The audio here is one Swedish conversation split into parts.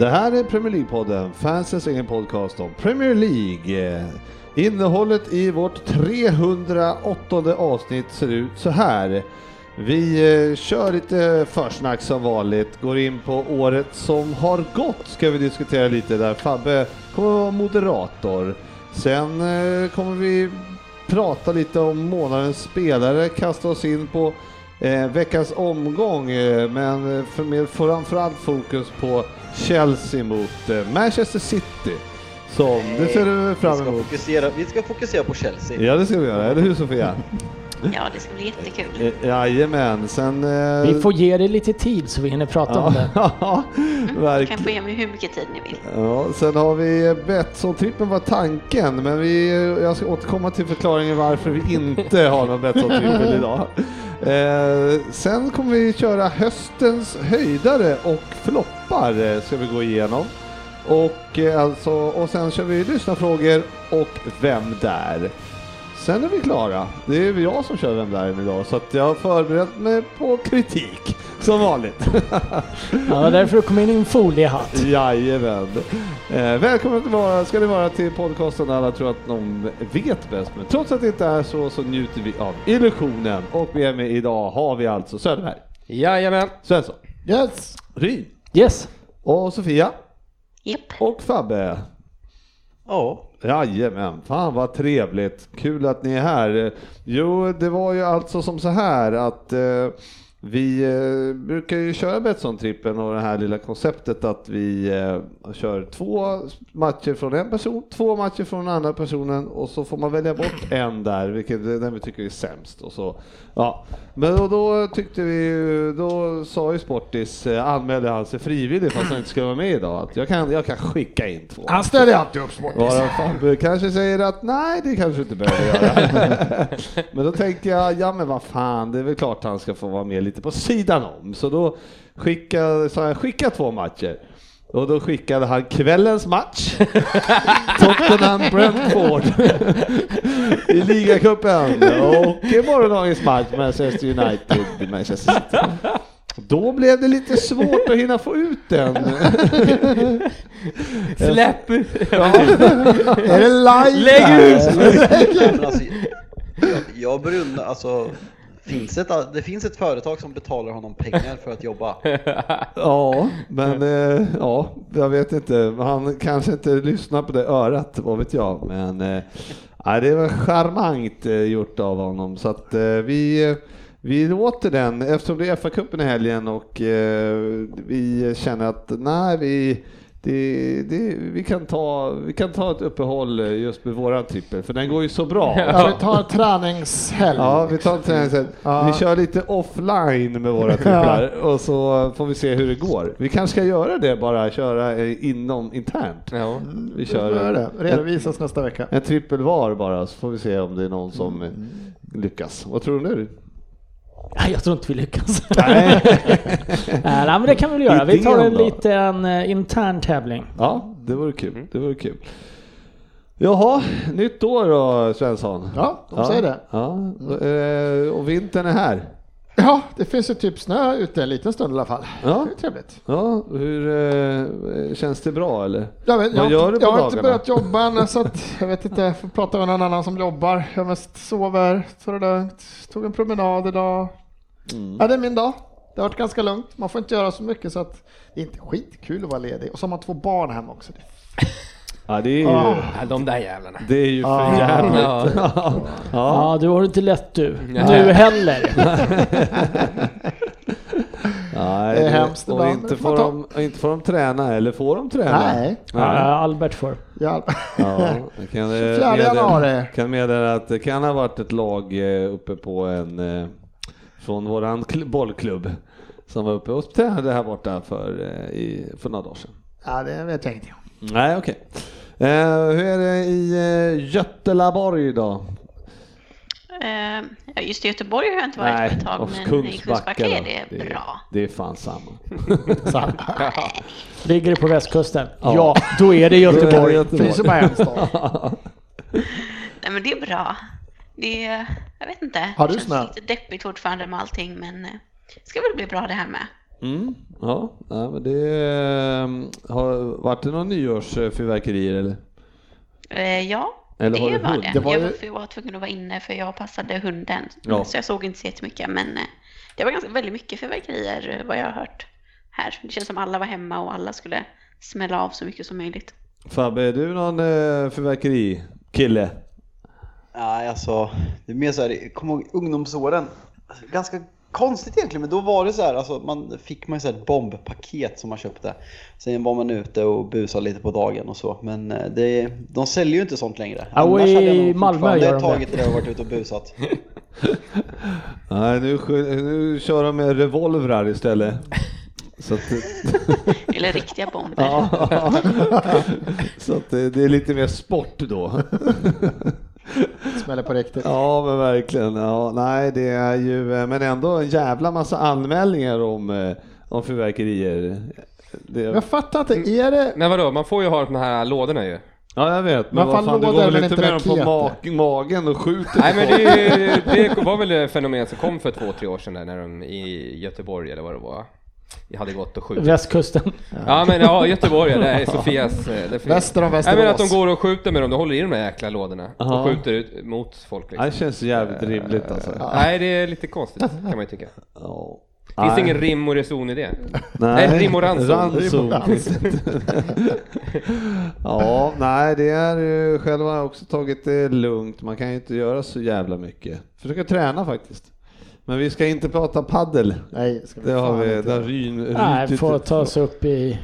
Det här är Premier League-podden, fansens egen podcast om Premier League. Eh, innehållet i vårt 308 avsnitt ser ut så här. Vi eh, kör lite försnack som vanligt, går in på året som har gått ska vi diskutera lite där Fabbe kommer att vara moderator. Sen eh, kommer vi prata lite om månadens spelare, kasta oss in på veckans omgång, men med framförallt fokus på Chelsea mot eh, Manchester City. Som, det ser du Vi fram ska, emot. fokusera, vi ska fokusera på Chelsea. Ja, det ska vi göra, eller hur Sofia? Ja, det ska bli jättekul. Eh, Jajamän, sen... eh, Vi får ge det lite tid så vi hinner prata om det. Ja, Ni kan få ge mig hur mycket tid ni vill. Ja, sen har vi Betsson-trippen var tanken, men vi, jag ska återkomma till förklaringen varför vi inte har någon Betsson-trippel idag. Eh, sen kommer vi köra höstens höjdare och floppar eh, ska vi gå igenom. Och, eh, alltså, och sen kör vi lyssnarfrågor och Vem där? Sen är vi klara. Det är jag som kör Vem där idag, så att jag har förberett mig på kritik, som vanligt. Ja, därför du kom in i en foliehatt. Jajamän. Eh, välkommen till vara, ska ni vara till podcasten där alla tror att de vet bäst. Men trots att det inte är så, så njuter vi av illusionen. Och med mig idag har vi alltså Söderberg, Jajamän. Svensson, Yes. Ryn Yes. och Sofia Japp. och Fabbe. Ja, Jajamän, fan vad trevligt. Kul att ni är här. Jo, det var ju alltså som så här att eh, vi eh, brukar ju köra Betsson-trippen och det här lilla konceptet att vi eh, kör två matcher från en person, två matcher från den andra personen och så får man välja bort en där, vilket den vi tycker är sämst. Och så. Ja. Men då, då tyckte vi, då sa ju Sportis, eh, anmälde han sig frivilligt fast han inte skulle vara med idag, att jag kan, jag kan skicka in två. Han ställer alltid upp Sportis. Varav kanske säger att nej, det kanske inte behöver göra. men då tänker jag, ja men vad fan, det är väl klart han ska få vara med lite på sidan om. Så då skickade, sa jag, skicka två matcher. Och då skickade han kvällens match, Tottenham-Brentford i ligacupen och morgondagens match, Manchester United, Manchester City. Då blev det lite svårt att hinna få ut den. Släpp! Är det live? Lägg ut! Men alltså, jag, jag undra, alltså, finns ett, det finns ett företag som betalar honom pengar för att jobba. Ja, men eh, ja, jag vet inte. Han kanske inte lyssnar på det örat, vad vet jag. Men eh, det var charmant eh, gjort av honom. Så att eh, vi, vi låter den, eftersom det är FA-cupen i helgen och eh, vi känner att nej, vi det, det, vi, kan ta, vi kan ta ett uppehåll eh, just med våran trippel, för den går ju så bra. Ja, vi tar en träningshelg. Ja, vi tar en träningshelg. Ja. Vi kör lite offline med våra tripplar och så får vi se hur det går. Vi kanske ska göra det bara, köra eh, inom internt. Ja. Vi kör det. en, Redovisas nästa vecka. en trippel var bara så får vi se om det är någon som eh, lyckas. Vad tror du nu? Nej, jag tror inte vi lyckas. Nej. Nej, men det kan vi väl göra. Vi tar en liten eh, intern tävling. Ja, det vore kul. Det vore kul. Jaha, nytt år då Svensson. Ja, de säger det. Ja, eh, och vintern är här. Ja, det finns ju typ snö ute en liten stund i alla fall. Ja. Det är trevligt. Ja, hur eh, känns det bra eller? Jag, vet, Vad jag, gör har du inte- på jag har inte dagarna? börjat jobba än så att jag vet inte, jag får prata med någon annan som jobbar. Jag mest sover, tar det lugnt, tog en promenad idag. Mm. Ja, det är min dag. Det har varit ganska lugnt. Man får inte göra så mycket så att det är inte skitkul att vara ledig. Och så har man två barn hemma också. Det Ja, det är ju, Ah. Ja, de där jävlarna. det är ju för Ah. jävligt. Ja. Ja. Ja, du har det inte lätt du. Nej. Nu heller. Nej, Det är hemskt och ibland. inte Får de, och inte får de träna, eller får de träna? Nej. Ja, Albert får. Ja. Ja, kan, eh, 4 meddela- januari. kan meddela att det kan ha varit ett lag eh, uppe på en, eh, från våran kl- bollklubb som var uppe och tränade här borta för, eh, i, för några dagar sedan. ja, det vet jag inte. Nej, okej. Eh, hur är det i eh, Götelaborg då? Eh, just i Göteborg har jag inte varit på ett tag, och men i Kungsbacka Kungsbacka är då. det bra. Det är fan samma. Ligger det på västkusten? Ja. Ja, då är det Göteborg. Göteborg. Det finns ju bara en stad. Nej men det är bra. Det är, jag vet inte. Har du det känns snö? lite deppigt fortfarande med allting, men eh, det ska väl bli bra det här med. Mm, ja, ja, men det eh, har varit det några nyårsfyrverkerier eller? Eh, ja, Eller det var det. Det var jag ju- var, jag var tvungen att vara inne för jag passade hunden. Ja. Så jag såg inte så jättemycket, men eh, det var ganska, väldigt mycket fyrverkerier eh, vad jag har hört här. Det känns som alla var hemma och alla skulle smälla av så mycket som möjligt. Fabbe, är du någon fyrverkerikille? Nej, alltså, det är mer så här, kommer ihåg ungdomsåren, ganska konstigt egentligen, men då var det så här, alltså man fick man ju så ett bombpaket som man köpte. Sen var man ute och busade lite på dagen och så, men eh, det, de säljer ju inte sånt längre. Ja, och Annars hade jag i nog Malmö gör de det. tagit det och varit ute och busat. Nej, nu, nu kör de med revolvrar istället. Så att, Eller riktiga bomber. ja, så att det, det är lite mer sport då. Smäller på riktigt. Ja, men verkligen. Ja, nej, det är ju, eh, men ändå en jävla massa anmälningar om, eh, om fyrverkerier. Det, Jag fattar inte, är det... Men vadå, man får ju ha de här lådorna ju. ja, jag vet, men vad fan, du går väl inte med dem på mag, magen och skjuter Nej men det, det var väl ett fenomen som kom för två, tre år sedan där, när de i Göteborg eller vad det var. Jag hade gått och skjutit. Västkusten. Ja men ja, Göteborg, det är Sofias... eh, Det är Väster om Nej men att de Västerås. går och skjuter med dem, de håller i de där jäkla lådorna Ja. och skjuter ut mot folk liksom. Det känns jävligt rimligt alltså. Nej det är lite konstigt kan man ju tycka. Ja. Finns det Nej. ingen rim och reson i det? Nej, Nej, rim och ranson. ranson. ja, nej, det är ju själv har jag också tagit det lugnt. Man kan ju inte göra så jävla mycket. Försöka träna faktiskt. Men vi ska inte prata paddel. Nej, ska vi Det har vi, inte göra. ryn, Nej, får tas upp i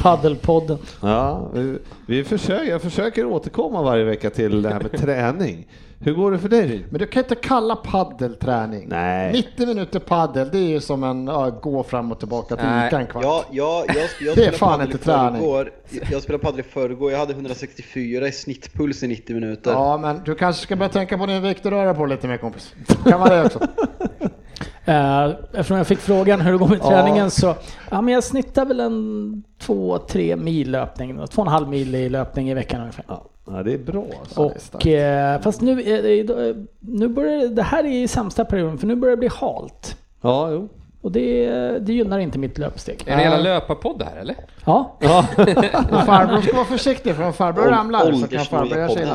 paddelpodden. Ja, vi, vi försöker, jag försöker återkomma varje vecka till det här med träning. Hur går det för dig? Men du kan inte kalla paddelträning. Nej. 90 minuter paddel, det är ju som en ja, gå fram och tillbaka till Nej. Ica en kvart. Ja, ja, jag, jag Det är fan inte träning. förrgår. Jag spelade padel i förrgår, jag hade 164 i snittpuls i 90 minuter. Ja, men du kanske ska börja tänka på din vikt och röra på lite mer kompis. Kan vara det också. Eh, eftersom jag fick frågan hur det går med Ja. träningen så, ja men jag snittar väl en två, tre mil löpning, två och en halv mil i löpning i veckan ungefär. Ja, ja det är bra alltså. det är. Och, eh, fast nu, eh, nu börjar det- det här är i sämsta perioden för nu börjar det bli halt. Ja, jo. Och det, det gynnar inte mitt löpsteg. Är det hela löparpodd det här eller? Ja, farbror ska vara försiktig för om farbror ramlar så kan farbror göra sig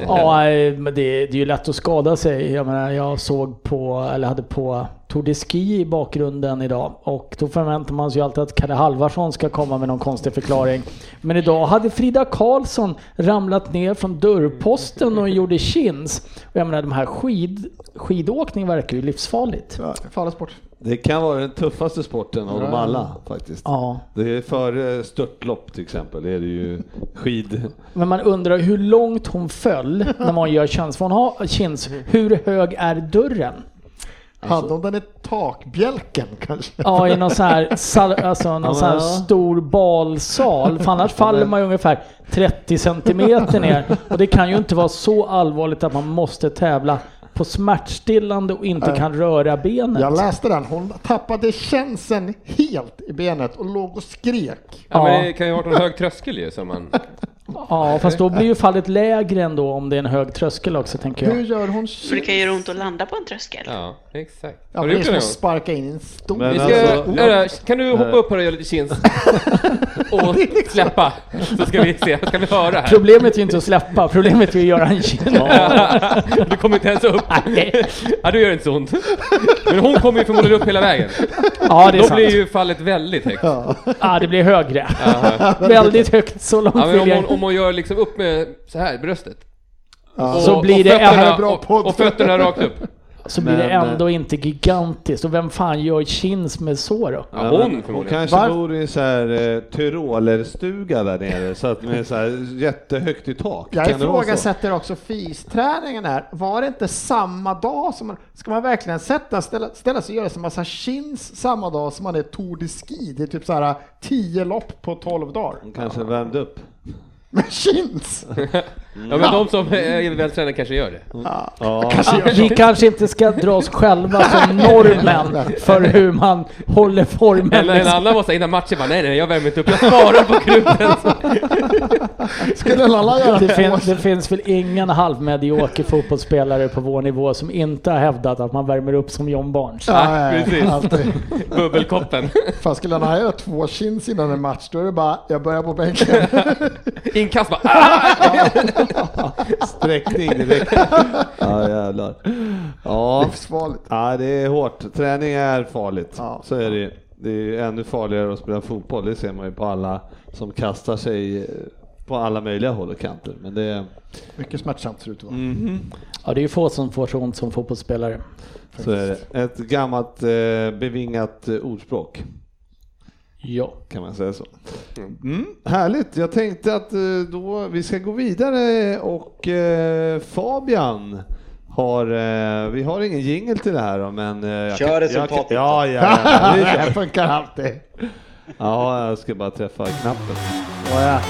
ja men det, det är ju lätt att skada sig. Jag menar, jag såg på, eller hade på Tour de Ski i bakgrunden idag och då förväntar man sig ju alltid att Kalle Halvarsson ska komma med någon konstig förklaring. Men idag hade Frida Karlsson ramlat ner från dörrposten och gjorde chins. Och jag menar, de här skid, skidåkning verkar ju livsfarligt. Ja, farlig sport. Det kan vara den tuffaste sporten av dem alla faktiskt. Ja. Det är före störtlopp till exempel, det är det ju skid... Men man undrar hur långt hon föll när man gör chins. För hon har chins. Hur hög är dörren? Hade hon den i takbjälken kanske? Ja, i någon sån här, sal, alltså någon sån här Ja. stor balsal. För annars faller man ju ungefär 30 centimeter ner. Och det kan ju inte vara så allvarligt att man måste tävla på smärtstillande och inte Nej. kan röra benet. Jag läste den. Hon tappade känseln helt i benet och låg och skrek. Ja, Ja. men det kan ju ha varit någon hög tröskel ju som man... Ja, fast då blir ju fallet lägre ändå om det är en hög tröskel också tänker Hur jag. gör hon För det kan ju göra ont att landa på en tröskel. Ja, exakt. Ja, Har du det är gjort som det att någon gång? sparka in i en stol. Vi ska, alltså- Örra, kan du hoppa upp här och göra lite chins? Och släppa, så ska vi se, ska vi höra här. Problemet är ju inte att släppa, problemet är att göra en kind. Du kommer inte ens upp. Nej. Ja, då gör inte så ont. Men hon kommer ju förmodligen upp hela vägen. Ja, det är Då sant. blir ju fallet väldigt högt. Ja, det blir högre. Väldigt högt, så långt Ja, men vill om, jag hon, om hon gör liksom upp med så här bröstet. Ja. Och, Så blir och det fötterna, även bra och, och fötterna rakt upp. så blir det Men, eh, ändå inte gigantiskt. Och vem fan gör chins med så då? Ja, hon hon kanske Var- bor i en så här eh, tyrolerstuga där nere, så att med så här jättehögt i tak. Jag det ifrågasätter också fysträningen här. Var det inte samma dag som man, ska man verkligen sätta, ställa, ställa sig och göra en massa chins samma dag som man är Tour de Ski? Det är typ så här 10 lopp på 12 dagar. Hon kanske värmde upp. Med chins! Ja men de som är vältränade kanske gör det. Ja, Vi kanske inte ska dra oss själva som normen för hur man håller formen. En, en annan var såhär innan matchen bara nej nej jag värmer inte upp, jag sparar på kruten. Skulle en annan göra Det, två fin, det finns väl ingen halvmedioker fotbollsspelare på vår nivå som inte har hävdat att man värmer upp som John Barnes. Nej, precis. alltid. Bubbelkoppen. Fan, skulle han göra två chins innan en match, då är det bara, jag börjar på bänken. Inkast bara ah! sträckning direkt. Ja, jävlar. Ja, Livsfarligt. ja, det är hårt. Träning är farligt. Ja. Så är det. Det är ännu farligare att spela fotboll. Det ser man ju på alla som kastar sig eh, på alla möjliga håll och kanter. Men det är... Mycket smärtsamt ser det ut att vara. Mhm. Ja, det är ju få som får så ont som fotbollsspelare. Så är det. Ett gammalt eh, bevingat eh, ordspråk. Ja. kan man säga så. Mm, härligt, jag tänkte att eh, då vi ska gå vidare och eh, Fabian har, eh, vi har ingen jingel till det här då, men... Eh, jag Kör kan- jag resultatet. kan- Ja, ja, ja, vi det funkar alltid. ja, jag ska bara träffa knappen. Ja.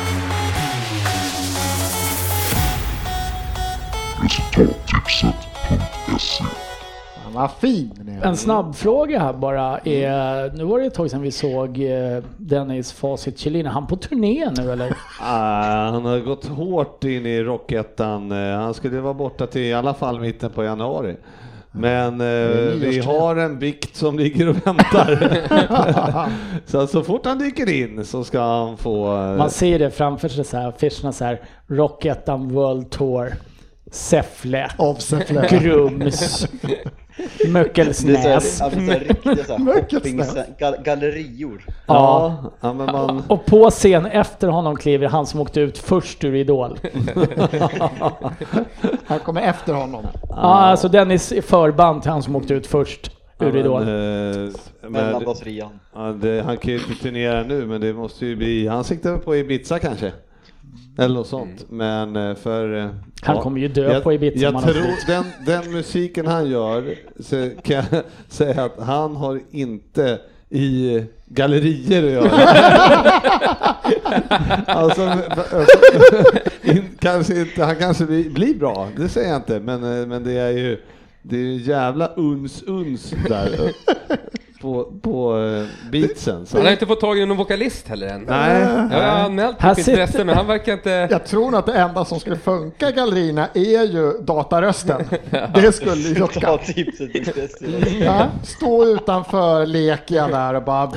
Fan, Vad fin. En snabb fråga här bara är, nu var det ett tag sedan vi såg eh, Dennis Facit Kjellin. Är han på turné nu eller? Ah, han har gått hårt in i Rockettan. Eh, Han skulle vara borta till i alla fall mitten på januari. Men eh, vi har en bikt som ligger och väntar. så så fort han dyker in så ska han få... eh, Man ser det framför sig så här, affischerna så här, Rockettan World Tour, Säffle, Grums, Möckelsnäs. gallerior. Ja, ja men man... Och på scen efter honom kliver han som åkte ut först ur Idol. Han kommer efter honom. Ja, alltså Dennis är förband till han som åkte ut först ur ja, Idol. men, eh, men, Mellandagsrian. ja, det, han kan ju inte turnera nu, men det måste ju bli... Han siktar på Ibiza kanske? Eller något sånt. Men eh, för... eh, Han ja. kommer ju dö jag, på Ibiza Jag tror den, den musiken han gör, så kan jag säga att han har inte i gallerier att göra. alltså, in, kanske inte, han kanske blir, blir bra, det säger jag inte, men, eh, men det är ju det är ju jävla uns-uns där på, på eh, beatsen. Så. Han har inte fått tag i någon vokalist heller än. Nej, Jag har anmält mitt intresse men han verkar inte... Jag tror att det enda som skulle funka i gallerierna är ju datarösten. Det skulle ju locka. Ja, stå utanför Lekia där och bara...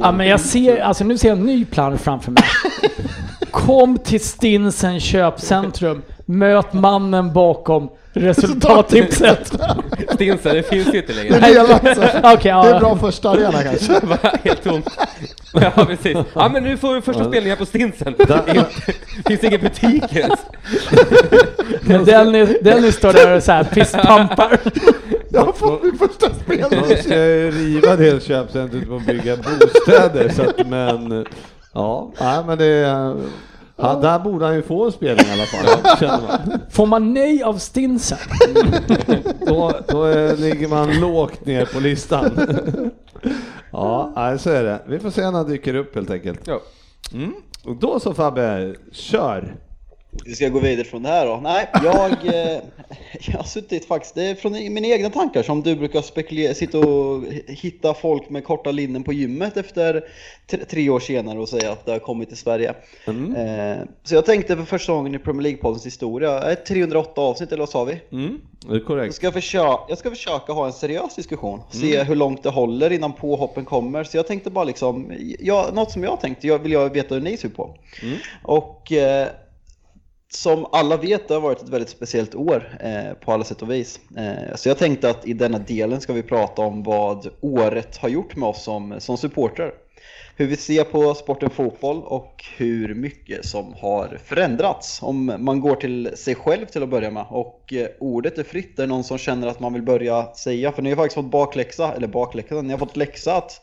Ja, men jag ser, alltså nu ser jag en ny plan framför mig. Kom till Stinsen köpcentrum, möt mannen bakom resultattipset. Stinsen, det finns ju inte Det längre. är, delat, så. Okej, det ja. är bra första arena kanske. Det helt tomt. Ja precis. Ja men nu får vi första spelningen på Stinsen. Där- Finns ingen butik ens. Men Dennis, Dennis står där och så här fistpumpar. Jag har fått min första spel. De ska ju riva det köpcentret och bygga bostäder. Så att, men ja, nej, men det, han, där borde han ju få en spelning i alla fall. Känner man. Får man nej av Stinsen? Då, då eh, ligger man lågt ner på listan. Ja, så är det. Vi får se när han dyker upp helt enkelt. Ja. Mm. Och då så Fabbe, kör! Vi ska gå vidare från det här då. Nej, jag, eh, jag har suttit faktiskt, det är från mina egna tankar som du brukar spekulera, sitta och hitta folk med korta linnen på gymmet efter tre, år senare och säga att det har kommit till Sverige. Eh, så jag tänkte för första gången i Premier League-poddens historia, eh, 308 avsnitt eller vad sa vi? Mm, det är Jag korrekt. ska, försöka, jag ska försöka ha en seriös diskussion, se hur långt det håller innan påhoppen kommer. Så jag tänkte bara liksom, ja, något som jag tänkte, jag vill jag veta hur ni ser på. Och eh, som alla vet, det har varit ett väldigt speciellt år eh, på alla sätt och vis. Eh, så jag tänkte att i denna delen ska vi prata om vad året har gjort med oss som, som supportrar. hur vi ser på sporten fotboll och hur mycket som har förändrats. Om man går till sig själv till att börja med och eh, ordet är fritt. Det är någon som känner att man vill börja säga, för ni har faktiskt fått bakläxa, eller bakläxa, ni har fått läxa att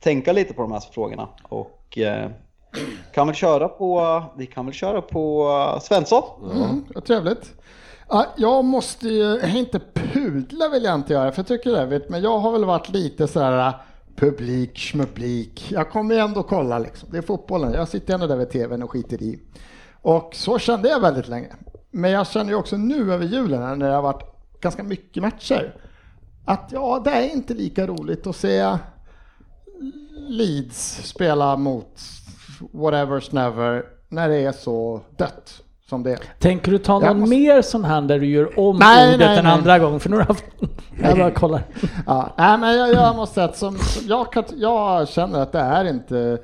tänka lite på de här frågorna. Och eh, kan väl köra på, vi kan väl köra på eh, Svensson. Mm, vad trevligt. Ja, jag måste ju, inte pudla vill jag inte göra, för jag tycker det är vet, men jag har väl varit lite så här publik, schmublik. Jag kommer ju ändå kolla liksom. Det är fotbollen. Jag sitter ändå där vid tvn och skiter i. Och så kände jag väldigt länge. Men jag känner ju också nu över julen när det har varit ganska mycket matcher att ja, det är inte lika roligt att se Leeds spela mot whatever's never när det är så dött som det är. Tänker du ta Jag någon måste- mer sån här där du gör om Nej, ordet nej, en nej. andra gång? För nu har haft... Jag bara kollar. Ja, nej, men jag, jag måste säga att som, som jag, kan, jag känner att det är inte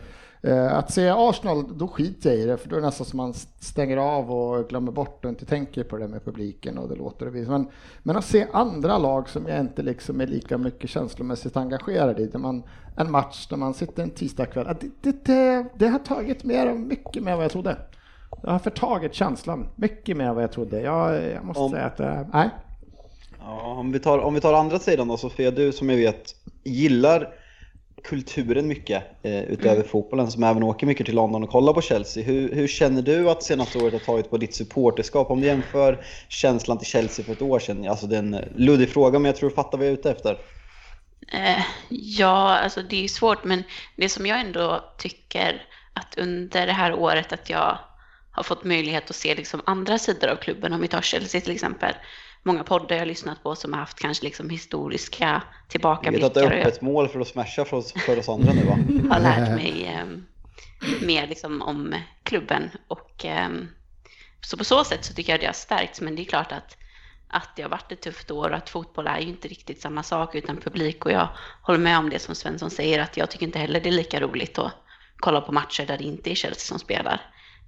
att se Arsenal, då skiter jag i det, för då är det nästan som man stänger av och glömmer bort och inte tänker på det med publiken och det låter och vis. Men, men att se andra lag som jag inte liksom är lika mycket känslomässigt engagerad i, där man, en match där man sitter en tisdagkväll, det, det, det, det har tagit mer, mycket mer än vad jag trodde. Det har förtagit känslan mycket mer än vad jag trodde. Jag, jag måste Om- säga att det, nej. Ja, om, vi tar, om vi tar andra sidan då Sofia, du som jag vet gillar kulturen mycket eh, utöver fotbollen som även åker mycket till London och kollar på Chelsea. Hur, hur känner du att senaste året har tagit på ditt supporterskap? Om du jämför känslan till Chelsea för ett år sedan. Alltså det är en luddig fråga men jag tror du fattar vad jag är ute efter. Eh, ja, alltså det är svårt, men det som jag ändå tycker att under det här året att jag har fått möjlighet att se liksom andra sidor av klubben, om vi tar Chelsea till exempel. Många poddar jag har lyssnat på som har haft kanske liksom historiska Jag vet att tillbakablickar. det är öppet mål för att smasha för oss, för oss andra nu va? har lärt mig eh, mer liksom om klubben. Och, eh, så på så sätt så tycker jag det har stärkts. Men det är klart att, att det har varit ett tufft år och att fotboll är ju inte riktigt samma sak utan publik. Och jag håller med om det som Svensson säger att jag tycker inte heller det är lika roligt att kolla på matcher där det inte är Chelsea som spelar.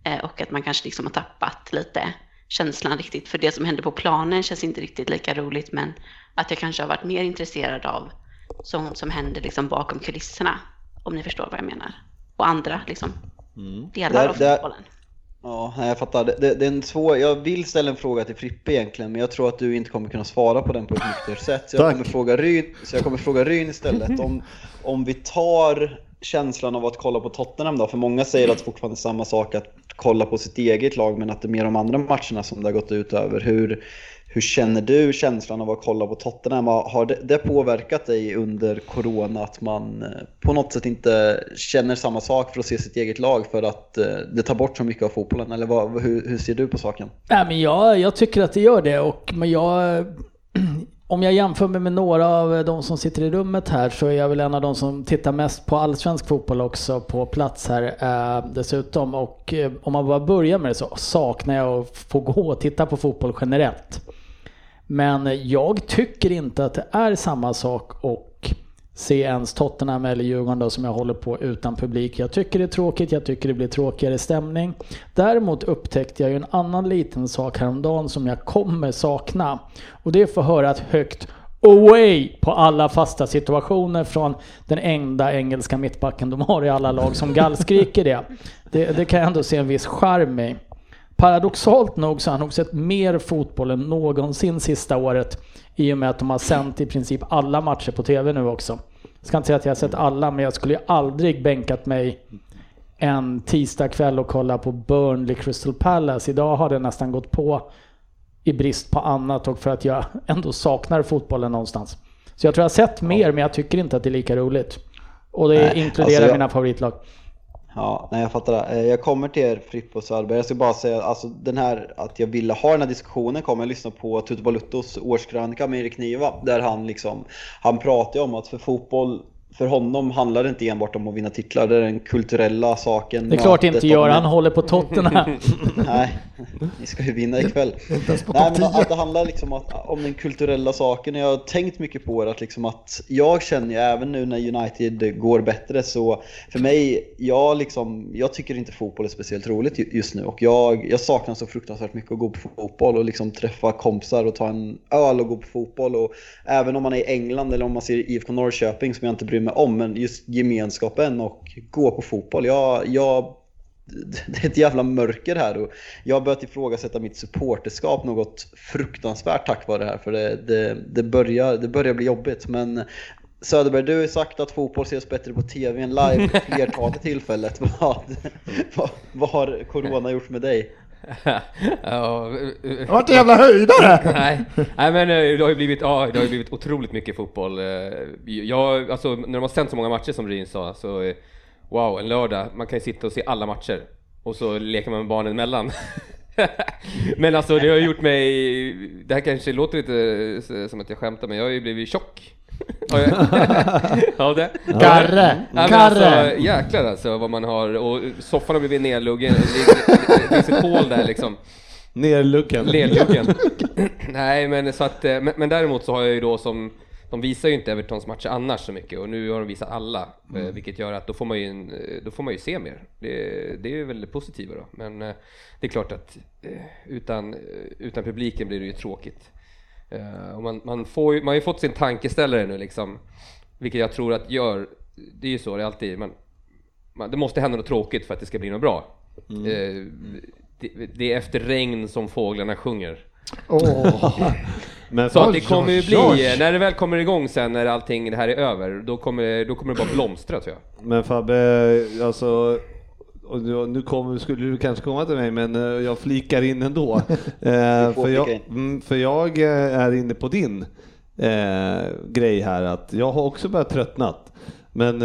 Eh, och att man kanske liksom har tappat lite känslan riktigt. För det som händer på planen känns inte riktigt lika roligt. Men att jag kanske har varit mer intresserad av sånt som händer liksom bakom kulisserna. Om ni förstår vad jag menar. Och andra liksom, delar Där- av fotbollen. Ja, jag fattar. Det, det, det är en svår, jag vill ställa en fråga till Frippe egentligen, men jag tror att du inte kommer kunna svara på den på ett nyktert sätt. Så jag, Tack. kommer fråga Ryn, så jag kommer fråga Ryn istället. Om, om vi tar känslan av att kolla på Tottenham då, för många säger att det fortfarande är samma sak att kolla på sitt eget lag, men att det är mer de andra matcherna som det har gått ut över. Hur, hur känner du känslan av att kolla på Tottenham? Har det, det påverkat dig under Corona att man eh, på något sätt inte känner samma sak för att se sitt eget lag för att eh, det tar bort så mycket av fotbollen? Eller vad, hur, hur ser du på saken? Nej, men jag, jag tycker att det gör det. Och, men jag, om jag jämför mig med några av de som sitter i rummet här så är jag väl en av de som tittar mest på allsvensk fotboll också på plats här eh, dessutom. Och eh, om man bara börjar med det så saknar jag att få gå och titta på fotboll generellt. Men jag tycker inte att det är samma sak att se ens Tottenham eller Djurgården då, som jag håller på utan publik. Jag tycker det är tråkigt, jag tycker det blir tråkigare stämning. Däremot upptäckte jag ju en annan liten sak häromdagen som jag kommer sakna. Och det är att få höra ett högt away på alla fasta situationer från den enda engelska mittbacken de har i alla lag som gallskriker det. Det, det kan jag ändå se en viss charm i. Paradoxalt nog så har han nog sett mer fotboll än någonsin sista året i och med att de har sänt i princip alla matcher på TV nu också. Jag ska inte säga att jag har sett alla, men jag skulle ju aldrig bänkat mig en tisdag kväll och kolla på Burnley Crystal Palace. Idag har det nästan gått på i brist på annat och för att jag ändå saknar fotbollen någonstans. Så jag tror jag har sett mer, men jag tycker inte att det är lika roligt. Och det Nej, inkluderar alltså jag- mina favoritlag. Ja, nej jag fattar det. Eh, jag kommer till er Fripp och Söderberg. Jag ska bara säga alltså den här att jag ville ha den här diskussionen kommer jag lyssna på Tutu Baluttos årskrönika med Erik Niva där han liksom han pratar ju om att för fotboll för honom handlar det inte enbart om att vinna titlar, det är den kulturella saken. Det är klart det inte gör, han håller på Tottenham. Nej, ni ska ju vinna ikväll. Nej men 10. att det handlar liksom att, om den kulturella saken. Jag har tänkt mycket på det, att, liksom att jag känner ju även nu när United går bättre så för mig, jag, liksom, jag tycker inte fotboll är speciellt roligt ju- just nu och jag, jag saknar så fruktansvärt mycket att gå på fotboll och liksom träffa kompisar och ta en öl och gå på fotboll och även om man är i England eller om man ser IFK Norrköping som jag inte bryr mig om men just gemenskapen och gå på fotboll. Jag, jag, det är ett jävla mörker här och jag har börjat ifrågasätta mitt supporterskap något fruktansvärt tack vare det här för det, det, det, börjar, det börjar bli jobbigt. Men Söderberg, du har sagt att fotboll ses bättre på TV än live flertalet tillfället. Vad, vad, vad har corona gjort med dig? Ja, Det var inte jävla höjdare! nej, nej men eh, det har ju blivit, ja, det har ju blivit otroligt mycket fotboll. Eh, Jag, alltså, när de har sänt så många matcher som Ryn sa, så eh, wow, en lördag, man kan ju sitta och se alla matcher och så leker man med barnen emellan. men alltså det har gjort mig, det här kanske låter lite som att jag skämtar, men jag har ju blivit tjock. Ja, det. Garre! Ja, men Garre! alltså, jäklar alltså vad man har, och soffan har blivit nedluggen, det, finns ett hål där liksom. Nerluggen. Ledluggen. Nej, men så att, eh, men, men däremot så har jag ju då som, de visar ju inte Evertons matcher annars så mycket och nu har de visat alla, eh, vilket gör att då får man ju, en, eh, då får man ju se mer. Det, det är ju väldigt positivt då, men det är klart att utan, utan publiken blir det ju tråkigt. Eh, Och man, man, får ju, man har ju fått sin tankeställare nu liksom, vilket jag tror att gör, det är ju så det är alltid, man, man, det måste hända något tråkigt för att det ska bli något bra. Eh, det, det är efter regn som fåglarna sjunger. Åh. Men Så att det kommer ju bli, oj. när det väl kommer igång sen när allting det här är över, då kommer, då kommer det bara blomstra tror jag. Men Fabbe, alltså och nu kommer, skulle du kanske komma till mig, men eh, jag flikar in ändå. Eh, för, jag, mm, för jag eh, är inne på din eh, grej här, att jag har också börjat tröttnat. Men,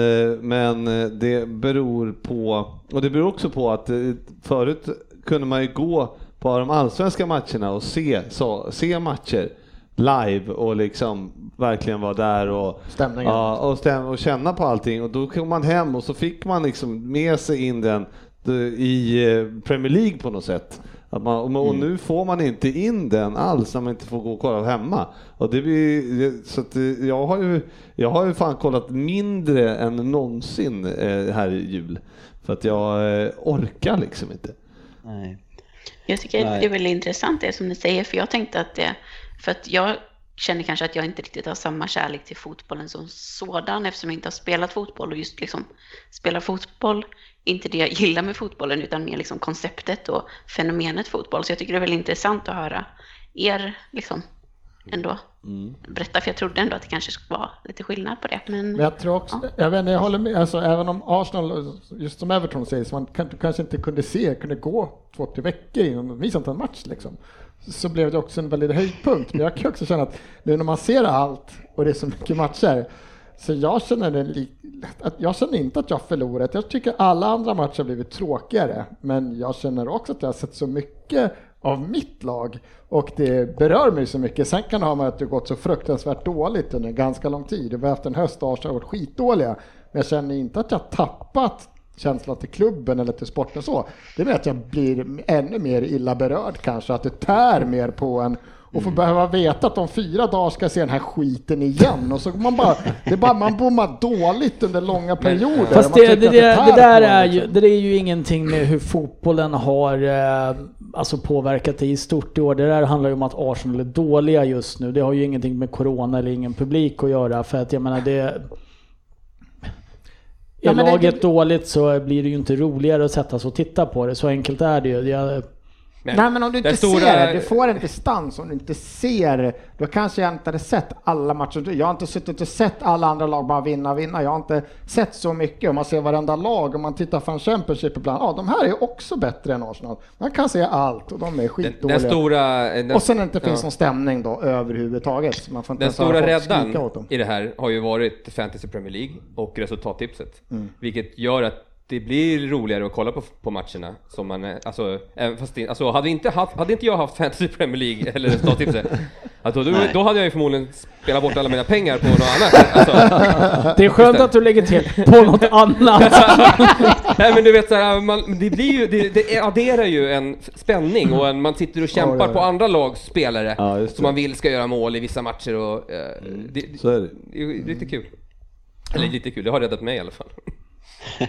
men det beror på, och det beror också på att förut kunde man ju gå på de allsvenska matcherna och se, så, se matcher live och liksom verkligen vara där och, Stämningen. ja, och, stäm, och känna på allting och då kom man hem och så fick man liksom med sig in den i eh, Premier League på något sätt. Att man, och nu får man inte in den alls när man inte får gå och kolla hemma. Och det blir, så att eh, jag, har ju, jag har ju fan kollat mindre än någonsin eh, här i jul. För att jag orkar liksom inte. Nej. Jag tycker Nej. det är väldigt intressant det som ni säger, för jag tänkte att det, för att jag känner kanske att jag inte riktigt har samma kärlek till fotbollen som sådan, eftersom jag inte har spelat fotboll och just liksom spela fotboll, inte det jag gillar med fotbollen, utan mer liksom konceptet och fenomenet fotboll. Så jag tycker det är väldigt intressant att höra er liksom ändå berätta, för jag trodde ändå att det kanske skulle vara lite skillnad på det. Men, Men jag tror också, jag vet inte, jag håller med, alltså även om Arsenal, just som Everton säger, så man kan, kanske inte kunde se, kunde gå två, tre veckor innan de visade en match liksom. Så blev det också en väldigt höjdpunkt. Men jag kan också känna att nu när man ser allt och det är så mycket matcher, så jag känner, en li, att jag känner inte att jag har förlorat. Jag tycker alla andra matcher har blivit tråkigare, men jag känner också att jag har sett så mycket av mitt lag och det berör mig så mycket. Sen kan det ha med att det gått så fruktansvärt dåligt under ganska lång tid. Vi har haft en höst där har varit skitdåliga, men jag känner inte att jag har tappat känslan till klubben eller till sporten så. Det är att jag blir ännu mer illa berörd kanske, att det tär mer på en och får behöva veta att om fyra dagar ska jag se den här skiten igen och så man bara, det är bara man bommar dåligt under långa perioder. Fast det, det, det, det där är ju, liksom. det är ju ingenting med hur fotbollen har eh, alltså påverkat det i stort i år. Det där handlar ju om att Arsenal är dåliga just nu. Det har ju ingenting med corona eller ingen publik att göra för att jag menar det... Ja, Är det- laget dåligt så blir det ju inte roligare att sätta sig och titta på det. Så enkelt är det ju. Jag, men Nej men om du den inte stora- ser du får en distans om du inte ser, då kanske jag inte hade sett alla matcher. Jag har inte suttit och sett alla andra lag bara vinna, vinna. Jag har inte sett så mycket. Om man ser varenda lag, om man tittar från Championship ibland, ja de här är också bättre än Arsenal. Man kan se allt och de är Den, skitdåliga. den stora... Den, och sen inte finns ja. någon stämning då överhuvudtaget. Man får inte Den stora räddan i det här har ju varit Fantasy Premier League och resultattipset. Mm. Vilket gör att det blir roligare att kolla på, på matcherna. Som man, alltså, även fast det, alltså, hade, inte haft, hade inte jag haft Fantasy Premier League eller resultattipset, alltså, då, då hade jag ju förmodligen spelat bort alla mina pengar på något annat. Alltså, det är skönt att du lägger till på något annat. nej men du vet såhär, man, det blir ju, det, det adderar ju en spänning och en, man sitter och kämpar Ja, ja, ja. på andra lags spelare som man vill ska göra mål i vissa matcher och eh, det, Så är det. det är lite kul. Eller lite kul, det har räddat mig i alla fall.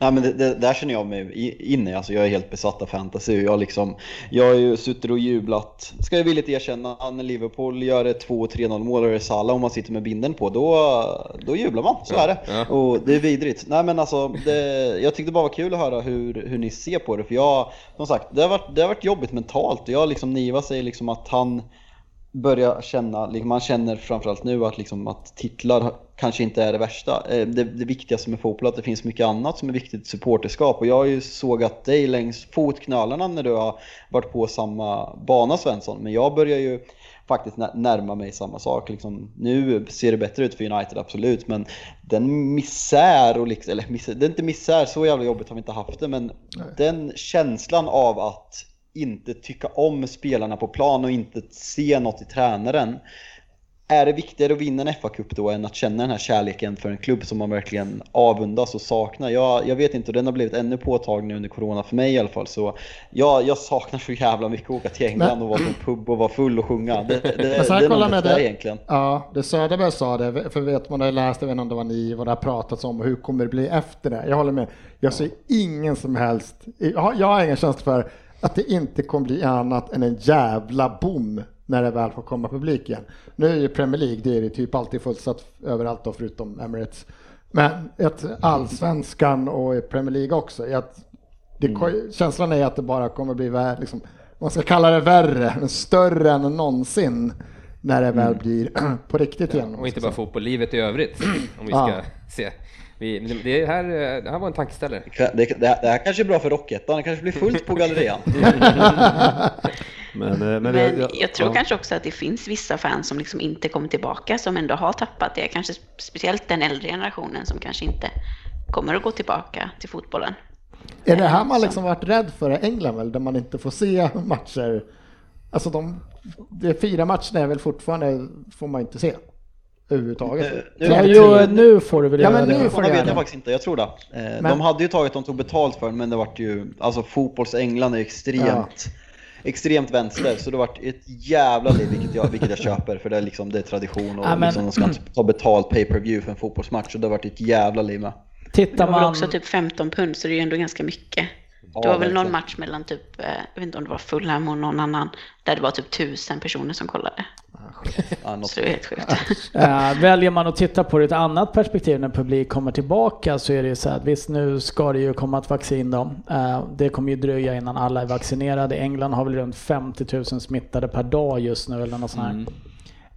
Nej men det, det, där känner jag mig inne alltså jag är helt besatt av fantasy. Jag, liksom, jag har ju suttit och jublat, ska jag villigt erkänna, när Liverpool gör ett 2-3-0 mål och det är Salah och man sitter med binden på, då, då jublar man. Så Ja, är det. ja. Och det är vidrigt. Nej men alltså, det, jag tyckte bara var kul att höra hur, hur ni ser på det. För jag, som sagt, det har varit, det har varit jobbigt mentalt. Jag liksom, Niva säger liksom att han börjar känna, liksom, man känner framförallt nu att, liksom, att titlar kanske inte är det värsta. Eh, Det, det viktigaste med fotboll är att det finns mycket annat som är viktigt, supporterskap. Och jag har ju sågat dig längs fotknölarna när du har varit på samma bana Svensson. Men jag börjar ju faktiskt nä- närma mig samma sak. Liksom, nu ser det bättre ut för United, absolut. Men den misär, och liksom, eller misär, det är inte misär, så jävla jobbigt har vi inte haft det. Men den känslan av att inte tycka om spelarna på plan och inte se något i tränaren. Är det viktigare att vinna en FA-cup då än att känna den här kärleken för en klubb som man verkligen avundas och saknar? Jag, jag vet inte, och den har blivit ännu påtaglig under corona för mig i alla fall. Så jag, jag saknar så jävla mycket att åka till England Men- och vara på en pub och vara full och sjunga. Det, det, det, det är nog med det det. egentligen. Ja, det Söderberg sa det, för vet man har läst, jag vet inte om det var ni, vad det har pratats om och hur kommer det bli efter det. Jag håller med. Jag ser ingen som helst, jag har, jag har ingen känsla för att det inte kommer bli annat än en jävla boom när det väl får komma publik igen. Nu är ju Premier League, det är det typ alltid fullsatt överallt då, förutom Emirates. Men ett allsvenskan och Premier League också. Att det, Mm. Känslan är att det bara kommer bli vär, liksom, man ska kalla det värre, större än någonsin när det väl blir på riktigt igen. Och inte bara fotboll, livet i övrigt. Om vi Ja. ska se. Vi, det- här, eh, det här var en tankeställare. Det, det, det här kanske är bra för Rockettan, det kanske blir fullt på Gallerian. Men, eh, men, Men jag, jag tror ja. kanske också att det finns vissa fans som liksom inte kommer tillbaka, som ändå har tappat det. Kanske speciellt den äldre generationen som kanske inte kommer att gå tillbaka till fotbollen. Är det här man liksom varit rädd för i England väl, där man inte får se matcher? Alltså de, de fyra matcherna är väl fortfarande, får man inte se överhuvudtaget. Nu- nu- Ja, jo, nu får du väl Ja, göra men nu det. får Det du vet jag det. faktiskt inte, jag tror det. Eh, Men- De hade ju tagit, de tog betalt för men det vart ju, alltså fotbolls-England är extremt, extremt vänster, så det vart ett jävla liv, vilket jag, vilket jag köper, för det är liksom, det är tradition och Ja, men- liksom, de ska inte ta betalt pay per view för en fotbollsmatch, och det vart ett jävla liv med. Det Tittar var väl man... också typ 15 pund, så det är ju ändå ganska mycket. Ja, Det var väl någon match mellan typ, eh, jag vet inte om det var Fulham och någon annan, där det var typ tusen personer som kollade. Så helt sjukt. Väljer man att titta på det ett annat perspektiv när publik kommer tillbaka så är det ju så att visst nu ska det ju komma ett vaccin då. Eh, det kommer ju dröja innan alla är vaccinerade. England har väl runt 50 000 smittade per dag just nu eller något sånt här.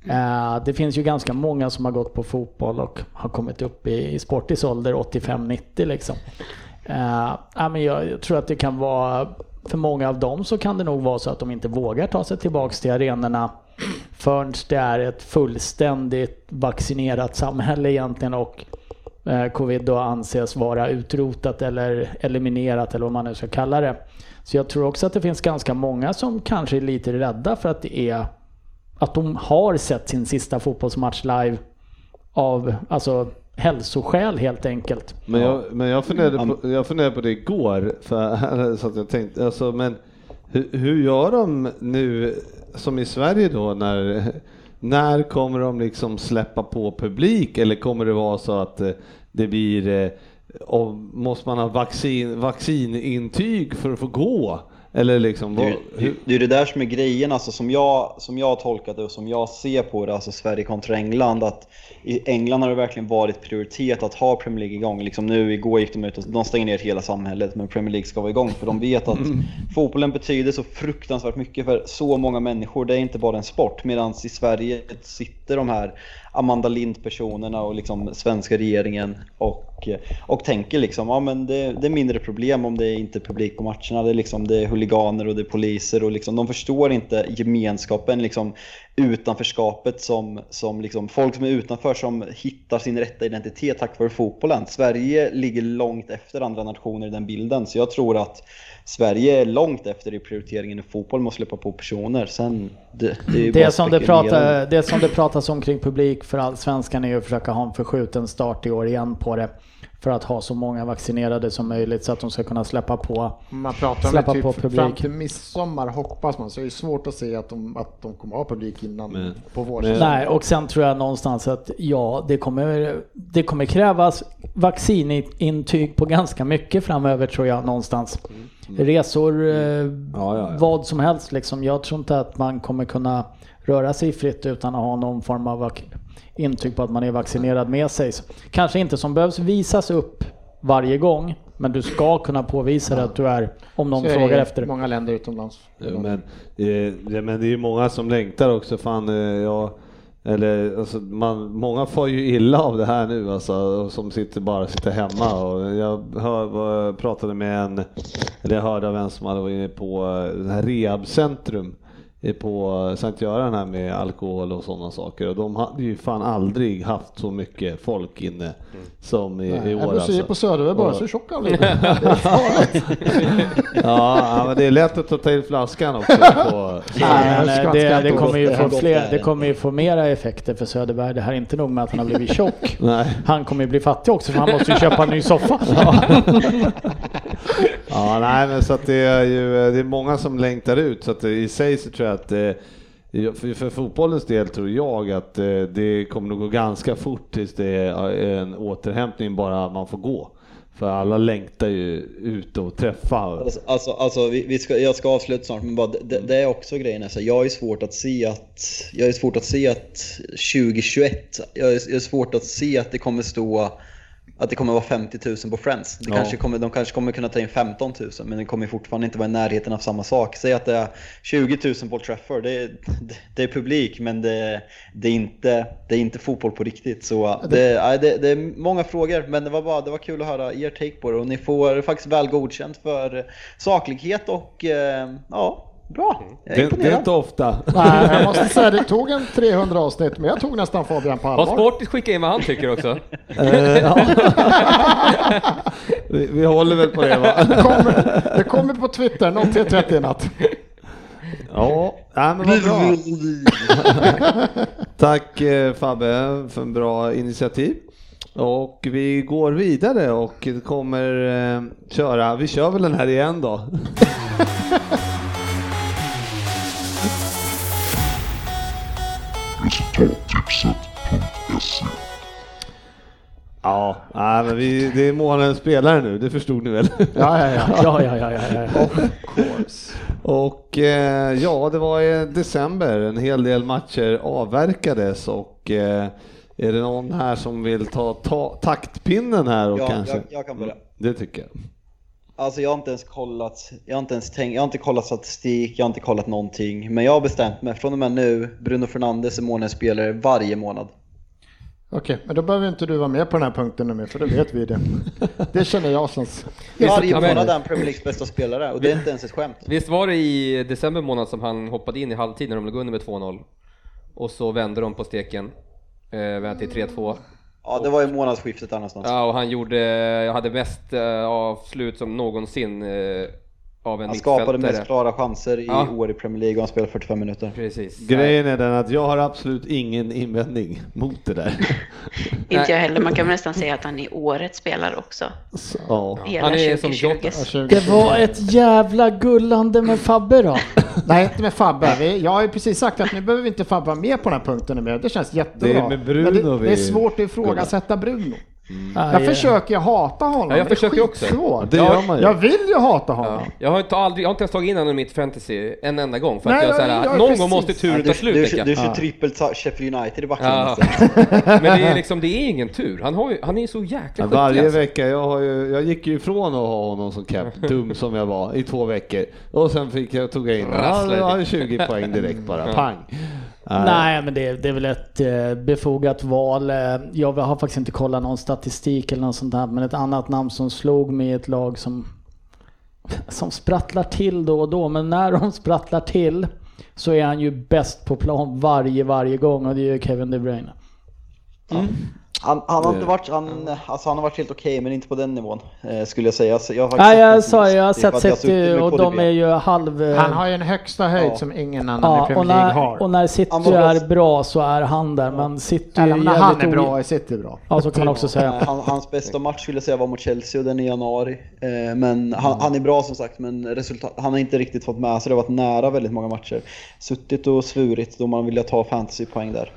Eh, det finns ju ganska många som har gått på fotboll och har kommit upp i, sportis ålder 85-90 liksom. Eh, men jag, jag tror att det kan vara, för många av dem så kan det nog vara så att de inte vågar ta sig tillbaks till arenorna förrän det är ett fullständigt vaccinerat samhälle egentligen och eh, covid då anses vara utrotat eller eliminerat eller vad man nu ska kalla det. Så jag tror också att det finns ganska många som kanske är lite rädda för att det är att de har sett sin sista fotbollsmatch live av alltså hälsoskäl helt enkelt. Men jag, men jag, funderade på, jag funderade på det igår, för, så att jag tänkte, alltså, men hur, hur gör de nu som i Sverige då när, när kommer de liksom släppa på publik eller kommer det vara så att eh, det blir, eh, och måste man ha vaccin, vaccinintyg för att få gå? Eller liksom, Det vad, hur, det är det där som är grejen, alltså, som, jag, som jag har tolkat det och som jag ser på det, alltså Sverige kontra England. Att I England har det verkligen varit prioritet att ha Premier League igång. Liksom nu igår gick de ut och de stänger ner hela samhället, men Premier League ska vara igång. För de vet att fotbollen betyder så fruktansvärt mycket för så många människor. Det är inte bara en sport. Medan i Sverige sitter de här Amanda Lind-personerna och liksom svenska regeringen och, och tänker liksom, ja men det, det är mindre problem om det är inte är publik på matcherna. Det är, liksom, det är huliganer och det är poliser och liksom, de förstår inte gemenskapen, liksom, utanförskapet som, som liksom, folk som är utanför som hittar sin rätta identitet tack vare fotbollen. Sverige ligger långt efter andra nationer i den bilden, så jag tror att Sverige är långt efter i prioriteringen i fotboll med att släppa på personer. Sen, det, det, Det som det, pratar, det som det pratas om kring publik för allsvenskan är ju att försöka ha en förskjuten start i år igen på det. för att ha så många vaccinerade som möjligt så att de ska kunna släppa på. Man pratar Släppa om det på typ publik. fram till midsommar hoppas man, så det är svårt att se att de, att de kommer ha publik innan Men- på vårsäsongen. Nej, och sen tror jag någonstans att ja, det kommer, det kommer krävas vaccinintyg på ganska mycket framöver tror jag någonstans. Resor, eh, Ja, ja, ja. vad som helst liksom. Jag tror inte att man kommer kunna röra sig fritt utan att ha någon form av intyg på att man är vaccinerad med sig. Så Kanske inte som behövs visas upp varje gång, men du ska kunna påvisa det att du är, om någon Så är det frågar i efter det. många länder utomlands. Men, eh, det, men det är ju många som längtar också. Fan, eh, jag, eller, alltså, man, många får ju illa av det här nu alltså, som sitter, bara sitter hemma. Och jag hör, pratade med en, eller jag hörde av en som hade varit inne på eh, det här rehabcentrum eh, på Sankt Göran här med alkohol och sådana saker och de hade ju fan aldrig haft så mycket folk inne som i, i Nej, år du ser alltså. på Söderberg bara Och- så tjock han. Det. Ja, ja, men det är lätt att ta till flaskan också. På, Nej, eh, det, det, kommer ju det. få fler, det det. kommer ju få mera effekter för Söderberg. Det här är inte nog med att han har blivit tjock. nej. Han kommer ju bli fattig också för han måste ju köpa en ny soffa. Ja, nej, men så att det är ju det är många som längtar ut så att i sig så tror jag att eh, för, för fotbollens del tror jag att eh, det kommer nog gå ganska fort tills det är eh, en återhämtning bara man får gå. För alla längtar ju ut och träffa. Alltså, alltså, alltså vi, vi ska, jag ska avsluta snart, men bara, det, det är också grejen. Alltså, jag är svårt att se att jag är svårt att se att 2021, jag är, jag är svårt att se att det kommer stå att det kommer vara 50 000 på Friends. Det Ja. kanske kommer, de kanske kommer kunna ta in 15 000 men det kommer fortfarande inte vara i närheten av samma sak. Säg att det är 20 000 på Old Trafford, det är, det, det är publik men det, det, är inte, det är inte fotboll på riktigt. Så det, det, det är många frågor men det var, bara, det var kul att höra er take på det och ni får faktiskt väl godkänt för saklighet och eh, ja, bra. Jag är Det, det är inte ofta. Nej, jag måste säga det tog en 300 avsnitt, men jag tog nästan Fabian på Har allvar. Sportis skickat in vad han tycker också? Eh, vi, vi håller väl på det va? Kommer, det kommer på Twitter 03.30 i natt. Ja, nej, men vad bra. Tack eh, Fabbe för en bra initiativ. Och vi går vidare och kommer eh, köra, vi kör väl den här igen då. Resultattipset.se Ja, nej, men vi, det är månadens spelare nu, det förstod ni väl? Ja, ja, ja. Ja, ja, ja, ja, ja. Och eh, ja, det var i december, en hel del matcher avverkades och eh, är det någon här som vill ta, ta taktpinnen här och Ja, kanske? jag, jag kan börja. Det tycker jag. Alltså jag har inte ens kollat, jag har inte ens tänkt, jag har inte kollat statistik, jag har inte kollat någonting. Men jag har bestämt mig, från och med nu, Bruno Fernandes är månadens spelare varje månad. Okej, men då behöver inte du vara med på den här punkten nu mer, för det vet vi det. Det känner jag känns... Varje månad är han Premier Leagues bästa spelare och det är inte ens ett skämt. Visst var det i december månad som han hoppade in i halvtid när de låg under med 2-0? Och så vände de på steken, eh, vände till 3-2. Ja, det var i månadsskiftet där någonstans. Ja, och han gjorde, jag hade mest eh, avslut som någonsin eh, av en Han skapade mest klara chanser i Ja. år i Premier League och han spelade 45 minuter. Precis. Grejen är den att jag har absolut ingen invändning mot det där. Inte jag heller. Man kan nästan säga att han är årets spelare också. Så, ja. Hela Han är som 2020. Jota. Ja, 20. Det var ett jävla gullande med Fabbe då. Nej, inte med Fabbe. Vi, jag har ju precis sagt att nu behöver vi inte Fabbe vara med på den här punkten mer. Det känns jättebra. Det är med Bruno Men det, vi- det är svårt att ifrågasätta Bruno. Nej, Jag försöker hata honom. Ja, jag det är försöker också. skitsvårt. Det gör man ju. Jag vill ju hata honom. Ja. Jag har, inte, aldrig, jag har inte ens tagit in honom i mitt fantasy en enda gång för Nej, att jag, jag- såhär, jag är någon precis- gång måste Ja, turen du, ta slut du, du jag. kör trippelt Sheffield United i Ja. backslinjen. Men det är liksom, det är ingen tur. Han, har ju, han är ju så jäkla Ja, Varje alltså. vecka, jag, har ju, jag gick ju ifrån att ha honom som cap, dum som jag var, i två veckor. Och sen fick jag, tog jag in honom. Ja, jag har ju 20 poäng direkt bara, pang. Nej, men det, det är väl ett eh, befogat val. Eh, Jag har faktiskt inte kollat någon statistik eller något sånt där, men ett annat namn som slog mig i ett lag som, som sprattlar till då och då, men när de sprattlar till så är han ju bäst på plan varje, varje gång och det är ju Kevin De Bruyne. Han, han, har inte Det- varit, han, alltså han har varit helt okej, men inte på den nivån eh, skulle jag säga. Så jag har Nej, sett jag sa i jag har sett City och de är ju halv... Han har ju en högsta höjd Ja. som ingen annan i Ja, Premier och League när, har. och när City var är bra så är han där, men City Eller när han är bra är City bra. Ja, så kan man också säga. Eh, Han, hans bästa match skulle jag säga var mot Chelsea och den i januari. Eh, Men han, han är bra som sagt, men resultat, han har inte riktigt fått med sig det. har varit nära väldigt många matcher. Suttit och svurit då man vill ta fantasypoäng där.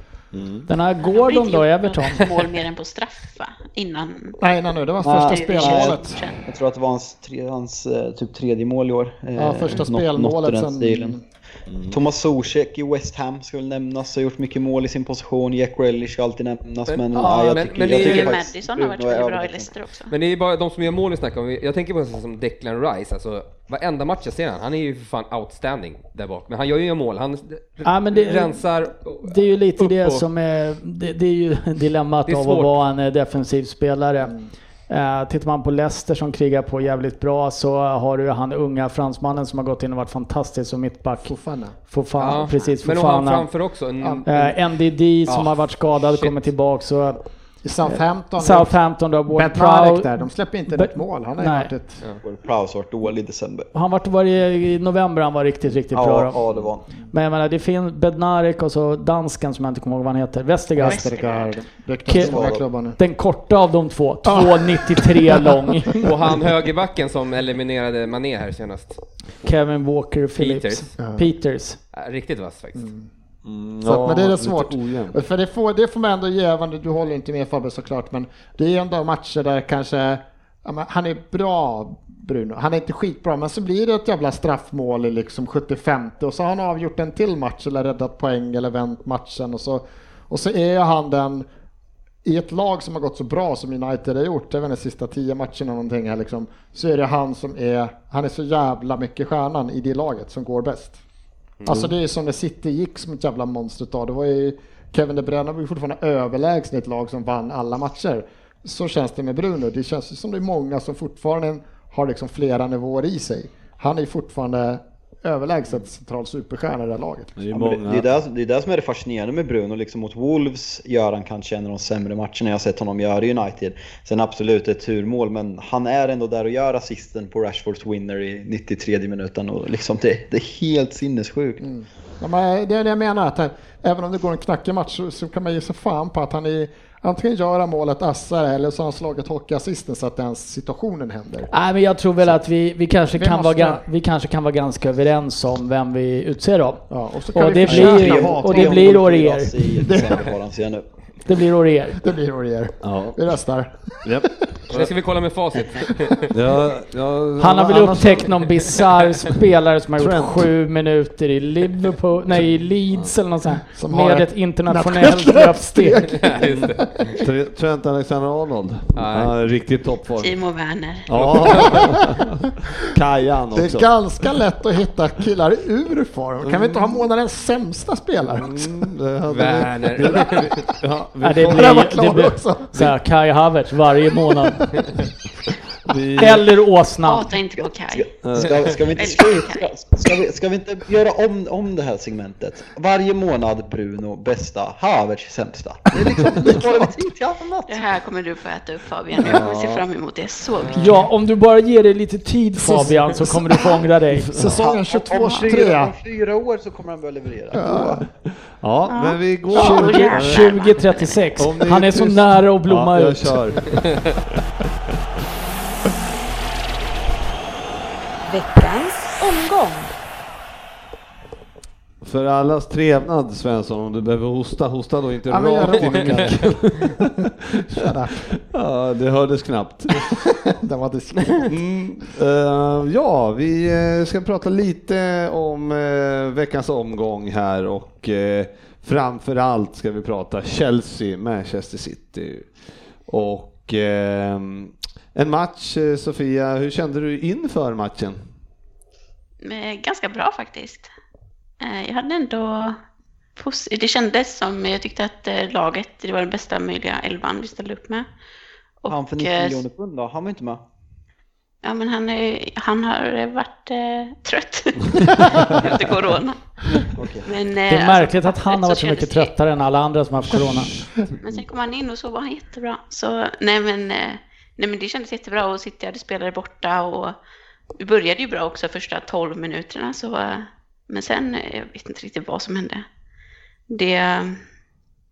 Den här Gordon då, Everton. mål mer än på straff va? Innan. Nej, nej, nu, det var första spelmålet. Jag tror att det var hans, tre, hans eh, typ tredje mål i år. Eh, Ja, första något- något i spelmålet sen... stilen. Thomas Zuzek i West Ham ska väl nämnas, har gjort mycket mål i sin position. Jack Grealish ska alltid nämnas, Men- men, ja, nej, jag men- tycker, men jag tycker ju faktiskt Madison har varit väldigt bra i. Leicester också. Men det är bara de som gör mål vi snackar om. Jag tänker på en sån som Declan Rice, alltså varenda match jag ser han, han är ju för fan outstanding där bak. Men han gör ju mål, han Ja, men det- rensar. Det är ju lite det och- som är, det, det är ju dilemmat Det är av att vara en defensiv spelare. Eh, tittar man på Leicester som krigar på jävligt bra så har du han unga fransmannen som har gått in och varit fantastisk som mittback. Fofana. Fofana, Ja, precis, Men och han Fofana. framför också. En, Eh, NDD som Ja, har varit skadad shit. kommer tillbaka. Så Southampton. Southampton då, Ward Prowse. där, de släpper inte ett mål. Han har ju varit ett... Prowse har varit dålig i december. Han vart var i november han var riktigt, riktigt bra. Ja, Då. ja, det var han. Men jag menar, det finns Bednarek och så dansken som jag inte kommer ihåg vad han heter. Westergaard. Westergaard. I. Den korta av de två. 2,93 lång. och han högerbacken som eliminerade Mané här senast. Kevin Walker Phillips. Peters. Ja. Peters. Riktigt vass faktiskt. Mm, Så att, men det är det svårt. ojämnt. För det får, det får man ändå ge, även du håller inte med Fabbe såklart, men det är ändå matcher där kanske, ja, han är bra Bruno, han är inte skitbra, men så blir det ett jävla straffmål i liksom 75 och så har han avgjort en till match eller räddat poäng eller vänt matchen och så, och så är han den i ett lag som har gått så bra som United har gjort, även de sista tio matcherna någonting här liksom, så är det han som är, han är så jävla mycket stjärnan i det laget som går bäst. Mm. Alltså det är som när City gick som ett jävla monster ett tag. Det var ju Kevin De Bruyne var ju fortfarande överlägsen i ett lag som vann alla matcher. Så känns det med Bruno. Det känns ju som det är många som fortfarande har liksom flera nivåer i sig. Han är ju fortfarande överlägset central superstjärna i det här laget. Det är Ja, det, många. det, är det, det är det som är det fascinerande med Bruno. Liksom mot Wolves gör han kanske en av de sämre matcherna jag sett honom göra i United. Sen absolut ett turmål, men han är ändå där och gör assisten på Rashfords winner i 93 minuten. Och liksom det, det är helt sinnessjukt. Ja, men det är det jag menar, att han, även om det går en knackig match så, så kan man ge sig fan på att han är antingen göra målet assar eller så har han slagit hockeyassisten så att den situationen händer. Nej, men jag tror väl att vi, vi, kanske Vi kan vara, måste- vi kanske kan vara ganska överens om vem vi utser då. Ja, och så kan Och vi det blir- och det blir Aurier. I december har Det blir Aurier. Det blir Aurier. Ja. Vi röstar. Japp. Det ska vi kolla med facit. Ja, ja, Han har väl upptäckt någon bisarr spelare som har gjort Trent. sju minuter i Liverpool, nej i Leeds eller något sånt Som med ett internationellt nationellt löpsteg. Trent Alexander-Arnold. Riktigt toppform. Timo Werner. Ja. Kajan Det är också. ganska lätt att hitta killar ur form. Kan vi inte ha månadens sämsta spelare också? Mm, det hade vi- Werner. Ja, Ja, det blir, det blir så här, Kai Havertz varje månad. vi- Eller Åsna. Hata inte på Kaj. Ska, ska, vi inte, ska, ska, vi, ska vi inte göra om, om det här segmentet? Varje månad Bruno bästa, Havertz sämsta. Det är liksom, sparar vi tid till annat. Det här kommer du få äta upp Fabian. Jag ser fram emot det så mycket. Ja, om du bara ger dig lite tid Fabian så kommer du få ångra dig. Säsongen Om fyra, 22-23. om fyra år så kommer han börja leverera. Ja, men vi går... Ja, då jävlar. 2036. Om ni Han är så nära att blomma ja, jag ut. Veckans omgång. För allas trevnad Svensson, om du behöver hosta, hosta då inte Ja, rakt in i micken. Ja, det hördes knappt. Den var diskret. Mm, eh, ja, vi eh, ska prata lite om eh, veckans omgång här och uh, framför allt ska vi prata Chelsea, Manchester City. Och eh, en match, Sofia, hur kände du inför matchen? Men Ganska bra faktiskt. Eh, Jag hade ändå... Det kändes som, jag tyckte att eh, laget, det var den bästa möjliga elvan vi ställde upp med. Och, Han för 90 eh, miljoner pund då, han var inte med. Ja, men han, är, han har varit eh, trött efter corona. Okej. Men, eh, Det är alltså, märkligt att han har varit så mycket det- tröttare än alla andra som har haft corona. Men sen kom han in och så var han jättebra. Så nej men, eh, nej, men det kändes jättebra och City hade spelare borta och vi började ju bra också första 12 minuterna. Så, men sen, jag vet inte riktigt vad som hände. Det,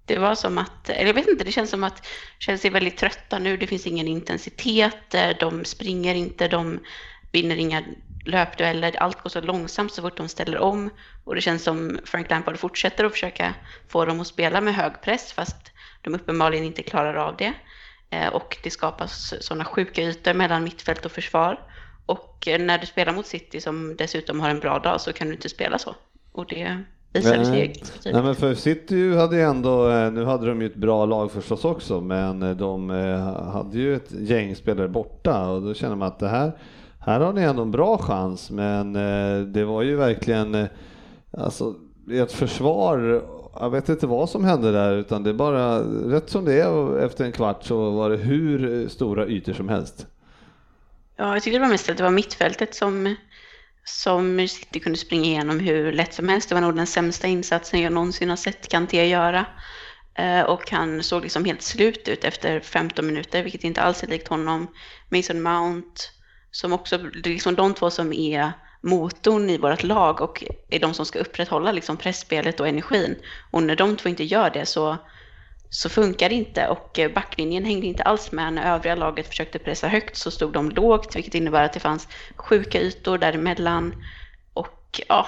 det var som att, eller jag vet inte, det känns som att Chelsea är väldigt trötta nu. Det finns ingen intensitet, de springer inte, de vinner inga löpdueller. Allt går så långsamt så fort de ställer om. Och det känns som Frank Lampard fortsätter att försöka få dem att spela med hög press fast de uppenbarligen inte klarar av det. Eh, och det skapas sådana sjuka ytor mellan mittfält och försvar. Och när du spelar mot City som dessutom har en bra dag så kan du inte spela så. Och det visade sig ganska Nej men för City hade ju ändå, eh, nu hade de ju ett bra lag förstås också, men eh, de eh, hade ju ett gäng spelare borta och då känner man att det här, här har ni ändå en bra chans, men det var ju verkligen, alltså ett försvar, jag vet inte vad som hände där, utan det är bara rätt som det är efter en kvart så var det hur stora ytor som helst. Ja, jag tyckte det var mest att det var mittfältet som, som City kunde springa igenom hur lätt som helst. Det var nog den sämsta insatsen jag någonsin har sett Kanté göra. Eh, och han såg liksom helt slut ut efter 15 minuter, vilket inte alls är likt honom. Mason Mount, som också, det är liksom de två som är motorn i vårt lag och är de som ska upprätthålla liksom pressspelet och energin. Och när de två inte gör det så, så funkar det inte och eh, backlinjen hängde inte alls med. När övriga laget försökte pressa högt så stod de lågt, vilket innebär att det fanns sjuka ytor däremellan. Och ja,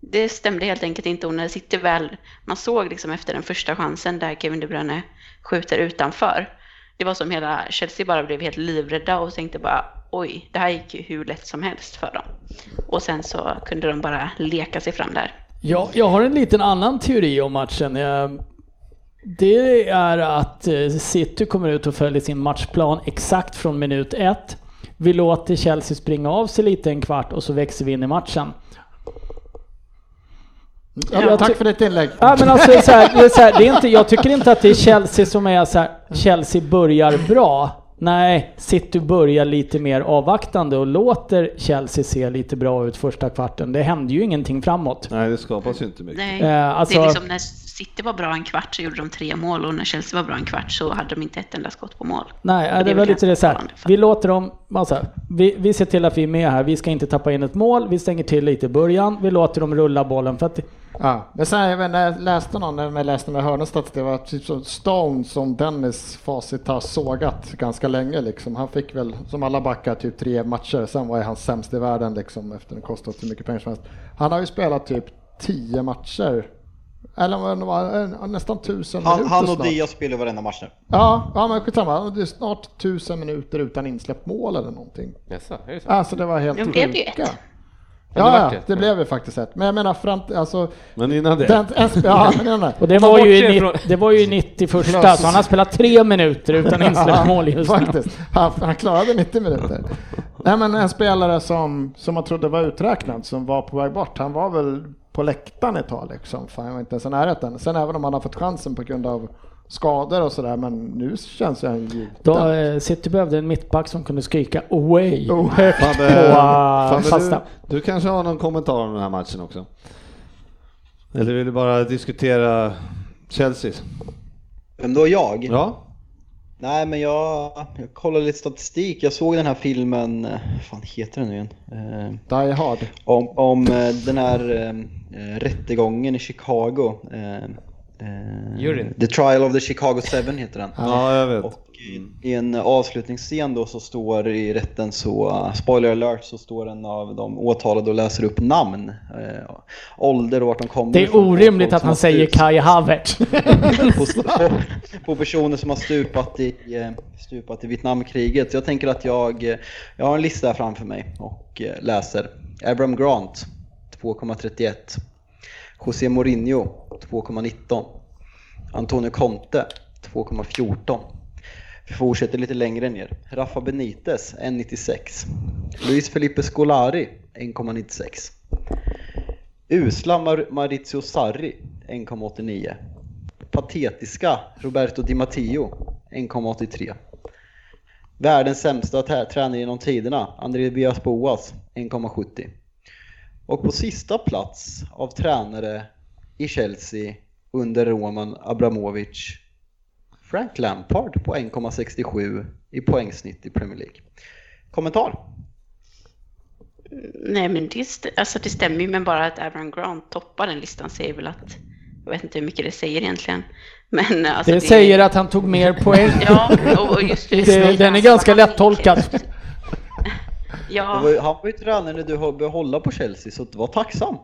det stämde helt enkelt inte. Och när det sitter väl, man såg liksom efter den första chansen där Kevin De Bruyne skjuter utanför. Det var som hela Chelsea bara blev helt livrädda och tänkte bara oj, det här gick ju hur lätt som helst för dem. Och sen så kunde de bara leka sig fram där. Ja, jag har en liten annan teori om matchen. Eh, det är att eh, City kommer ut och följer sin matchplan exakt från minut ett. Vi låter Chelsea springa av sig lite en kvart och så växer vi in i matchen. Ja, Jag tack för ditt inlägg. Ja, men alltså, det är så här, det är så här, det är inte, jag tycker inte att det är Chelsea som är så här, Chelsea börjar bra. Nej, City börjar lite mer avvaktande och låter Chelsea se lite bra ut första kvarten. Det händer ju ingenting framåt. Nej, det skapas ju inte mycket. Nej, Eh, alltså- det är liksom när City var bra en kvart så gjorde de tre mål och när Chelsea var bra en kvart så hade de inte ett enda skott på mål. Nej, det, det är är väl väl lite det så här. Vi låter dem, alltså, vi, vi ser till att vi är med här. Vi ska inte tappa in ett mål. Vi stänger till lite i början. Vi låter dem rulla bollen för att Ja, men sen jag vet, inte, när jag läste någon, när jag läste med Hörnestads, det var typ som Stone som Dennis facit har sågat ganska länge liksom. Han fick väl, som alla backar, typ tre matcher. Sen var han sämst i världen liksom efter det kostat så mycket pengar som helst. Han har ju spelat typ tio matcher. Eller var, nästan tusen Han, minuter han och snart. Diaz spelar varenda match nu. Ja, ja men skitsamma. Det är snart tusen minuter utan insläppt mål eller någonting. Jaså, är det så? Alltså det var helt sjuka. Ja, det Ja, det blev ju faktiskt ett. Men jag menar fram alltså... Men innan det. Den, ja, men den där. Och det var, ju i, det var ju i 91 så han har spelat tre minuter utan insläppt mål just nu. Faktiskt. Han, han klarade 90 minuter. Nej men en spelare som, som man trodde var uträknad, som var på väg bort, han var väl på läktaren ett tag liksom. Fan, jag var inte ens i närheten. Sen även om han har fått chansen på grund av skador och sådär, men nu känns han ju... Då, eh, City behövde en mittback som kunde skrika away Oh. högt Fabbe, på eh, Fabbe, fasta. du, du kanske har någon kommentar om den här matchen också? Eller vill du bara diskutera Chelsea? Vem då jag? Ja, Nej men jag, jag kollade lite statistik. Jag såg den här filmen, eh, vad fan heter den nu igen? Eh, Die Hard. om om eh, den här eh, rättegången i Chicago. Eh, eh, Juryn. The Trial of the Chicago 7 heter den. ja jag vet. Och i- en avslutningsscen då så står i rätten så, spoiler alert, så står en av de åtalade och läser upp namn, eh, ålder och vart de kommer Det är orimligt att han säger Kai Havertz. på, på, på personer som har stupat i, eh, stupat i Vietnamkriget. Så jag tänker att jag, eh, jag har en lista här framför mig och eh, läser. Abraham Grant 2,31. José Mourinho 2,19. Antonio Conte 2,14. Vi fortsätter lite längre ner. Rafa Benitez 1,96. Luis Felipe Scolari 1,96. Usla Mar- Maurizio Sarri 1,89. Patetiska Roberto Di Matteo 1,83. Världens sämsta tränare genom tiderna, André Boas 1,70. Och på sista plats av tränare i Chelsea under Roman Abramovic, Frank Lampard på 1,67 i poängsnitt i Premier League. Kommentar? Nej, men det, st- alltså det stämmer ju, men bara att Aaron Grant toppar den listan säger väl att, jag vet inte hur mycket det säger egentligen. Men alltså Det säger att han tog mer poäng. Ja, och just Det- det. den är ganska lättolkad. Det Ja, var, ju- han var ju tränare när du höll- behålla på Chelsea, så var tacksam.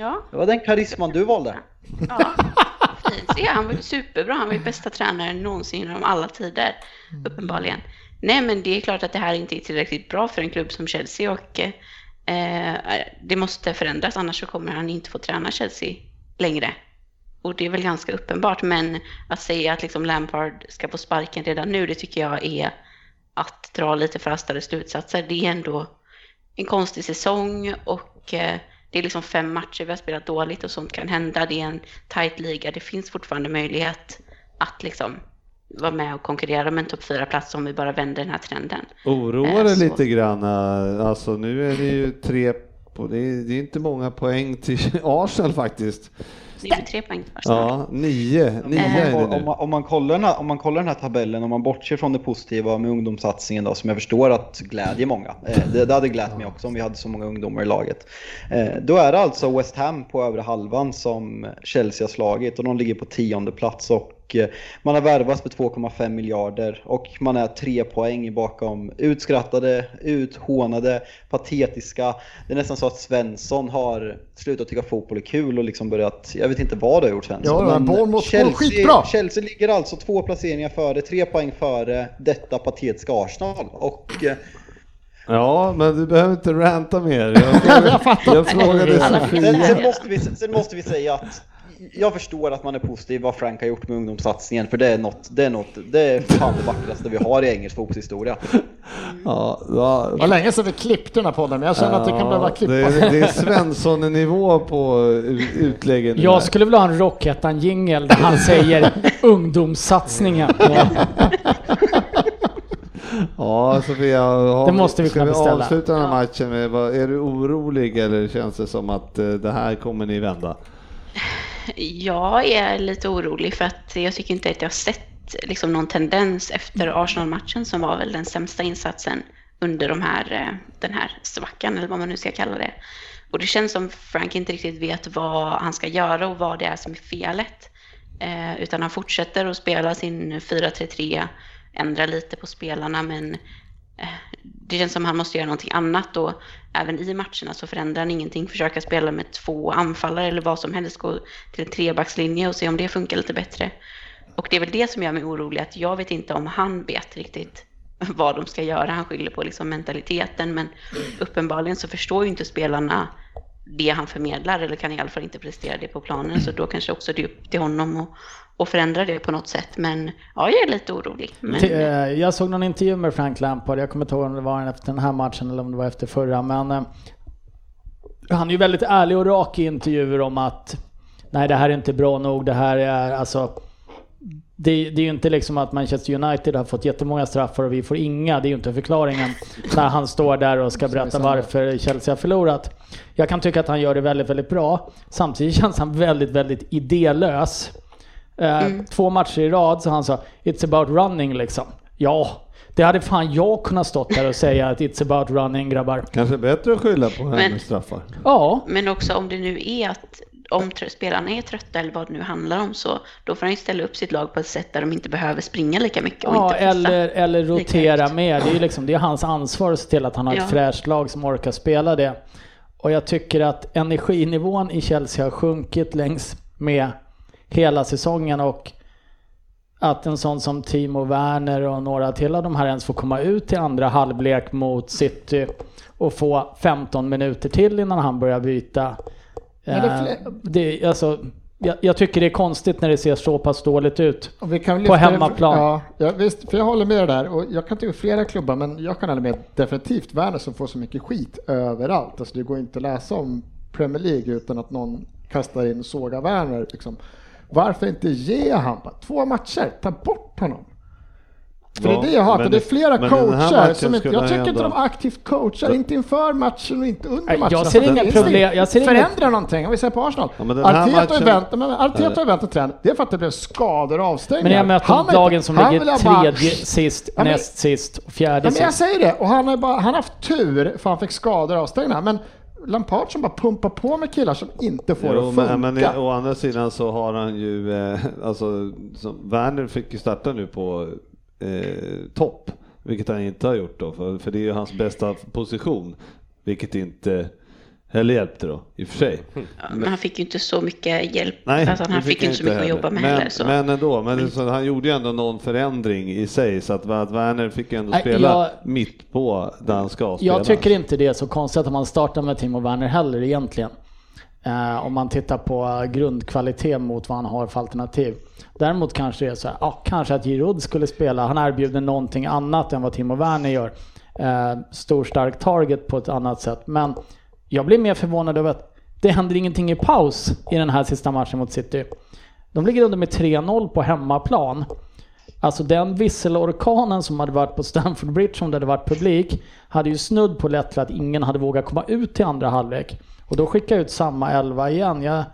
Ja, Det var den karisman du valde. ja. Fint. Se, han var ju superbra. Han var ju bästa tränaren någonsin genom alla tider, uppenbarligen. Nej, men det är klart att det här inte är tillräckligt bra för en klubb som Chelsea och eh, det måste förändras, annars så kommer han inte få träna Chelsea längre. Och det är väl ganska uppenbart, men att säga att liksom Lampard ska få sparken redan nu, det tycker jag är att dra lite fastare slutsatser. Det är ändå en konstig säsong och eh, det är liksom fem matcher vi har spelat dåligt och sånt kan hända. Det är en tight liga. Det finns fortfarande möjlighet att liksom vara med och konkurrera om en topp fyra plats om vi bara vänder den här trenden. Oroar Eh, det så- lite grann? eh, Alltså nu är det ju tre, det, är, det är inte många poäng till Arsenal faktiskt. Det är tre poäng Arsenal. Ja, nio, nio är det Om nu. man, om, man kollar den här, om man kollar den här tabellen, om man bortser från det positiva med ungdomssatsningen då, som jag förstår att glädjer många. Eh, det, det hade glatt mig också om vi hade så många ungdomar i laget. Eh, då är det alltså West Ham på övre halvan som Chelsea har slagit och de ligger på tionde plats och eh, man har värvats för 2,5 miljarder och man är tre poäng bakom utskrattade, uthånade, patetiska. Det är nästan så att Svensson har slutat tycka fotboll är kul och liksom börjat, jag vet inte vad du har gjort Svensson. Ja, men Bournemouth går skitbra. Chelsea ligger alltså två placeringar före, tre poäng före detta patetiska Arsenal. Och eh, Ja, men du behöver inte ranta mer. Jag, Jag fattar. jag frågade sen, Sofia. sen, måste vi, sen måste vi säga att jag förstår att man är positiv vad Frank har gjort med ungdomssatsningen, för det är något, det är något, det är fan det vackraste vi har i engelsk fotbollshistoria. Ja, ja, Det var länge sedan vi klippte den här podden, men jag känner att det kan behöva det, klippas. är, det är Svensson-nivå på ut- utläggen. Jag skulle vilja ha en Rockettan-jingel där han säger ungdomssatsningen. Ja. Ja, Sofia, har Det måste vi ska kunna vi beställa. avsluta den här matchen med, vad- är du orolig eller känns det som att eh, det här kommer ni vända? Jag är lite orolig för att jag tycker inte att jag har sett liksom någon tendens efter Arsenal-matchen som var väl den sämsta insatsen under de här, eh, den här svackan eller vad man nu ska kalla det. Och det känns som Frank inte riktigt vet vad han ska göra och vad det är som är felet. Eh, utan han fortsätter att spela sin 4-3-3, ändrar lite på spelarna men eh, det känns som han måste göra någonting annat och även i matcherna så förändrar han ingenting. Försöka spela med två anfallare eller vad som helst, gå till en trebackslinje och se om det funkar lite bättre. Och det är väl det som gör mig orolig, att jag vet inte om han vet riktigt vad de ska göra. Han skyller på liksom mentaliteten, men uppenbarligen så förstår ju inte spelarna det han förmedlar eller kan i alla fall inte prestera det på planen. Så då kanske också det är upp till honom att, att förändra det på något sätt. Men ja, jag är lite orolig. Men, eh, Jag såg någon intervju med Frank Lampard, jag kommer inte ihåg om det var efter den här matchen eller om det var efter förra, men eh, han är ju väldigt ärlig och rak i intervjuer om att nej det här är inte bra nog, det här är alltså det, det är ju inte liksom att Manchester United har fått jättemånga straffar och vi får inga. Det är ju inte förklaringen när han står där och ska berätta varför Chelsea har förlorat. Jag kan tycka att han gör det väldigt, väldigt bra. Samtidigt känns han väldigt, väldigt idélös. Eh, Två matcher i rad så han sa “It's about running” liksom. Ja, det hade fan jag kunnat stått där och säga att “It's about running” grabbar. Kanske bättre att skylla på Men- hennes straffar. Ja, Men också om det nu är att om spelarna är trötta eller vad det nu handlar om så då får han ju ställa upp sitt lag på ett sätt där de inte behöver springa lika mycket och ja inte eller, eller rotera med. Det är ju liksom, det är hans ansvar att se till att han har Ja. ett fräscht lag som orkar spela det. Och jag tycker att energinivån i Chelsea har sjunkit längs med hela säsongen och att en sån som Timo Werner och några till av de här ens får komma ut till andra halvlek mot City och få 15 minuter till innan han börjar byta. Det är Eh, det, alltså, jag, jag tycker det är konstigt när det ser så pass dåligt ut. På hemmaplan. Ja, ja, visst, för jag håller med där. Och jag kan tycka flera klubbar, men jag kan hålla med definitivt Werner som får så mycket skit överallt. Alltså det går inte att läsa om Premier League utan att någon kastar in såga Werner. Liksom. Varför inte ge han bara två matcher? Ta bort honom. För det är det jag hatar. Det är det- flera coacher som inte, jag tycker ju inte de aktivt coachar, inte inför matchen och inte under matchen. jag ser inga Det problem- jag ser inget- Förändra någonting, om vi ser på Arsenal. Ja, Arteta matchen- och vänt, men Arteta och vänt trend, det är för att det blev skador och avstängningar. Men jag möter lagen som ligger bara- tredje sist, Ja, men- näst sist och fjärde Ja, men jag sist. säger det, och han har, bara, han har haft tur för han fick skador och avstängningar. Men Lampard som bara pumpar på med killar som inte får det Jo, att funka. men, men å andra sidan så har han ju, eh, alltså, som, Werner fick ju starta nu på eh, topp, vilket han inte har gjort då, för, för det är ju hans bästa position, vilket inte heller hjälpte då, i och för sig. Ja, men han fick ju inte så mycket hjälp. Nej, alltså, han fick ju inte så mycket att jobba med men, heller. Så. Men ändå, men så han gjorde ju ändå någon förändring i sig, så att, att Werner fick ju ändå spela jag- mitt på där han ska spela. Jag tycker inte det är så konstigt att man startar med Timo Werner heller egentligen. Eh, om man tittar på grundkvalitet mot vad han har för alternativ. Däremot kanske det är så här, ja, kanske att Giroud skulle spela. Han erbjuder någonting annat än vad Timo Werner gör. Eh, stor stark target på ett annat sätt. Men jag blir mer förvånad över att det händer ingenting i paus i den här sista matchen mot City. De ligger under med 3-0 på hemmaplan. Alltså den visselorkanen som hade varit på Stamford Bridge om det hade varit publik hade ju snudd på lett till att ingen hade vågat komma ut till andra halvlek. Och då skickar jag ut samma elva igen. Jag,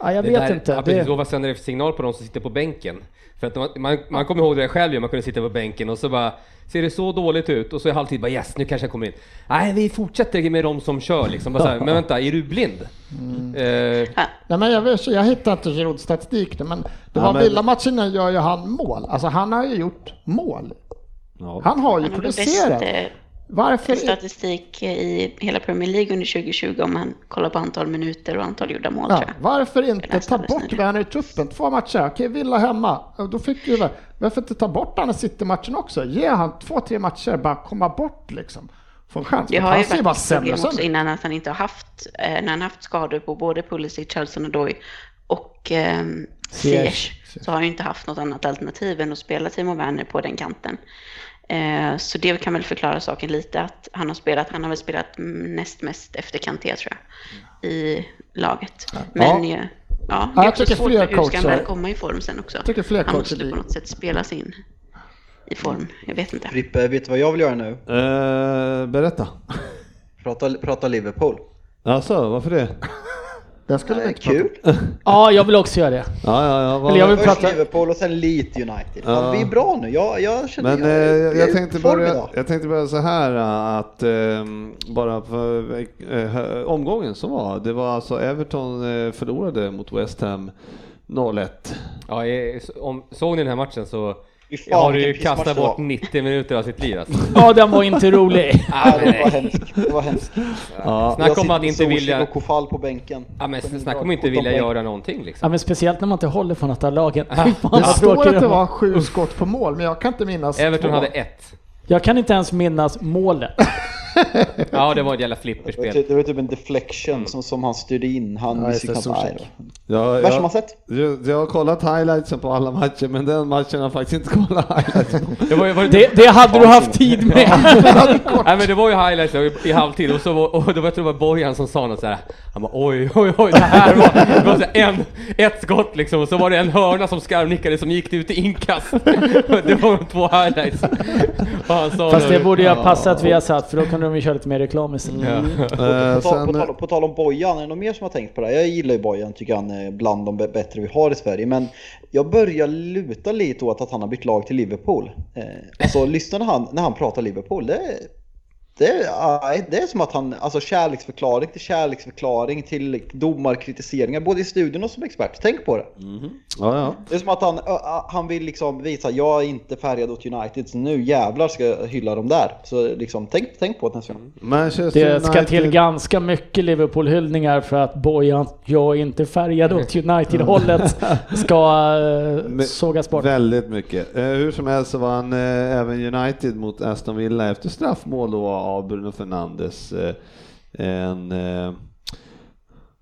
ja, jag vet där, inte. Ja, precis, Det, vad sänder det för signal på de som sitter på bänken? För att man, man, man kommer ihåg det själv man kunde sitta på bänken och så bara Ser det så dåligt ut? Och så är halvtid bara yes, nu kanske jag kommer in. Nej, vi fortsätter med de som kör liksom. Bara så här, men vänta, är du blind? Mm. Eh, Nej, men jag, vet, jag hittar inte Girouds statistik nu, men det Ja, var men- Villa-matchen gör ju han mål. Alltså han har ju gjort mål. Ja. Han har ju producerat. Varför? statistik i hela Premier League under 2020 om man kollar på antal minuter och antal gjorda mål Ja, varför inte ta bort. Werner i truppen? Två matcher, okej Villa hemma. Då fick ju, varför inte ta bort han i City-matchen också? Ge han två, tre matcher, bara komma bort liksom. Få en chans. Det har ju varit problem också innan att han inte har haft, eh, när han haft skador på både Pulisic, Hudson och Doy och eh, Ziyech så har han ju inte haft något annat alternativ än att spela Timo Werner på den kanten. Eh, så det kan väl förklara saken lite att han har spelat, han har väl spelat näst mest efter Kanté tror jag i laget. Men ja, ja det jag är också svårt fler för hur ska han väl komma i form sen också? tycker fler han måste på något sätt spelas in i form, jag vet inte. Frippe, vet du vad jag vill göra nu? Eh, berätta. Prata, prata Liverpool. Alltså, varför det? Den skulle vi inte prata om. kul. ja, jag vill också göra det. Ja, ja, ja. vad- Eller jag vill Först prata- Liverpool och sen lite United. Fan, Ja. vi är bra nu. Jag, jag känner Men eh, jag, jag, är i tänkte börja, jag tänkte börja så här eh, att ehm, bara för eh, omgången som var, det var alltså Everton eh, förlorade mot West Ham 0-1. ja, eh, om, såg ni den här matchen så Fy fan, har du ju kastat bort 90 minuter av sitt liv alltså. Ja, den var inte rolig. Ja, det var hemskt. Det var hemskt. Ja, Snacka om Jag att inte vilja... och Kofall på bänken. Ja men snacka om inte 17 vilja göra någonting liksom. Ja, men speciellt när man inte håller för något av lagen. Fan, Det står att det var. var sju skott på mål, men jag kan inte minnas Everton två. hade ett. Jag kan inte ens minnas målet. Ja, det var ett jävla Det var flipperspel. typ, det var typ en deflection som, som han styrde in. Han Ja. Nej, Ja, Värsta jag, man sett. jag, jag har kollat highlightsen på alla matcher, men den matchen har jag faktiskt inte kollat highlightsen på. Det var, det, Det, det hade du haft tid med. Nej men det var ju highlights i, i halvtid och så var, och det var, jag tror det var Bojan som sa något såhär Han bara oj oj oj det här var, det var så en, ett skott liksom och så var det en hörna som skarvnickade som gick ut i inkast. Det var de två highlights. Fast det borde ju ha passat via satt för då kunde de ju köra lite mer reklam istället. Ja. Eh, På, tal, på, tal, på tal om Bojan, är det någon mer som har tänkt på det? här? Jag gillar ju Bojan, tycker han är bland de bättre vi har i Sverige. Men jag börjar luta lite åt att han har bytt lag till Liverpool. Eh, alltså lyssna när han, när han pratar Liverpool. Det, är- det är som att han, alltså kärleksförklaring till kärleksförklaring till domarkritiseringar, både i studion och som expert. Tänk på det. ja, ja. Det är som att han, han vill liksom visa, jag är inte färgad åt United, så nu jävlar ska jag hylla dem där. Så liksom, tänk, tänk på det nästa gång. Manchester Det ska till ganska mycket Liverpool-hyllningar för att Bojan, jag är inte färgad åt United-hållet, ska Men- sågas bort. Väldigt mycket. Eh, hur som helst så vann eh, även United mot Aston Villa efter straffmål då av Bruno Fernandes. Eh, en, eh,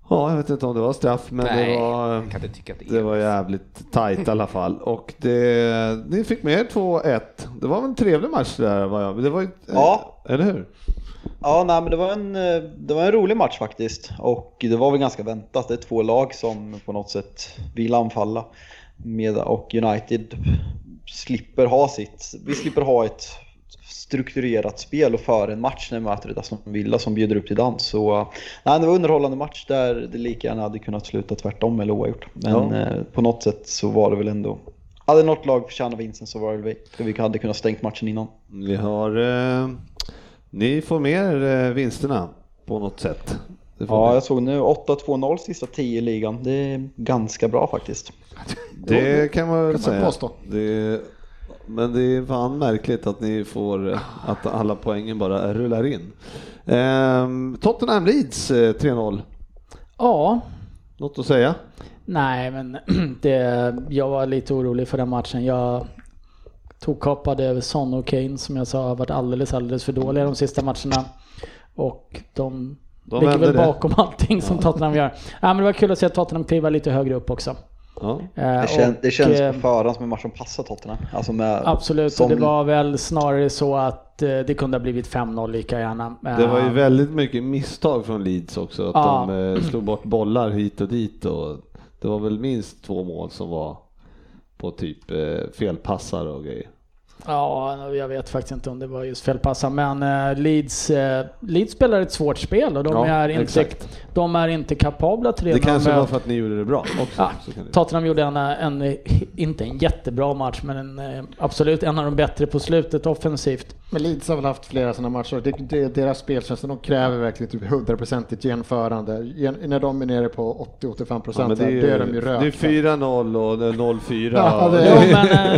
ja, jag vet inte om det var straff, men Nej, det var, jag kan inte tycka att det det var jävligt tajt i alla fall. Och det, ni fick med 2-1. Det var väl en trevlig match där, var jag. Det var ju, Ja. Eller hur? Ja, nej, men det var, en, eh, det var en rolig match faktiskt. Och det var väl ganska väntat. Det är två lag som på något sätt vill anfalla. Med, och United slipper ha sitt, vi slipper ha ett strukturerat spel och före en match när vi möter ett Aston Villa som bjuder upp till dans. Så nej, det var en underhållande match där det lika gärna hade kunnat sluta tvärtom eller oavgjort. Men Ja. eh, på något sätt så var det väl ändå hade något lag förtjänat vinsten så var det väl vi. Vi hade kunnat stängt matchen innan. Vi har... Eh, ni får mer eh, vinsterna på något sätt. Ja, jag såg nu 8-2-0 sista 10 i ligan. Det är ganska bra faktiskt. Det kan man väl säga. påstå. Det, men det är fan märkligt att ni får, eh, att alla poängen bara rullar in. Ehm, Tottenham Leeds eh, 3-0. Ja, Något att säga? nej men det, jag var lite orolig för den matchen. Jag tog kapade över Son och Kane som jag sa har varit alldeles, alldeles för dåliga de sista matcherna. Och de, De ligger väl det. bakom allting som Tottenham gör. Ja, men det var kul att se att Tottenham kliva lite högre upp också. Ja. Eh, Det, kän, och, det känns eh, på förhand som en match som passar Tottenham. Alltså med Absolut, som, och det var väl snarare så att eh, det kunde ha blivit 5-0 lika gärna. Det var ju Eh, väldigt mycket misstag från Leeds också. Att Ja. de eh, slog bort bollar hit och dit. Och det var väl minst två mål som var på typ eh, felpassar och grejer. Ja, jag vet faktiskt inte om det var just felpassar, men eh, Leeds, eh, Leeds spelar ett svårt spel och de, Ja, är, inte, exakt. de är inte kapabla till det. Det kanske var för att ni gjorde det bra också. Ja, så kan det- Tottenham gjorde en, en, inte en jättebra match, men en, eh, absolut en av de bättre på slutet offensivt. Men Leeds har väl haft flera sådana matcher. Det, det, deras speltjänster, de kräver verkligen typ 100% genomförande. Gen, när de är nere på 80-85% Ja, det, här, är, då är de ju rökta. det är 4-0 och det är 0-4. Ja,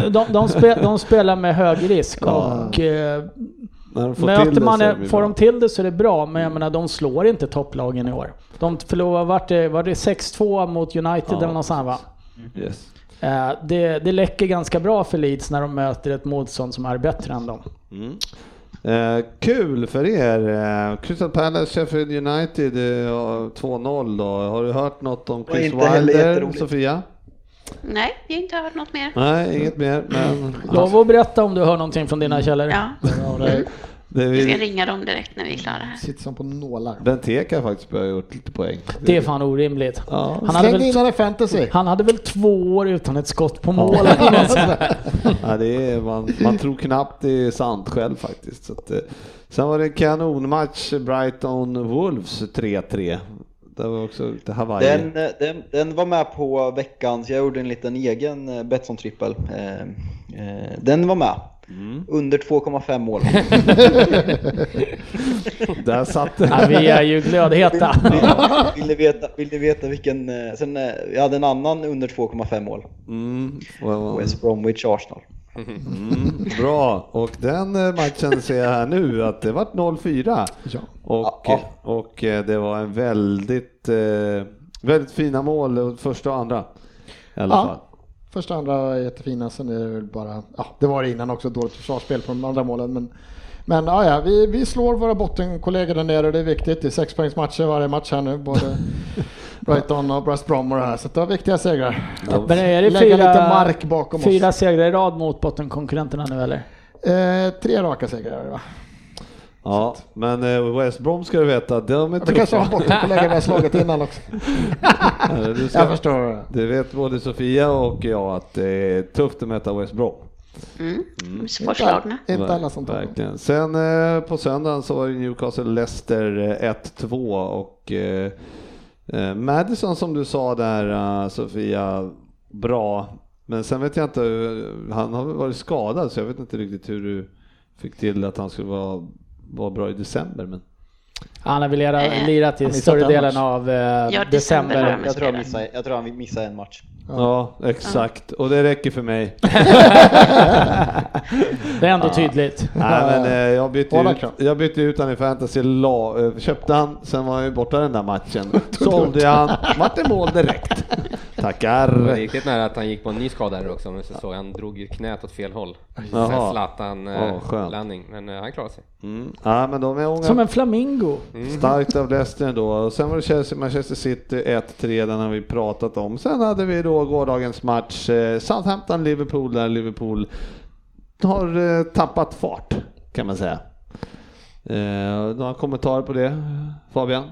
eh, de, de, spe, de spelar med hög risk och eh, När de får till möter man det, får de till det så är det bra, men jag menar de slår inte topplagen i år. De förlorade, vart det, var det 6-2 mot United Ja, eller något sånt va? Yes. Eh, Det, det läcker ganska bra för Leeds när de möter ett motstånd som är bättre än dem. Mm. Eh, kul för er. Eh, Crystal Palace, Sheffield United eh, ja, 2-0 då. Har du hört något om Chris Wilder. Sofia? Nej, jag har inte hört något mer. Nej, inget mer. Men Lov att berätta om du hör någonting från dina källor. Ja, det vi ska vill, ringa dem direkt när vi är klara här. sitter som på nålar. Benteke har faktiskt börjat gjort lite poäng. Det är fan orimligt. Ja. Han hade, Släng väl, fantasy. han hade väl två år utan ett skott på mål. Ja, det är, man, man tror knappt det är sant själv faktiskt. Så att, eh, sen var det en kanonmatch, Brighton Wolves 3-3. Det var också lite Hawaii. Den, eh, den, den var med på veckans, jag gjorde en liten egen eh, Betsson-trippel. Eh, den var med. Mm. Under 2,5 mål. Där satt det. ja, vi är ju glödheta. Vill ni veta, vill ni veta vilken, sen, jag hade en annan under 2,5 mål. Mm. var- West Bromwich Arsenal. Mm, bra, och den eh, matchen ser jag här nu att det vart 0-4. Ja. Och, Ja. och eh, det var en väldigt, eh, väldigt fina mål, första och andra. I alla Ja. fall. Första och andra var jättefina, sen är det väl bara, ja det var det innan också, dåligt försvarsspel på de andra målen. Men, men ja, ja vi, vi slår våra bottenkollegor där nere och det är viktigt. Det är sex poängs matcher varje match här nu, både Brighton och West Brom och det här. Så det var viktiga segrar. Men är det Lägga lite fyra, mark bakom fyra oss. segrar i rad mot bottenkonkurrenterna nu eller? Eh, tre raka segrar är det va? Ja, men eh, West Brom ska du veta, de är Vi kanske har tuffa. bottenkollegor vi har slagit innan också. Du, Jag ska, förstår. det vet både Sofia och jag att det är tufft att möta West Brom. Mm. Svårslagna. Inte alla som tar. Verkligen. Sen eh, på söndagen så var det Newcastle-Leicester eh, 1-2 och eh, eh, Eh, Madison som du sa där eh, Sofia, bra. Men sen vet jag inte, han har varit skadad så jag vet inte riktigt hur du fick till att han skulle vara, vara bra i december. Men... Han har väl lira- Eh, lirat i större en delen match. av eh, Ja, december Jag tror, han missade, jag tror han missade en match. Ja, exakt. Och det räcker för mig. Det är ändå tydligt. Nej, men, eh, jag, bytte ut, jag bytte ut han i fantasy, la, eh, köpte han, sen var han ju borta den där matchen. Sålde jag han, vart det mål direkt. Det var Tackar. riktigt nära att han gick på en ny skada där också, men så såg jag, han drog ju knät åt fel håll. Jaha. Zlatan Ja, eh, skönt. landning, men eh, han klarade sig. Mm. Ja, men de är. Som en flamingo. Starkt av Leicester då. Och sen var det Chelsea Manchester City 1-3, den har vi pratat om. Sen hade vi då gårdagens match eh, Southampton-Liverpool där Liverpool har eh, tappat fart kan man säga. Eh, några kommentarer på det Fabian?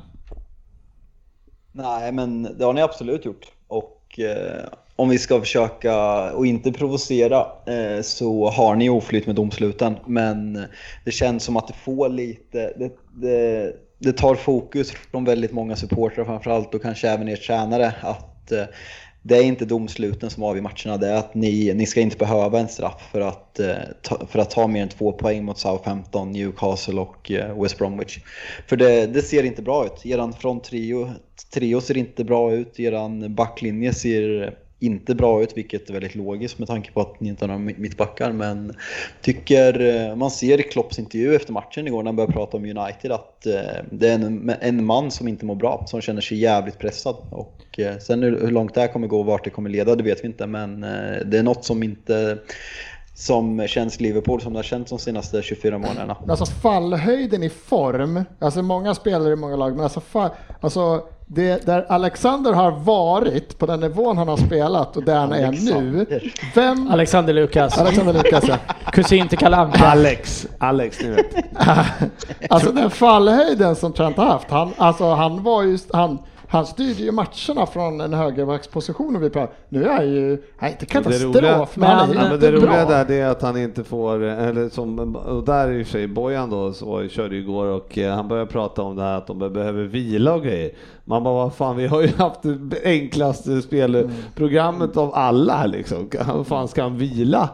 Nej, men det har ni absolut gjort. Och och eh, om vi ska försöka och inte provocera eh, så har ni oflyt med domsluten. Men det känns som att det får lite, det, det, det tar fokus från väldigt många supportrar framförallt och kanske även er tränare att eh, det är inte domsluten som avgör matcherna, det är att ni, ni ska inte behöva en straff för att, eh, ta, för att ta mer än två poäng mot Southampton, Newcastle och eh, West Bromwich. För det, det ser inte bra ut. Eran fronttrio trio ser inte bra ut, eran backlinje ser inte bra ut, vilket är väldigt logiskt med tanke på att ni inte har några mittbackar. Men tycker, eh, man ser i Klopps intervju efter matchen igår när han började prata om United att eh, det är en, en man som inte mår bra, som känner sig jävligt pressad. Och eh, sen hur långt det här kommer gå och vart det kommer leda, det vet vi inte. Men det är något som inte som känns Liverpool som det har känts de senaste 24 månaderna. Alltså fallhöjden i form, alltså många spelare i många lag, men alltså, fall, alltså det, där Alexander har varit på den nivån han har spelat och där han är nu. Vem? Alexander Lukas. Alexander Lukas ja. Kusin till Kalle. Alex, Alex ni vet. alltså den fallhöjden som Trent har haft, han, alltså han var ju, han, han styrde ju matcherna från en högerbacksposition och vi pratade. Nu är han ju, han är inte katastrof, men han är men inte Det roliga bra. där är att han inte får, eller som, och där är i och för sig Bojan då, så körde ju igår och eh, han började prata om det här att de behöver vila och grejer. Man bara, vad fan, vi har ju haft det enklaste spelprogrammet av alla här liksom. Vad fan ska han vila?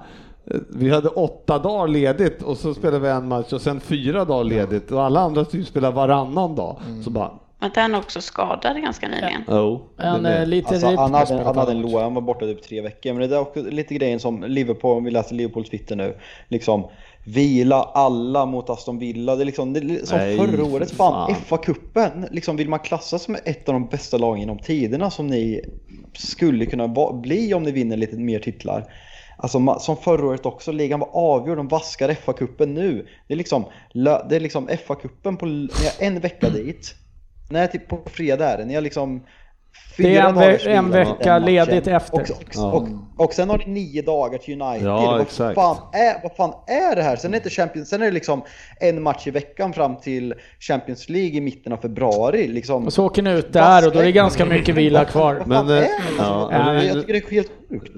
Vi hade åtta dagar ledigt och så spelade vi en match och sen fyra dagar ledigt och alla andra typ spelar varannan dag. Så bara, Men inte han också skadad ganska nyligen? oh. En det- eh, lite Alltså, han, hade, han hade en låga, han var borta typ tre veckor. Men det är också lite grejen som Liverpool, om vi läser Liverpools Twitter nu, liksom vila alla mot Aston Villa. Det är liksom, det är som Nej, förra året, fan, fan. FA-cupen. Liksom vill man klassas som ett av de bästa lagen genom tiderna som ni skulle kunna bli om ni vinner lite mer titlar. Alltså som förra året också, ligan var avgjord, de vaskar FA-cupen nu. Det är liksom, det är liksom FA-cupen på, en vecka dit. Nej, typ på fredag är det. Ni har liksom Det är fyra en ve- en vecka ledigt efter. Och, och, Ja. och, och sen har ni nio dagar till United. Ja, vad, exakt. Fan är, vad fan är det här? Sen är, det inte Champions, sen är det liksom en match i veckan fram till Champions League i mitten av februari. Liksom. Och så åker ni ut där och då är det ganska mycket vila kvar. Vad Men, fan eh, är det? ja, jag, tycker det är helt sjukt.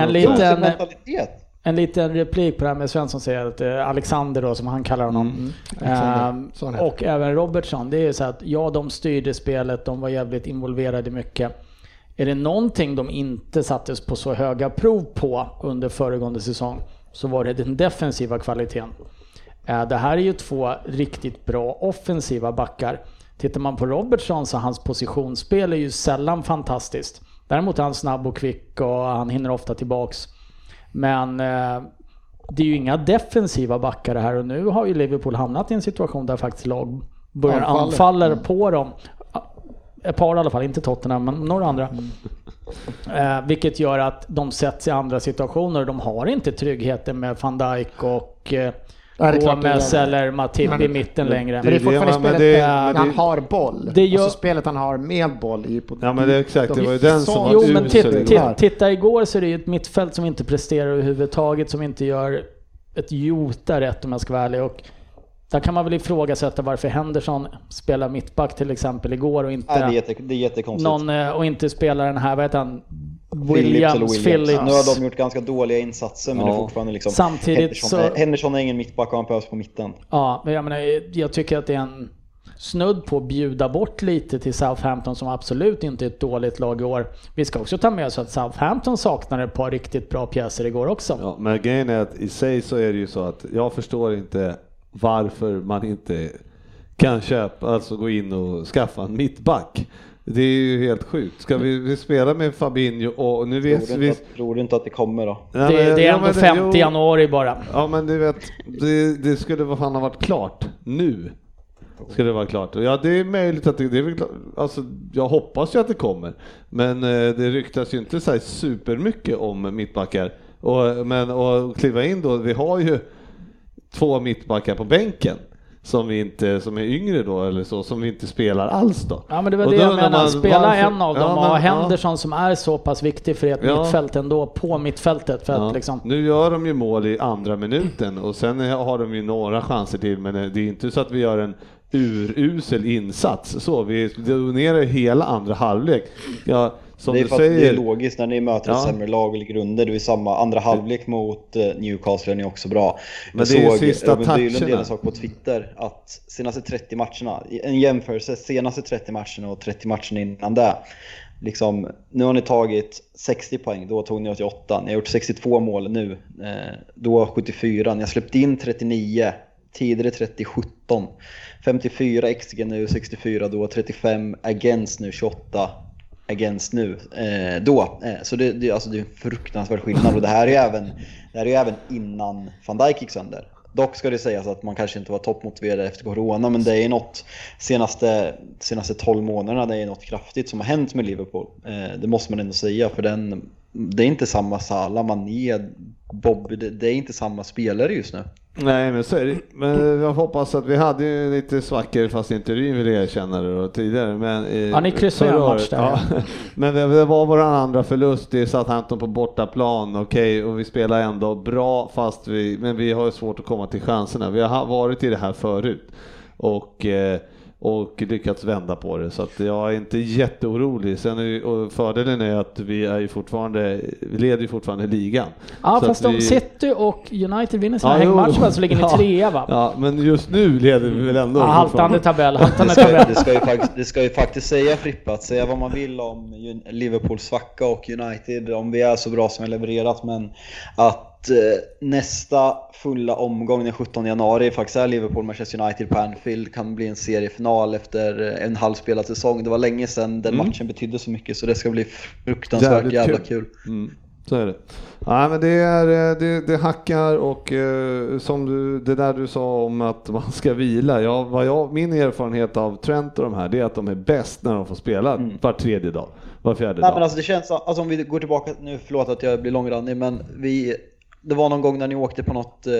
En liten- mentalitet. En liten replik på det här med Svensson säger att eh, Alexander då, som han kallar honom, han heter. och även Robertson, det är ju så att ja, de styrde spelet, de var jävligt involverade i mycket. Är det någonting de inte sattes på så höga prov på under föregående säsong så var det den defensiva kvaliteten. Eh, Det här är ju två riktigt bra offensiva backar. Tittar man på Robertson så hans positionsspel är ju sällan fantastiskt. Däremot är han snabb och kvick och han hinner ofta tillbaks. Men eh, det är ju inga defensiva backar här och nu har ju Liverpool hamnat i en situation där faktiskt lag börjar Anfaller. anfalla på dem. Ett par i alla fall, inte Tottenham, men några andra. Eh, vilket gör att de sätts i andra situationer. De har inte tryggheten med van Dijk och eh, Nej, Gomes eller Matip i mitten längre. Men det är fortfarande det, men spelet det- men han har boll. Det gör- Alltså spelet han har med boll i på, Ja men det är exakt, det var ju den som Så- var Jo men titt, titta igår så är det ju ett mittfält som inte presterar överhuvudtaget, som inte gör ett jota rätt om jag ska vara ärlig. Och där kan man väl ifrågasätta varför Henderson spelar mittback till exempel igår och Nej, det, är inte jätte, det är jättekonstigt. någon eh, och inte spelar den här, vad heter han? Phillips Williams, Williams. Phillips. Nu har de gjort ganska dåliga insatser men Ja. det är fortfarande liksom Samtidigt Henderson, så- är, Henderson är ingen mittback och han behövs på mitten. Ja, men jag menar, jag tycker att det är en snudd på att bjuda bort lite till Southampton som absolut inte är ett dåligt lag i år. Vi ska också ta med oss att Southampton saknar ett par riktigt bra pjäser igår också. Ja, men grejen är att i sig så är det ju så att jag förstår inte varför man inte kan köpa, alltså gå in och skaffa en mittback. Det är ju helt sjukt. Ska vi, vi spela med Fabinho och nu vet Tror vi... att, tror du inte att det kommer då? Nej, Det, men- det är ja, ändå men det- 5 jo. januari bara. Ja men du vet, det, det skulle vad fan ha varit klart nu. Skulle det vara klart. Ja det är möjligt att det, det är väl alltså jag hoppas ju att det kommer. Men eh, det ryktas ju inte så här supermycket om mittbackar. Och, men och kliva in då, vi har ju två mittbackar på bänken. Som vi inte, som är yngre då eller så, som vi inte spelar alls då. Ja men det var Och det jag menar, man, spela varför- en av dem Ja, och men- ja. Henderson som är så pass viktig för ett Ja. mittfält ändå, på mittfältet. För Ja, att liksom, Nu gör de ju mål i andra minuten och sen har de ju några chanser till men det är inte så att vi gör en urusel insats. Så, vi dominerar ju hela andra halvlek. Jag som det är du för att det är säger, logiskt när ni möter ett Ja. sämre lag och ligger under. Det är samma andra halvlek mot eh, Newcastle är ni också bra. Men Jag det är ju såg sista Robin Bylund toucherna. dela en sak på Twitter att senaste 30 matcherna, en jämförelse senaste 30 matcherna och 30 matcherna innan det. Liksom, nu har ni tagit 60 poäng, då tog ni 88. Ni har gjort 62 mål nu, eh, då 74. Ni har släppt in 39, tidigare 30-17. 54 XG nu, 64 då, 35 against nu, 28 against nu eh, då. Eh, så det, det, alltså det är en fruktansvärd skillnad och det här är ju även, det här är ju även innan van Dijk gick sönder. Dock ska det sägas att man kanske inte var toppmotiverad efter corona men det är något senaste, senaste 12 månaderna, det är något kraftigt som har hänt med Liverpool. Eh, det måste man ändå säga för den, det är inte samma Salah, Mané, Bobby, det, det är inte samma spelare just nu. Nej, men så är det. Men jag hoppas att vi hade ju lite svackor fast inte Ryn ville erkänna det då, tidigare. Men, eh, Ja, ni kryssade en match där, Ja. Men det, det var vår andra förlust i Southampton på bortaplan, okej, och vi spelar ändå bra fast vi, men vi har svårt att komma till chanserna. Vi har ha- varit i det här förut och eh, och lyckats vända på det så att jag är inte jätteorolig. Sen är, ju- och fördelen är att vi är ju fortfarande, vi leder ju fortfarande ligan. Ja, Så fast att om vi- City och United vinner sina Ja, hängmatcher så ligger ni Ja. trea va? Ja, men just nu leder vi väl ändå Ja, haltande tabell, haltande Det ska, tabell. det, ska ju faktiskt, det ska ju faktiskt säga Frippe, att säga vad man vill om Liverpools svacka och United, om vi är så bra som vi levererat, men att nästa fulla omgång den 17 januari faktiskt är Liverpool-Manchester United på Anfield, kan bli en seriefinal efter eh, en halvspelad säsong. Det var länge sedan den matchen betydde så mycket, så det ska bli fruktansvärt Jävligt jävla kul. kul. Mm, så är det. Nej men det, är, eh, det, det hackar och eh, som du, det där du sa om att man ska vila. Ja, vad jag, min erfarenhet av Trent och de här det är att de är bäst när de får spela var tredje dag, var fjärde Mm. Nej dag. men alltså det känns, alltså om vi går tillbaka, nu förlåt att jag blir långrandig men vi, det var någon gång när ni åkte på något eh,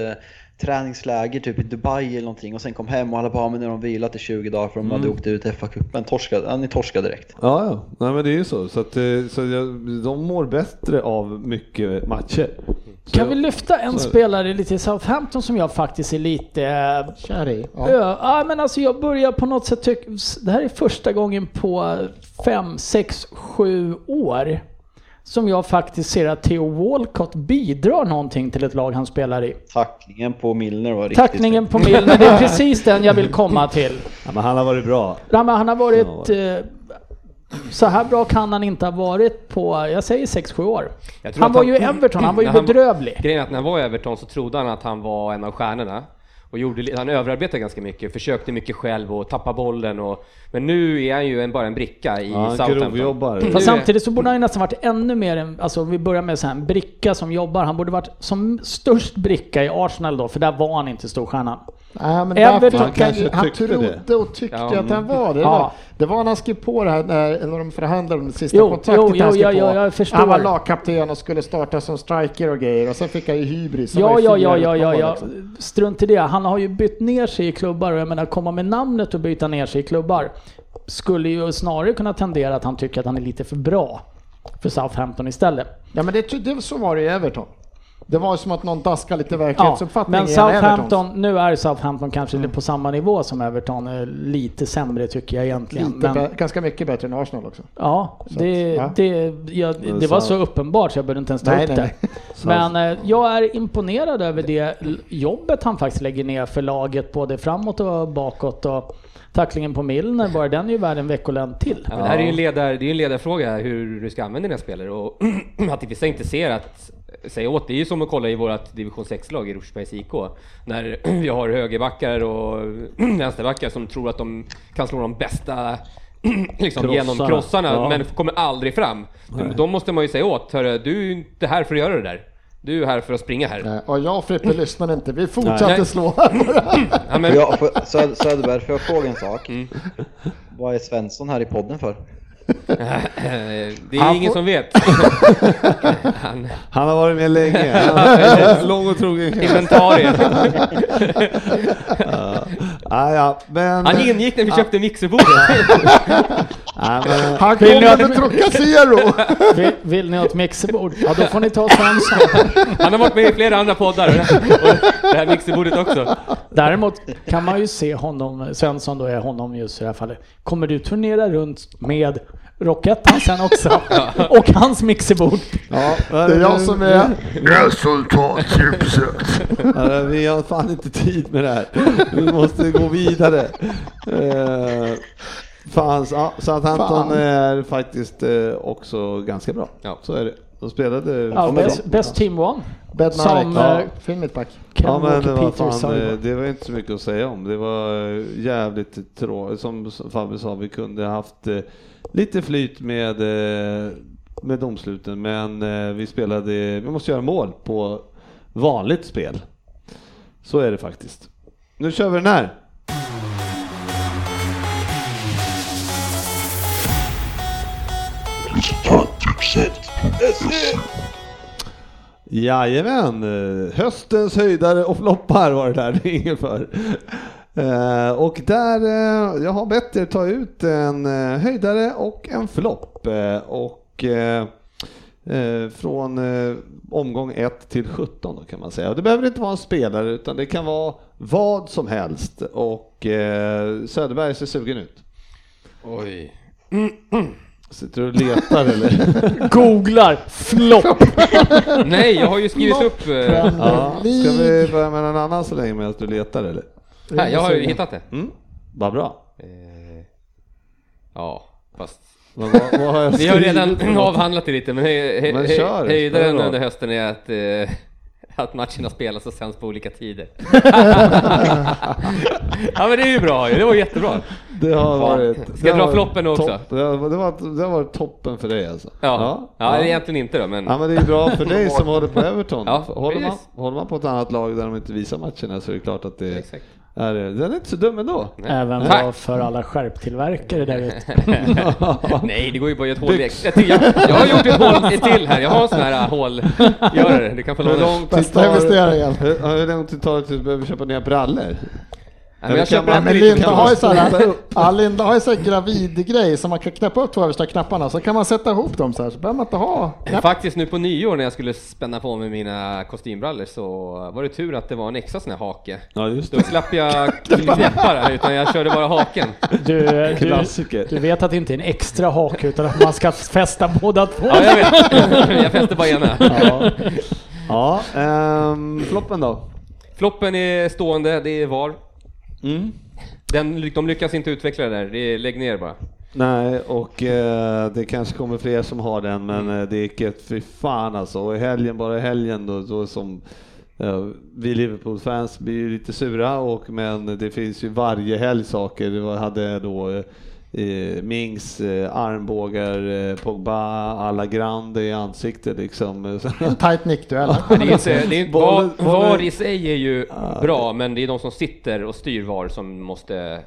träningsläger typ i Dubai eller någonting och sen kom hem och alla bara "Ja, men nu har de vilat i 20 dagar för de hade åkt ut FA-cupen, torskade, ja, ni torskade direkt. Ja, ja. Nej, men det är ju så. Så, att, eh, så jag, de mår bättre av mycket matcher. Så Kan jag- vi lyfta en så- spelare lite i Southampton som jag faktiskt är lite... eh, Kör i. Ja. Ja. ja, men alltså jag börjar på något sätt tycka... Det här är första gången på fem, sex, sju år som jag faktiskt ser att Theo Walcott bidrar någonting till ett lag han spelar i. Tacklingen på Milner var riktigt Tackningen på Milner, det är precis den jag vill komma till. Ja, men han har varit bra. Ja, men han har varit... Eh, så här bra kan han inte ha varit på, jag säger 6-7 år. Han var ju i Everton, han var ju han- bedrövlig. Grejen är att när han var i Everton så trodde han att han var en av stjärnorna. Och gjorde, han överarbetade ganska mycket, försökte mycket själv och tappade bollen och... Men nu är han ju en, bara en bricka i Ja, Southampton. är- Fast samtidigt så borde han ju nästan varit ännu mer en, alltså vi börjar med så här, en bricka som jobbar. Han borde varit som störst bricka i Arsenal då, för där var han inte storstjärnan. Nej, men Everton Han kanske han, han tyckte trodde det. och tyckte Ja, att han var det. Det Ja. Det var när han skrev på det här när, när de förhandlade om det sista Jo, kontraktet. jo, jo, han skrev ja, på. ja, jag förstår. Han var lagkapten och skulle starta som striker och grejer och sen fick han ju hybris. Ja, ja, ja, ja, ja, ja. Strunt i det. Han har ju bytt ner sig i klubbar och jag menar komma med namnet och byta ner sig i klubbar skulle ju snarare kunna tendera att han tycker att han är lite för bra för Southampton istället. Ja, men det, det, så var det i Everton. Det var som att någon daskade lite Ja, verklighetsuppfattning men i en Everton. Southampton, nu är Southampton kanske på samma nivå som Everton, eh, lite sämre tycker jag egentligen. Lite Men, ganska mycket bättre än Arsenal också. ja, Så det, att, ja. det, ja, Men det var så- uppenbart så jag behövde inte ens ta Nej, upp nej, det. Men eh, jag är imponerad över det jobbet han faktiskt lägger ner för laget, både framåt och bakåt. Och tacklingen på Milner, bara den är ju värd en veckolön till. Ja, men det här är ju en, ledar, det är en ledarfråga hur du ska använda dina spelare och att vissa inte ser att säga åt. Det är ju som att kolla i vårt division 6-lag i Rosersbergs IK. När vi har högerbackar och vänsterbackar som tror att de kan slå de bästa liksom, genom krossarna, Ja. men kommer aldrig fram. De måste man ju säga åt, hörru, du är inte här för att göra det där. Du är här för att springa här. Nej, Och jag och Frippe lyssnade inte, vi fortsatte Nej. slå. Ja, men, Söderberg, får jag fråga en sak? Mm. Vad är Svensson här i podden för? det är Han ingen får- som vet. Han, Han har varit med länge. Lång och trogen inventarier. Ja, ja, men... Han ingick när vi köpte mixerbordet. Ja, men, Han Vill ni med Trocacero! Vill, vill ni ha ett mixerbord? Ja, då får ni ta Svensson. Han har varit med i flera andra poddar. Och det här mixerbordet också. Däremot kan man ju se honom, Svensson då är honom just i det här fallet. Kommer du turnera runt med Rockettan sen också. Och hans mixerbord. Ja, Det är jag som är... Ja, vi har fan inte tid med det här. Vi måste gå vidare. Uh, fan, ja, Southampton Fan. är faktiskt eh, också ganska bra. Ja. Så är det. De spelade... Ja, best, best team one. Bednarek. Som, Ja. eh, Fin mittback. Ja men Peters sa fan, det eh, det var inte så mycket att säga om. Det var eh, jävligt tråkigt. Som Fabbe sa, vi kunde haft eh, lite flyt med, eh, med domsluten, men eh, vi spelade, vi måste göra mål på vanligt spel. Så är det faktiskt. Nu kör vi den här. Jajamän, höstens höjdare och floppar var det där, det är inget för. Eh, och där, eh, jag har bett er ta ut en eh, höjdare och en flopp. Och från omgång 1 till 17 då kan man säga. Och det behöver inte vara en spelare utan det kan vara vad som helst. Och eh, Söderberg ser sugen ut. Oj. Sitter du och letar eller? Googlar flopp. Nej, jag har ju skrivit upp... ja. Ska vi börja med någon annan så länge medan du letar eller? Här, jag har ju hittat det. Mm, vad bra. Eh, ja, fast... Men vad, vad har jag Vi har redan avhandlat det lite, men, kör, höjdaren under hösten är att, eh, att matcherna spelas och sänds på olika tider. ja men det är ju bra ju, det var jättebra. Det har varit... Ska jag dra floppen också? topp. Det har, det, var, det har varit toppen för dig alltså? Ja, ja, egentligen inte då, men... Ja men det är bra för dig som håller på Everton. Ja, håller, man, håller man på ett annat lag där de inte visar matcherna så är det klart att det Exakt. Är... Den är inte så dum ändå. Även Tack. för alla skärptillverkare där ute. Nej, det går ju bara att göra ett hål i jag, jag, har gjort ett hål ett till här, jag har en sån här äh, hålgörare, du kan få Hur låna. lång tid Bästa tar investeringen. hur, hur lång tid tar det tills du behöver köpa nya brallor? Ja, men jag köper Linda har ju ja, Linda har ju såhär gravidgrej som man kan knäppa upp två översta knapparna så kan man sätta ihop dem så här så behöver man inte ha knapp. Faktiskt nu på nyår när jag skulle spänna på mig mina kostymbrallor så var det tur att det var en extra sån här hake. Ja just Då slapp jag knäppa det, utan jag körde bara haken. Du, du, Klassiker. du vet att det inte är en extra hake utan att man ska fästa båda två. Ja, jag vet. Jag fäste bara ena. Ja, ja ehm, floppen då? Floppen är stående, det är VAR. Mm. Den, de lyckas inte utveckla det där, det lägg ner bara. Nej, och eh, det kanske kommer fler som har den, men eh, det gick ett fy fan alltså. Och i helgen, bara i helgen då, då som eh, vi Liverpool-fans blir ju lite sura, och, men det finns ju varje helg saker. Var, hade då eh, eh, Mings eh, armbågar, eh, Pogba, alla grande i ansiktet liksom. Tight nickduell. Det är inte, det är inte, VAR, VAR i sig är ju bra, men det är de som sitter och styr VAR som måste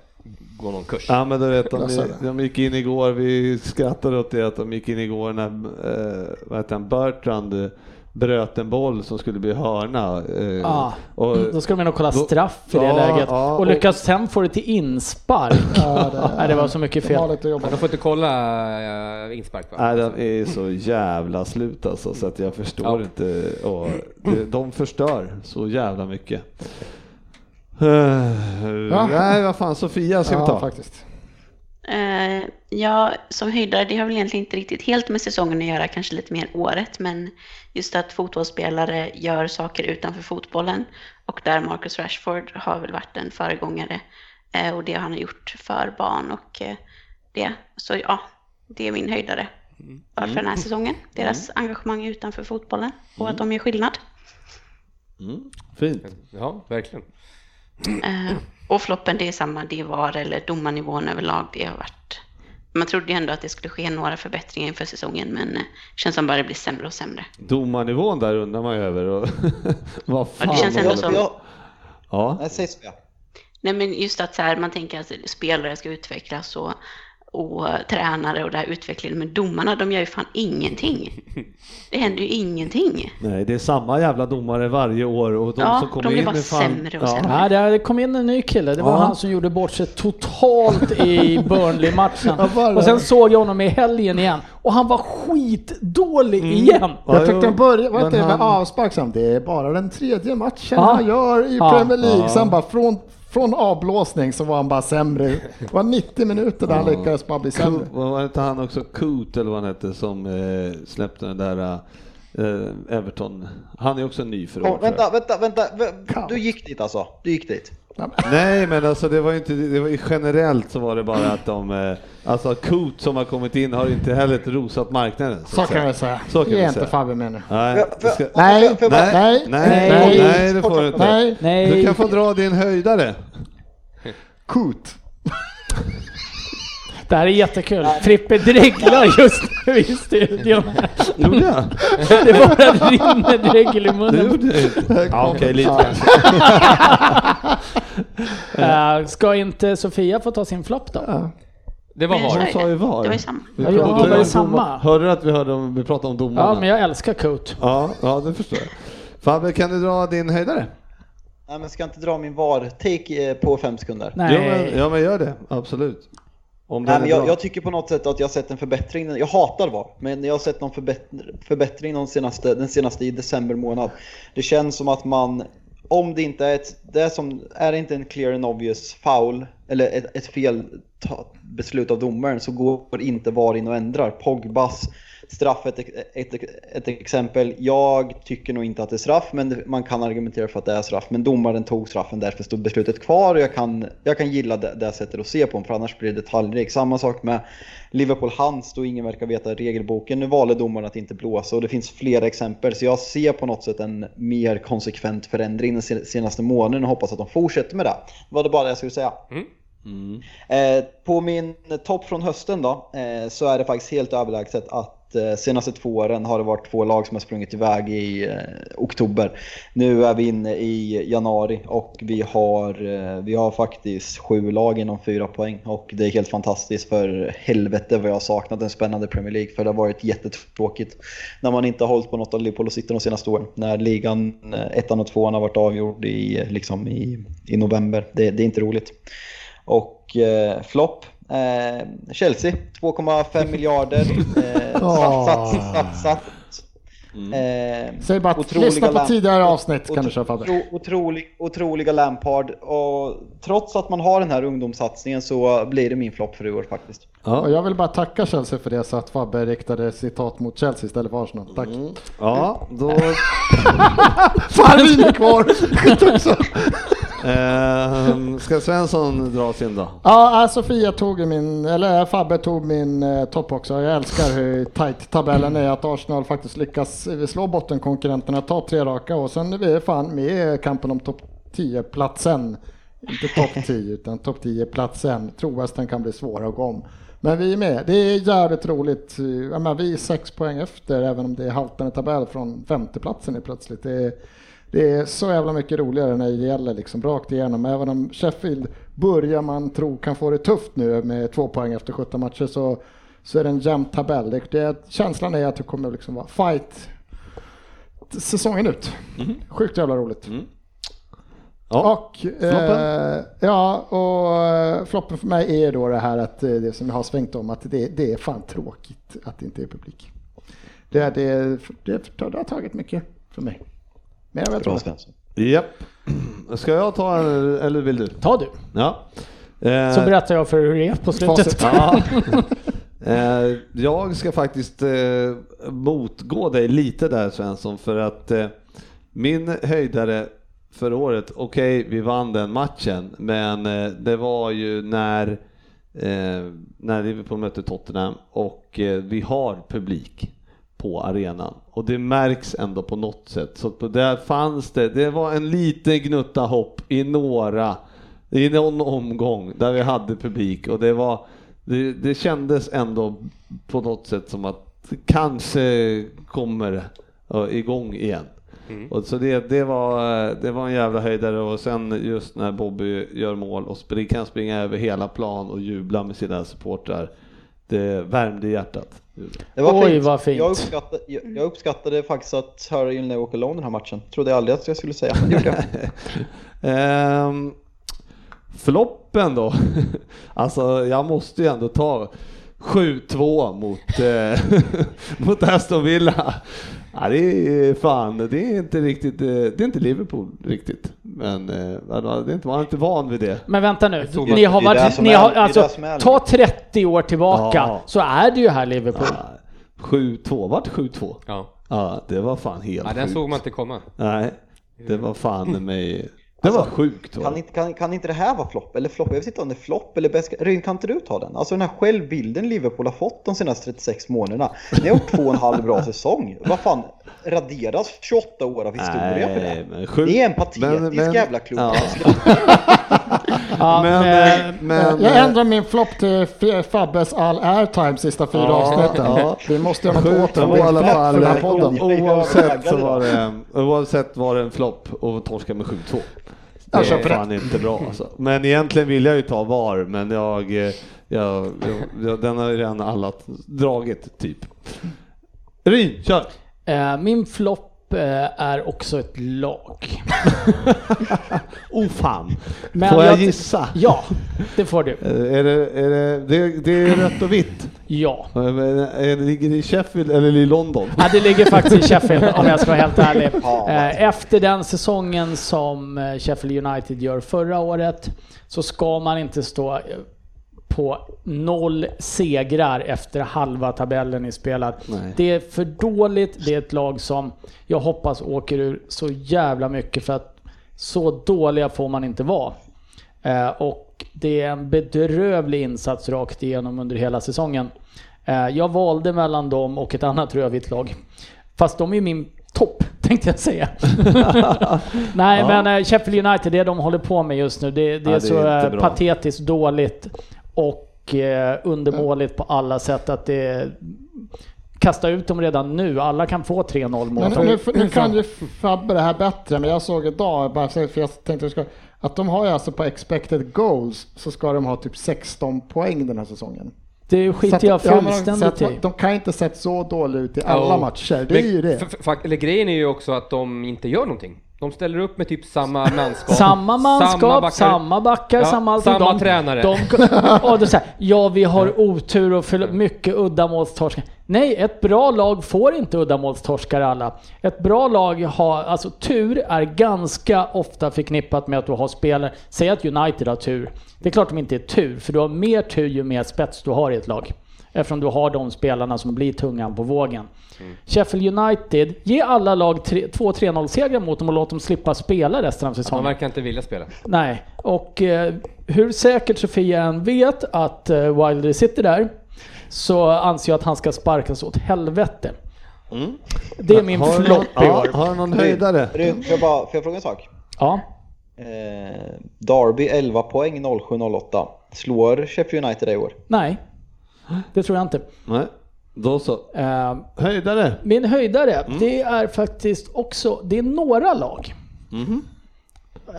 gå någon kurs. Ja men du vet, de, de gick in igår, vi skrattade åt det att de gick in igår när, eh, vad heter han, Bertrand bröt en boll som skulle bli hörna. Eh, Ah, och, Då ska de och kolla Då- straff i det Ja, läget. ja, och och- lyckas sen få det till inspark. Ja, det- Nej, det var så mycket De fel. Men de får inte kolla uh, inspark va? Nej, den är så jävla slut alltså, så att jag förstår Ja. inte. Och de, de förstör så jävla mycket. Uh, Nej, vad fan, Sofia ska vi Ja, ta. faktiskt. Eh, ja, som höjdare, det har väl egentligen inte riktigt helt med säsongen att göra, kanske lite mer året, men just att fotbollsspelare gör saker utanför fotbollen och där Marcus Rashford har väl varit en föregångare eh, och det han har gjort för barn och eh, det. Så ja, det är min höjdare för den här säsongen. Deras engagemang utanför fotbollen och att de gör skillnad. Mm, fint. Ja, verkligen. Och floppen, det är samma, det var eller domarnivån överlag, det har varit... Man trodde ju ändå att det skulle ske några förbättringar inför säsongen, men eh, känns som bara det blir sämre och sämre. Domarnivån där undrar man ju över. Och vad fan Ja, det känns ändå som... Ja. nej, säg Sofia. Nej, men just att så här, man tänker att spelare ska utvecklas och, och tränare och det här utvecklingen, men domarna, de gör ju fan ingenting. Det händer ju ingenting. Nej, det är samma jävla domare varje år och de Ja, som kommer de blir in bara är fan... sämre och sämre. Nej, det kom in en ny kille. Det var Ja. han som gjorde bort sig totalt i Burnley-matchen. Ja, och sen såg jag honom i helgen igen och han var skitdålig igen. Ja, Jag tyckte den började, vad heter det, med han- avspark det är bara den tredje matchen Ja. han gör i Ja. Premier League. Ja. Sen bara från från avblåsning så var han bara sämre. Det var 90 minuter där han lyckades bara bli sämre. Var det inte han också, Coot eller vad han hette, som eh, släppte den där eh, Everton? Han är också ny för jag. vänta, vänta, vänta. Du gick dit alltså? Du gick dit? Nej men alltså det var ju inte, det var generellt så var det bara att de, eh, alltså Coot som har kommit in har inte heller rosat marknaden. Så att kan jag säga. Så kan Ge vi inte. Fabbe med nu. Nej, det Nej, nej, Nej, nej, nej, nej, det får du inte. Nej, Nej. Du kan få dra din höjdare. Coot. Det här är jättekul. Frippe dreglar just nu i studion. Gjorde jag? Det bara rinner dregel i Det munnen. gjorde jag inte. Ja, okej, lite kanske. Eh, ska inte Sofia få ta sin flopp då? Det var VAR. Hon sa ju Det VAR. var ju samma. Vi Ja, var om samma. domar. Hörde du att vi, hörde om, vi pratade om domarna? Ja, men jag älskar Coat. ja, ja, det förstår jag. Fabbe, kan du dra din höjdare? Nej men ska jag inte dra min VAR-take eh, på fem sekunder? Nej. Ja men, ja, men gör det. Absolut. Om Nej, men är jag, jag tycker på något sätt att jag har sett en förbättring. Jag hatar VAR, men jag har sett någon förbätt- förbättring de senaste, den senaste i december månad. Det känns som att man, om det inte är ett, det är, som, är det inte en clear and obvious foul, eller ett, ett fel beslut av domaren, så går inte VAR in och ändrar. Pogbas straff ett, ett, ett exempel. Jag tycker nog inte att det är straff, men man kan argumentera för att det är straff. Men domaren tog straffen, därför stod beslutet kvar och jag kan, jag kan gilla det, det sättet att se på för annars blir det detaljrik. Samma sak med Liverpool Hans då ingen verkar veta regelboken. Nu valde domaren att inte blåsa och det finns flera exempel. Så jag ser på något sätt en mer konsekvent förändring den senaste månaden och hoppas att de fortsätter med det. Det var det bara det jag skulle säga. Mm. Mm. Eh, på min topp från hösten då, eh, så är det faktiskt helt överlägset att eh, senaste två åren har det varit två lag som har sprungit iväg i eh, oktober. Nu är vi inne i januari och vi har, eh, vi har faktiskt sju lag inom fyra poäng och det är helt fantastiskt för helvete vad jag har saknat en spännande Premier League för det har varit jättetråkigt när man inte har hållit på något av Liverpool och City de senaste åren. När ligan, eh, ettan och tvåan har varit avgjord i, liksom i, i november. Det, det är inte roligt. Och eh, flopp. Eh, Chelsea, 2,5 miljarder. Eh, satsat, satsat. Eh, Säg bara att lyssna på tidigare avsnitt kan du köra Fabbe. otro- otrolig, otroliga Lampard. Och trots att man har den här ungdomssatsningen så blir det min flopp för i år faktiskt. Och jag vill bara tacka Chelsea för det så att Fabbe riktade citat mot Chelsea istället för Arsenal. Tack. Ja, då... Fan, vin är kvar! Eh, ska Svensson dra sin då? Ja, ah, Sofia tog min, eller äh, Fabbe tog min eh, topp också. Jag älskar hur tight tabellen är, att Arsenal faktiskt lyckas eh, slå bottenkonkurrenterna, ta tre raka och sen är vi fan med i kampen om topp 10-platsen. Inte topp 10 utan topp 10-platsen. Tror kan bli svåra att gå om. Men vi är med. Det är jävligt roligt. Menar, vi är sex poäng efter även om det är haltande tabell från femteplatsen är plötsligt. Det är, det är så jävla mycket roligare när det gäller liksom rakt igenom. Även om Sheffield börjar man tro kan få det tufft nu med två poäng efter 17 matcher så, så är det en jämn tabell. Det, känslan är att det kommer liksom vara fight säsongen ut. Sjukt jävla roligt. Ja, Och, eh, ja, och eh, floppen för mig är då det här att eh, det som jag har svängt om att det, det är fan tråkigt att det inte är publik. Det, är- det, det, det har tagit mycket för mig. Men jag vet Bra. Svensson. Japp. Ska jag ta en, eller vill du? Ta du. Ja. Eh, Så berättar jag för hur det är på slutet. Ja. Eh, jag ska faktiskt eh, motgå dig lite där Svensson för att min höjdare för året, okej vi vann den matchen men det var ju när, när Liverpool mötte Tottenham och vi har publik på arenan och det märks ändå på något sätt. Så där fanns det, det var en liten gnutta hopp i några, i någon omgång där vi hade publik och det var, det, det kändes ändå på något sätt som att det kanske kommer igång igen. Och så det, det, var, det var en jävla höjdare och sen just när Bobby gör mål och spring, kan springa över hela plan och jubla med sina supportrar. Det värmde hjärtat. Det var Oj, fint. vad fint. Jag, uppskattade, jag, jag uppskattade faktiskt att höra Neil Walk Alone den här matchen. Trodde jag aldrig att jag skulle säga, men det gjorde jag. Ehm, floppen då? alltså jag måste ju ändå ta 7-2 mot, eh, mot Aston Villa. Ja, det är fan, det är inte riktigt, eh, det är inte Liverpool riktigt. Men eh, det är inte, man är inte van vid det. Men vänta nu, ni har varit, ni har, är alltså, ta 30 år tillbaka Ja. så är det ju här Liverpool. Ja, 7-2, vart 7-2? Ja. Ja, det var fan helt ja, den sjukt. såg man inte komma. Nej, det var fan mig, det var sjukt. var Kan inte, kan, kan inte det här vara flopp? Eller flopp? Jag vet inte om det är flopp eller bäst. Ryn, kan inte du ta den? Alltså den här självbilden Liverpool har fått de senaste 36 månaderna. Ni har gjort två och en halv bra säsong. Vad fan, raderas 28 år av historia för det? men sjukt. Det är en patetisk Men- men- jävla klubb. Ja. Ja, Men, eh, eh, men, jag ändrar min flopp till Fabbes all airtime sista fyra Ja, avsnitten. ja. Vi måste göra något åt det i alla fall, podden. Oavsett så var det, oavsett var det en flopp och torska med 7-2. Det Jag är fan inte bra alltså. Men egentligen vill jag ju ta VAR, men jag, eh, jag, jag den har ju redan alla dragit typ. Ryn, kör! eh, min flopp eh, är också ett lag. Oh fan! Men Får jag jag- gissa? Ja, det får du. Eh, Är det, är det, det, det är rött och vitt? Ja. Eh, men är det- Ligger det i Sheffield eller i London? Ja, det ligger faktiskt i Sheffield om jag ska vara helt ärlig. Eh, Efter den säsongen som eh, Sheffield United gör förra året så ska man inte stå eh, på noll segrar efter halva tabellen i spelad. Nej. Det är för dåligt, det är ett lag som jag hoppas åker ur så jävla mycket för att så dåliga får man inte vara. Eh, och det är en bedrövlig insats rakt igenom under hela säsongen. Eh, jag valde mellan dem och ett annat rödvitt lag. Fast de är min topp, tänkte jag säga. Nej, Ja. men eh, Sheffield United, det de håller på med just nu, det, det Ja, är det så är patetiskt dåligt och eh, undermåligt på alla sätt att det kasta ut dem redan nu. Alla kan få 3-0 mål. Men nu, nu kan ju Fabbe det här bättre, men jag såg idag, bara för jag tänkte att de har ju alltså på expected goals så ska de ha typ 16 poäng den här säsongen. Det Så skiter att- jag ja, men de- fullständigt i. De kan inte sett så dåligt ut i alla Ja. matcher, det är ju det. F- f- eller grejen är ju också att de inte gör någonting. De ställer upp med typ samma manskap. Samma manskap, samma backar, backar. Ja, samma allt. samma de, tränare. De, och är så här, ja, vi har otur och för mycket uddamålstorskar. Nej, ett bra lag får inte uddamålstorskar alla. Ett bra lag har, alltså tur är ganska ofta förknippat med att du har spelare. Säg att United har tur. Det är klart de inte är tur, för du har mer tur ju mer spets du har i ett lag. Eftersom du har de spelarna som blir tungan på vågen. Sheffield United, ge alla lag tre- 2-3-0 segrar mot dem och låt dem slippa spela resten av De säsongen. verkar inte vilja spela. Nej, och eh, hur säkert Sofia än vet att eh, Wilder sitter där så anser jag att han ska sparkas åt helvete. Det är min Har flopp någon, i år. har du någon höjdare? Får jag, bara, får jag fråga en sak? Ja, Eh, Derby 11 poäng 07-08. Slår Sheffield United det i år? nej. Det tror jag inte. Nej, då så. Eh, Höjdare? min höjdare, Mm. det är faktiskt också, det är några lag. Mhm.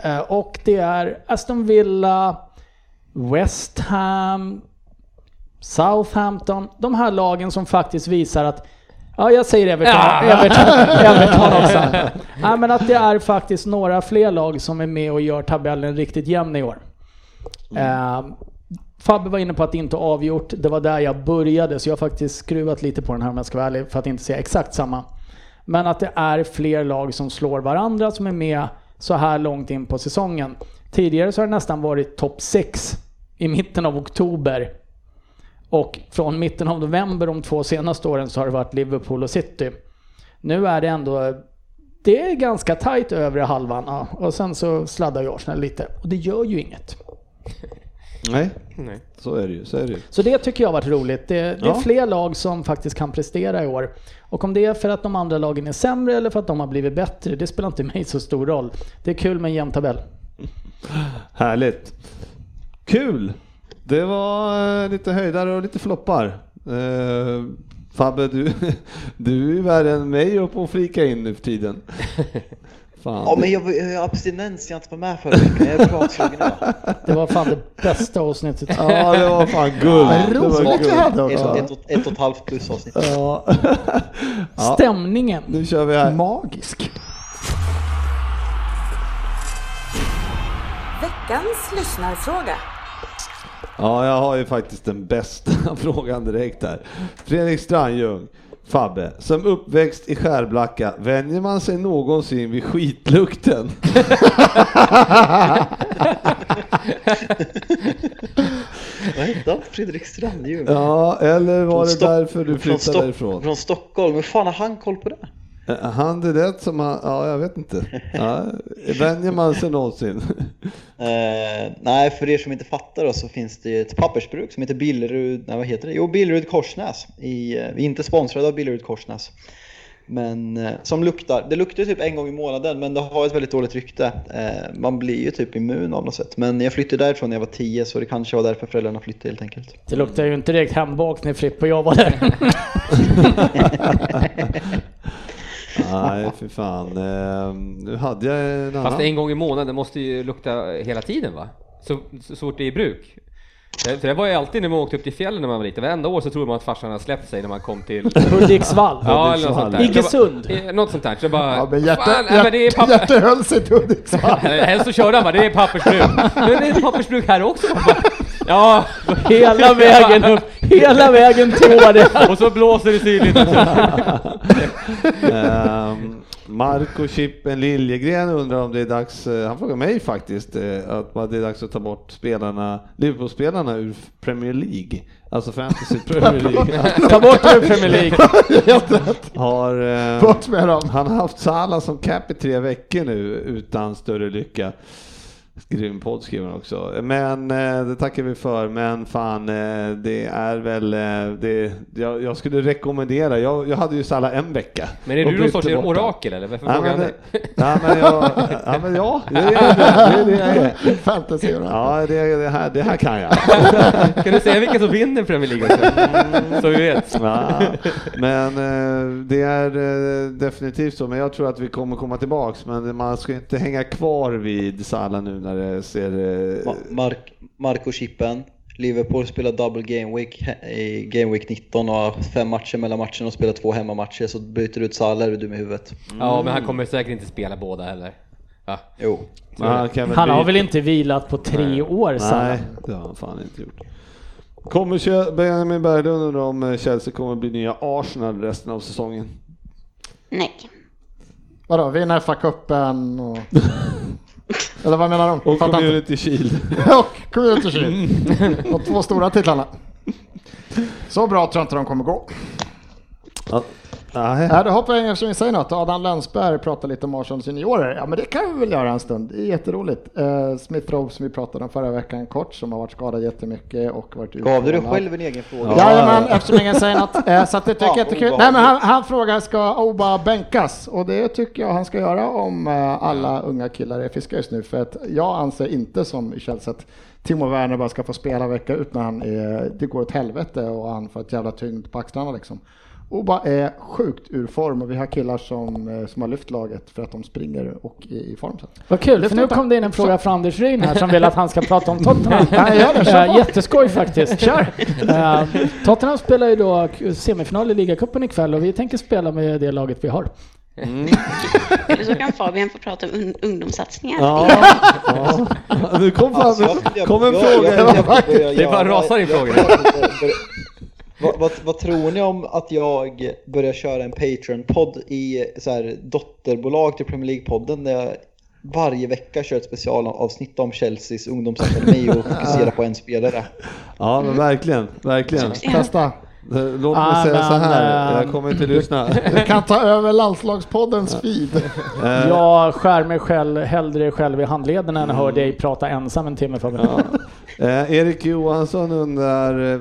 Eh, och det är Aston Villa, West Ham, Southampton. De här lagen som faktiskt visar att Ja, jag säger Everton, Everton, Everton också. Nej, men att det är faktiskt några fler lag som är med och gör tabellen riktigt jämn i år. Eh, Fabbe var inne på att det inte är avgjort. Det var där jag började, så jag har faktiskt skruvat lite på den här om jag ska vara ärlig, för att inte säga exakt samma. Men att det är fler lag som slår varandra som är med så här långt in på säsongen. Tidigare så har det nästan varit topp 6 i mitten av oktober. Och från mitten av november de två senaste åren så har det varit Liverpool och City. Nu är det ändå, det är ganska tajt övre halvan. Ja. Och sen så sladdar ju Arsenal lite. Och det gör ju inget. Nej, Nej. så är det ju. Så är det ju. Så det tycker jag har varit roligt. Det, det är Ja. fler lag som faktiskt kan prestera i år. Och om det är för att de andra lagen är sämre eller för att de har blivit bättre, det spelar inte mig så stor roll. Det är kul med en jämn tabell. Härligt. Kul! Det var eh, lite höjdare och lite floppar. Eh, Fabbe, du, du är värre än mig och flika in nu för tiden. Fan. Ja, men jag, jag har abstinens, jag inte var med förra veckan. Jag är idag. Det var fan det bästa avsnittet. Ja, det var fan guld. Det var Roligt guld. hade Ett, ett, ett, ett och ett halvt plus avsnitt. Ja. Ja, Stämningen. nu kör vi här. Magisk. Veckans lyssnarfråga. Ja, jag har ju faktiskt den bästa frågan direkt här. Fredrik Strandljung, Fabbe, som uppväxt i Skärblacka, vänjer man sig någonsin vid skitlukten? Vad hette han? Fredrik Strandljung? Ja, eller var Från det därför du från flyttade Stock- därifrån? Från Stockholm, hur fan har han koll på det? Eh, Han det är det som han, ja jag vet inte. Ja, vänjer man sig någonsin? Eh, nej, för er som inte fattar då, så finns det ett pappersbruk som heter Billerud, nej vad heter det? Jo, Billerud Korsnäs. I, eh, vi är inte sponsrade av Billerud Korsnäs. Men eh, som luktar, det luktar typ en gång i månaden men det har ett väldigt dåligt rykte. Eh, man blir ju typ immun av något sätt. Men jag flyttade därifrån när jag var 10 så det kanske var därför föräldrarna flyttade helt enkelt. Det luktar ju inte direkt hembakt när Frippe och jag var där. Nej, för fan. Eh, nu hade jag en annan. Fast en gång i månaden måste ju lukta hela tiden va? Så, så, fort det är i bruk. Det, för det var ju alltid när man åkte upp till fjällen när man var liten, varenda år så trodde man att farsan hade släppt sig när man kom till Hudiksvall. Ja, eller något sånt där. Iggesund. Var- eh, Något sånt där. Så jag bara, Ja, men Hjärte, fan, nej, är Hjärte, papper... Hjärte höll sig till Hudiksvall. Helst så körde han bara, det är pappersbruk. Men det är pappersbruk här också. Ja, Hela vägen upp, hela vägen till Åre. och så blåser det sydligt också. Ehm, Marco Chippen Liljegren undrar om det är dags, eh, han frågar mig faktiskt, eh, att det är dags att ta bort spelarna, Liverpool-spelarna ur Premier League. Alltså Fantasy Premier League. Ta bort ur Premier League. Har, eh, Bort med dem. han har haft Salah som cap i tre veckor nu utan större lycka. Grym podd skriver han också. Men eh, det tackar vi för. Men fan, eh, det är väl eh, det. Jag, jag skulle rekommendera. Jag, jag hade ju Salah en vecka. Men är du någon sorts orakel eller? Varför Ja frågar men, han det, dig? ja, men, jag, ja, men ja, det är det, det, är det jag. Fantasy Ja, det, det, här, det här kan jag. Kan du säga vilka som vinner Premier League också? Så vi vet. Ja, men det är definitivt så. Men jag tror att vi kommer komma tillbaks. Men man ska inte hänga kvar vid Salah nu när det ser... eh, Ma- Mark, Marco Chippen, Liverpool spelar double game week i game week 19 och har fem matcher mellan matcherna och spelar två hemmamatcher så byter du ut Salah är du dum i huvudet. Ja, men han kommer säkert inte spela båda heller. Ja. Jo. han kan väl Han har väl inte vilat på tre år Salah. Nej, det har han fan inte gjort. Kommer Benjamin Berglund undrar om eh, Chelsea kommer bli nya Arsenal resten av säsongen? Nej. Vadå, vinna FA-cupen och... Eller vad menar de? Och Fattar inte. Community Shield. och Community Shield. De två stora titlarna. Så bra tror jag inte de kommer gå. Ja, nej. Då hoppar jag in eftersom vi säger något. Adam Länsberg pratar lite om Arsenals juniorer. Ja, men det kan vi väl göra en stund. Det är jätteroligt. Uh, Smith Rowe som vi pratade om förra veckan kort, som har varit skadad jättemycket och varit Gav du dig utmanad. själv en egen fråga? Ja. Jajamän, eftersom ingen säger något. Eh, Så att det tycker jag är Ja, jättekul. Oba. Nej men han, han frågar, ska Oba bänkas? Och det tycker jag han ska göra om eh, alla unga killar är friska just nu. För att jag anser inte som i Chelsea att Timo Werner bara ska få spela vecka ut när han är, det går åt helvete och han får ett jävla tyngd på axlarna liksom. Oba är sjukt ur form och vi har killar som, eh, som har lyft laget för att de springer och är i form. Så. Vad kul, för nu kom det in en fråga från Anders Ryn här som vill att han ska prata om Tottenham. Ja, Eh. Jätteskoj faktiskt. Kör! Eh, Tottenham spelar ju då semifinal i ligacupen ikväll och vi tänker spela med det laget vi har. Eller så kan Fabian få prata om un- ungdomssatsningar. Ja, ja. Nu kom, fan, Alltså, kom en jag- fråga. jag- jag- jag- jag- Det bara rasar in frågor. Vad, vad, vad tror ni om att jag börjar köra en Patreon-podd i så här, dotterbolag till Premier League-podden där jag varje vecka kör ett specialavsnitt om Chelseas ungdomsakademi och fokuserar på en spelare? Ja, men verkligen, verkligen. Testa. Låt mig Ah, säga så men, här, eh, jag kommer inte lyssna. Du kan ta över landslagspoddens feed. Eh, Jag skär mig själv, hellre själv i handleden än hör dig prata ensam en timme Fabian. Ja. Eh, Erik Johansson undrar, eh,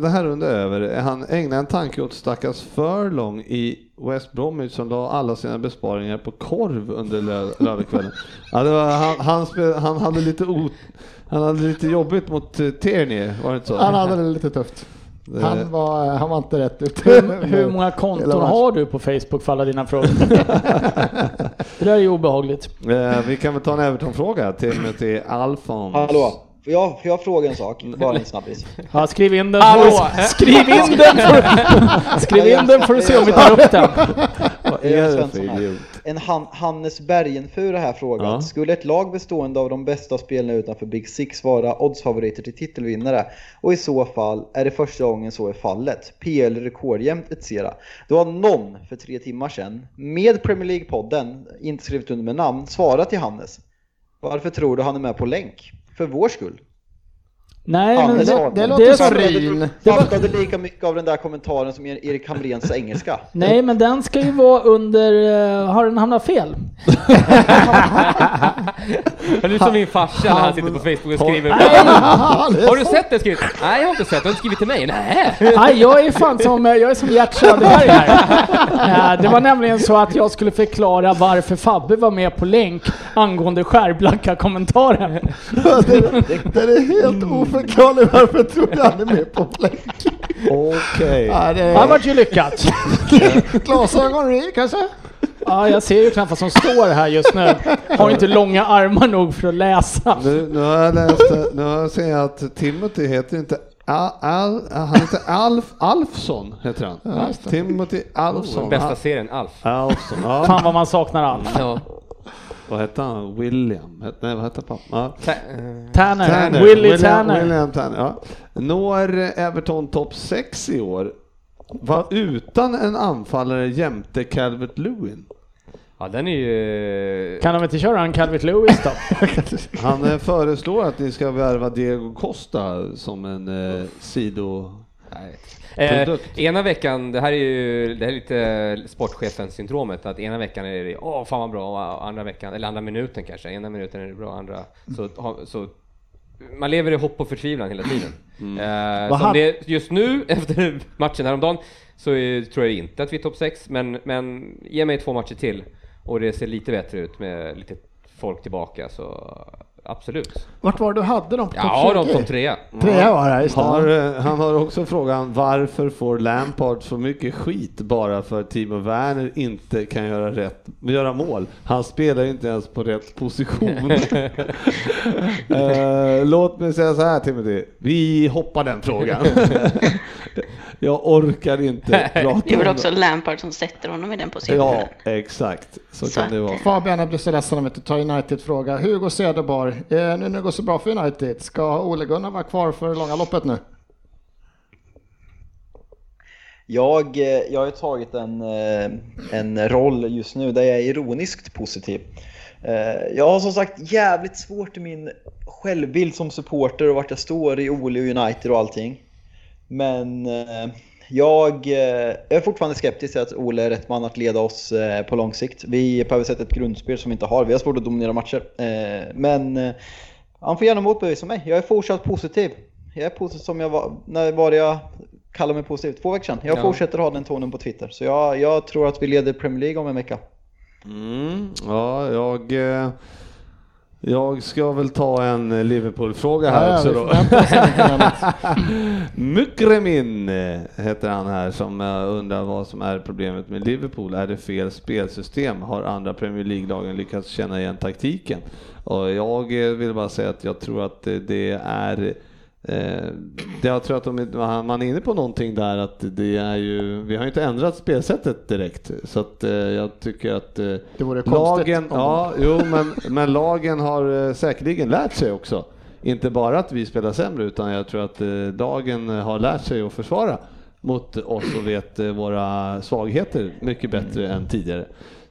det här undrar över, han ägnar en tanke åt stackars Furlong i West Bromwich som la alla sina besparingar på korv under lö- lördagskvällen. Ja, han, han, han, hade lite o, han hade lite jobbigt mot Tierney, var det inte så? Han hade det lite tufft. Han var, han var inte rätt ute. Hur, hur många konton har du på Facebook för alla dina frågor? det där är ju obehagligt. Eh, vi kan väl ta en Everton-fråga till, till Alfons. Hallå, får jag, får jag fråga en sak? Bara en snabbis. Ja, skriv in den. Hallå! Skriv in den! Skriv in den får du se om vi tar upp den. Vad är det för idiot? En Han Hannes Bergenfura här frågat. Ja. Skulle ett lag bestående av de bästa spelarna utanför Big Six vara oddsfavoriter till titelvinnare? Och i så fall, är det första gången så är fallet? PL rekordjämnt etc. Då har någon för tre timmar sedan, med Premier League-podden, inte skrivit under med namn, svarat till Hannes. Varför tror du han är med på länk? För vår skull. Nej, men Hannes det, svarade. det låter det- som Rin. Fattade lika mycket av den där kommentaren som Erik Hamréns engelska. Nej, men den ska ju vara under... eh, har den hamnat fel? Det är som min farsa när han sitter på Facebook och skriver Har du sett det skrivit? Nej jag har inte sett det, har du skrivit till mig? Nej! Nej, jag är fan som, jag är som Gert Söderberg här. Eh, Det var nämligen så att jag skulle förklara varför Fabbe var med på länk angående skärblacka-kommentaren. det, det är helt oförklarligt varför tror jag han är med på länk. Okej. Ja, det Det har är varit ju lyckat. glasögon Rin kanske? Ja, jag ser ju knappt vad som står här just nu. Har inte långa armar nog för att läsa. Nu, nu har jag läst, nu har jag sett att Timothy heter inte Al, Al, han heter Alf Alfsson heter han. Ja, det. Timothy Alfsson. Den bästa serien, Alf. Alfsson. Ja. Fan vad man saknar allt. Ja. Vad hette han? William? Nej, vad hette pappa? Ja. Tanner. Tanner. Willie William, Tanner. William Tanner. Ja. Når Everton topp 6 i år. Var utan en anfallare jämte Calvert Lewin. Ja den är ju... Kan de inte köra en Calvert Lewis då? Han eh, föreslår att ni ska värva Diego Costa som en eh, sido... Nej. Eh, ena veckan, det här är ju det här är lite sportchefen syndromet att ena veckan är det åh fan vad bra. Och andra veckan, eller andra minuten kanske, ena minuten är det bra, andra så, så man lever i hopp och förtvivlan hela tiden. Eh, Vad som det, just nu efter matchen häromdagen så är, tror jag inte att vi är topp 6 men, men ge mig två matcher till och det ser lite bättre ut med lite folk tillbaka så absolut. Vart var du hade dem på Ja, topp de 20? topp trea. Trea var det, just. Har, eh, han har också frågan varför får Lampard så mycket skit bara för att Timo Werner inte kan göra, rätt, göra mål? Han spelar ju inte ens på rätt position. Eh, låt mig säga så här Timothy, vi hoppar den frågan. Jag orkar inte prata Det är väl om också Lampard som sätter honom i den positionen. Ja, exakt. Så, Så kan det vara. Fabian, jag blir så ledsen om jag inte tar United-fråga. Hugo Cederborg, eh, nu när det går så bra för United, ska Ole Gunnar vara kvar för långa loppet nu? Jag, eh, jag har ju tagit en, eh, en roll just nu där jag är ironiskt positiv. Eh, Jag har som sagt jävligt svårt i min självbild som supporter och vart jag står i Ole och United och allting. Men eh, jag eh, är fortfarande skeptisk till att Ole är rätt man att leda oss eh, på lång sikt. Vi behöver sätta ett grundspel som vi inte har. Vi har svårt att dominera matcher. Men han får gärna motbevisa mig. Jag är fortsatt positiv. Jag är positiv som jag var, när var det jag kallade mig positiv? Två veckor sedan. Jag Ja. fortsätter ha den tonen på Twitter. Så jag, jag tror att vi leder Premier League om en vecka. Mm, ja, jag, jag ska väl ta en Liverpool-fråga här Ja, också då. Mukremin eh, heter han här som eh, undrar vad som är problemet med Liverpool. Är det fel spelsystem? Har andra Premier League-lagen lyckats känna igen taktiken? Och jag eh, vill bara säga att jag tror att eh, det är Eh, jag tror att de, man är inne på någonting där att det är ju, vi har ju inte ändrat spelsättet direkt så att eh, jag tycker att eh, Det vore lagen, om- ja, jo men, men lagen har eh, säkerligen lärt sig också. Inte bara att vi spelar sämre utan jag tror att eh, lagen har lärt sig att försvara mot oss och vet eh, våra svagheter mycket bättre än tidigare.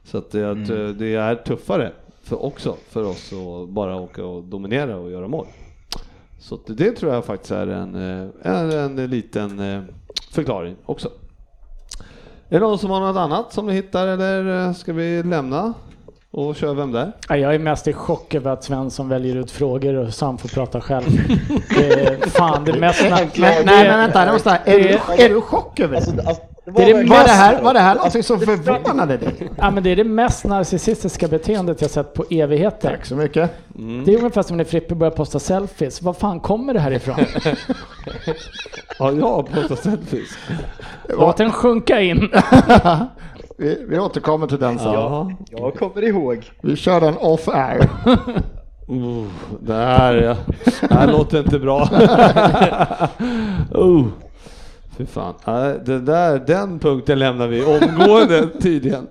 Så att jag tror det är tuffare för också för oss att bara åka och dominera och göra mål. Så det tror jag faktiskt är en, eh, en, en liten eh, förklaring också. Är det någon som har något annat som vi hittar eller eh, ska vi lämna och köra Vem där? Ja, Jag är mest i chock över att Svensson väljer ut frågor och Sam får prata själv. Det är fan det mest... Men, nej men vänta, det måste, är, du, är du chock över Alltså, det? alltså, Det är det Var det här, var det här någonting som förvånade dig? Ja, men det är det mest narcissistiska beteendet jag sett på evigheter. Tack så mycket. Det är ungefär som när Frippe börjar posta selfies. Var fan kommer det här ifrån? Ja, jag har postat selfies. Låt den sjunka in. Vi, vi återkommer till den sen. Ja. Jag kommer ihåg. Vi kör den off air. Uh, det här, ja. det här låter inte bra. uh. Fy fan. Det där, den punkten lämnar vi omgående tydligen.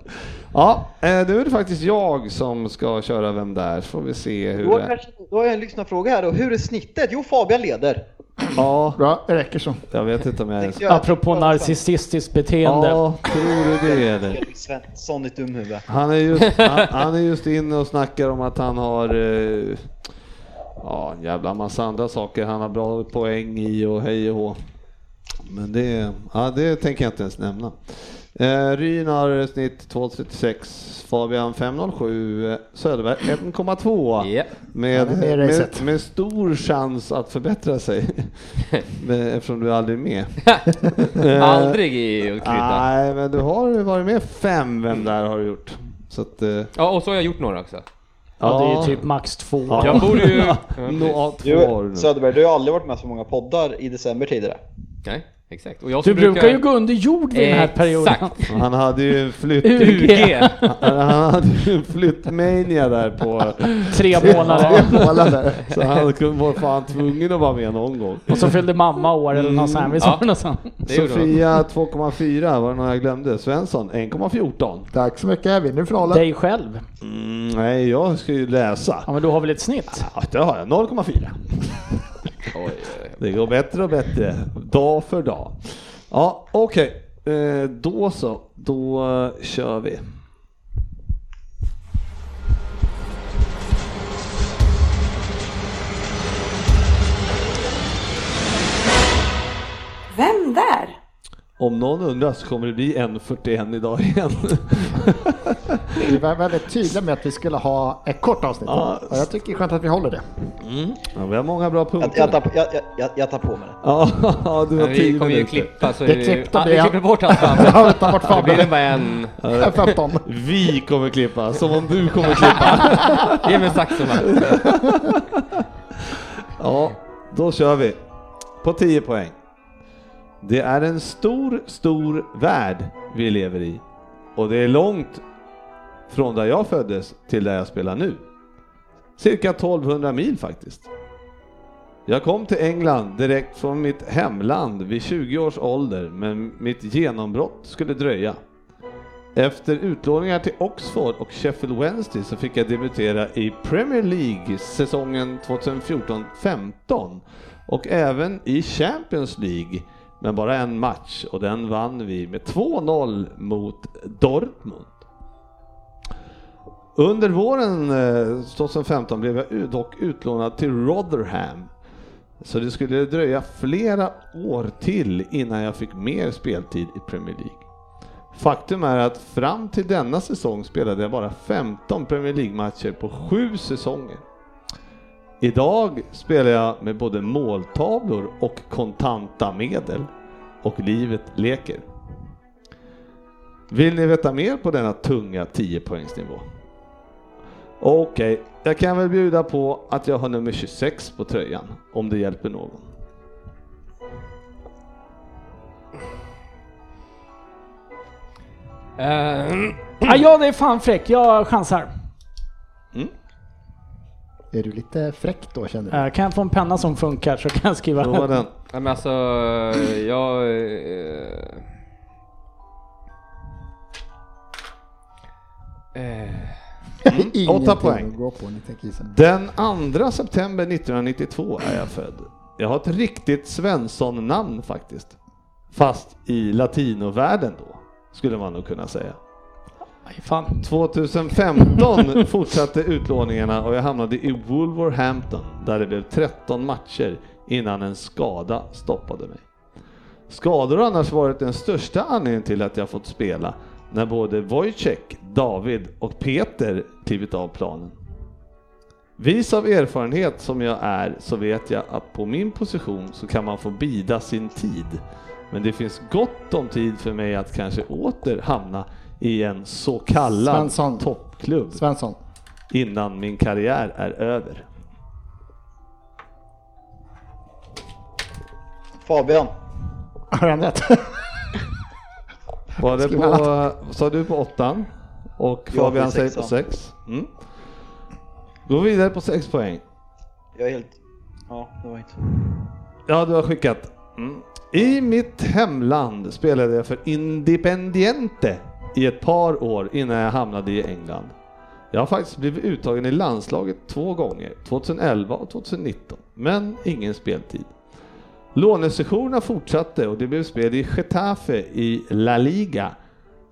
Ja, eh, nu är det faktiskt jag som ska köra Vem där? Får vi se hur Då, det då har jag en lyssnarfråga här då. Hur är snittet? Jo, Fabian leder. Ja, Bra, det räcker så. jag vet inte om jag jag- Apropå narcissistiskt beteende. Ja, tror du det eller? Svensson, ditt dumhuvud. Han är just, han, han är just inne och snackar om att han har eh, ja, en jävla massa andra saker han har bra poäng i och hej och hå. Men det, ja, det tänker jag inte ens nämna. Eh, Ryn har snitt 2,36, Fabian 5,07, eh, Söderberg 1,2 Ja. med, är med med, stor chans att förbättra sig eftersom du aldrig är med. Eh, Aldrig i krydda. Nej, men du har varit med fem, vem där har du gjort. Så att, eh, Ja, och så har jag gjort några också. Ja, det är ju typ max två. Ja. Jag borde ju... Ja, ja, två du. Söderberg, du har aldrig varit med så många poddar i december tidigare. Nej, exakt. Och jag Du brukar ju gå under jord vid den här perioden. Han hade ju en flytt... UG. Han hade ju flyttmania där på... Tre månader. Så han kunde var fan tvungen att vara med någon gång. Och så fyllde mamma år eller något sånt. Visst Ja. var det något sånt? Sofia 2,4 var det någon jag glömde. Svensson 1,14. Tack så mycket, vinner finalen. Dig själv. Mm, nej, jag ska ju läsa. Ja men du har väl ett snitt? Ja, det har jag. 0,4. Oj, oj, oj. Det går bättre och bättre, dag för dag. Ja, okej. Eh, då så. Då kör vi. Vem där? Om någon undrar så kommer det bli 1.41 idag igen. Vi var väldigt tydliga med att vi skulle ha ett kort avsnitt. Ja. Och jag tycker det är skönt att vi håller det. Ja, vi har många bra Jag, punkter. jag, tar, jag, jag, jag tar på mig det. Ja, du har Men vi kommer ju klippa så Det är klippte ja, det. vi klipper bort allt. Ja, bort blir det Fabian. bara en... 15. Vi kommer klippa, som om du kommer klippa. Ge mig saxarna. Ja, då kör vi. På 10 poäng. Det är en stor, stor värld vi lever i. Och det är långt från där jag föddes till där jag spelar nu. Cirka 1200 mil faktiskt. Jag kom till England direkt från mitt hemland vid 20 års ålder, men mitt genombrott skulle dröja. Efter utlåningar till Oxford och Sheffield Wednesday så fick jag debutera i Premier League säsongen 2014-15 och även i Champions League men bara en match och den vann vi med 2-0 mot Dortmund. Under våren eh, 2015 blev jag dock utlånad till Rotherham så det skulle dröja flera år till innan jag fick mer speltid i Premier League. Faktum är att fram till denna säsong spelade jag bara 15 Premier League-matcher på sju säsonger. Idag spelar jag med både måltavlor och kontanta medel och livet leker. Vill ni veta mer på denna tunga 10 poängsnivå? Okej, jag kan väl bjuda på att jag har nummer 26 på tröjan om det hjälper någon. Uh, eh, Ja, ja, det är fan fräck. Jag chansar. Är du lite fräck då känner du? Eh, Kan jag få en penna som funkar så kan jag skriva. Då den. Nej men alltså, jag... eh, eh, Ingenting åtta poäng. att gå på. Den 2 september 1992 är jag född. Jag har ett riktigt Svensson-namn faktiskt. Fast i latinovärlden då, skulle man nog kunna säga. Fan. 2015 fortsatte utlåningarna och jag hamnade i Wolverhampton där det blev 13 matcher innan en skada stoppade mig. Skador har annars varit den största anledningen till att jag fått spela när både Wojciech, David och Peter klivit av planen. Vis av erfarenhet som jag är så vet jag att på min position så kan man få bida sin tid. Men det finns gott om tid för mig att kanske åter hamna i en så kallad Svensson. toppklubb Svensson. innan min karriär är över. Fabian. Har han rätt? Var det på, sa du på åttan? Och Fabian på säger på sex. Mm. Gå vidare på sex poäng. Jag är helt... Ja, det var inte. Ja, du har skickat. I mitt hemland spelade jag för Independiente i ett par år innan jag hamnade i England. Jag har faktiskt blivit uttagen i landslaget två gånger, 2011 och 2019, men ingen speltid. Lånesessionerna fortsatte och det blev spel i Getafe i La Liga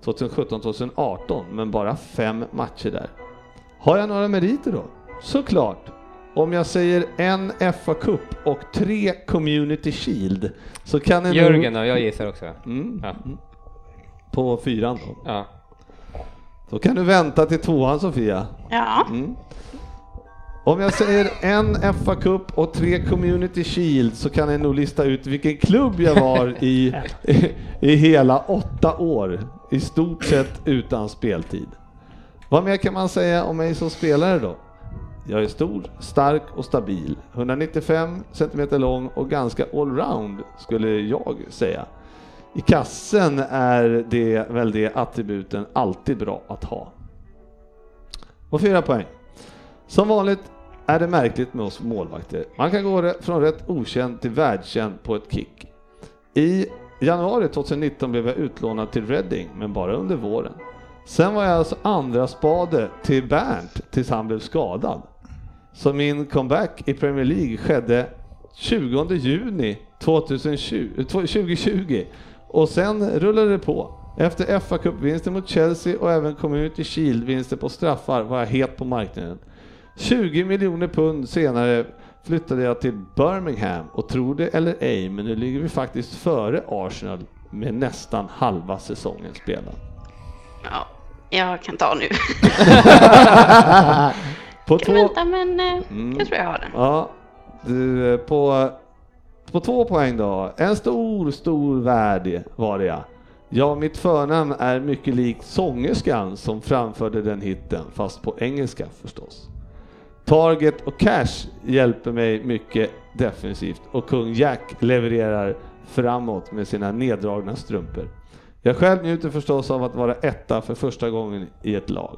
2017-2018, men bara fem matcher där. Har jag några meriter då? Såklart. Om jag säger en FA Cup och tre Community Shield så kan en Jörgen då, jag gissar också. Mm. Ja. På fyran då. Ja. Då kan du vänta till tvåan Sofia. Ja, Mm. Om jag säger en FA Cup och tre Community Shield så kan jag nog lista ut vilken klubb jag var i, i, i hela åtta år. I stort sett utan speltid. Vad mer kan man säga om mig som spelare då? Jag är stor, stark och stabil. 195 cm lång och ganska allround skulle jag säga. I kassen är det väl det attributen alltid bra att ha. Och fyra poäng. Som vanligt är det märkligt med oss målvakter. Man kan gå från rätt okänd till världskänd på ett kick. I januari 2019 blev jag utlånad till Reading, men bara under våren. Sen var jag alltså andra spade till Bernt tills han blev skadad. Så min comeback i Premier League skedde 20 juni 2020, 2020 och sen rullade det på. Efter fa Cup-vinsten mot Chelsea och även Community Shield-vinster på straffar var jag het på marknaden. 20 miljoner pund senare flyttade jag till Birmingham och tror det eller ej, men nu ligger vi faktiskt före Arsenal med nästan halva säsongen spelad. ja, jag kan ta nu. På kan två, vänta, men eh, Mm. jag tror jag har den. ja, du, eh, på, på två poäng då. En stor, stor värld var det ja. Ja, mitt förnamn är mycket likt sångerskan som framförde den hitten, fast på engelska förstås. Target och Cash hjälper mig mycket defensivt och kung Jack levererar framåt med sina neddragna strumpor. Jag själv njuter förstås av att vara etta för första gången i ett lag.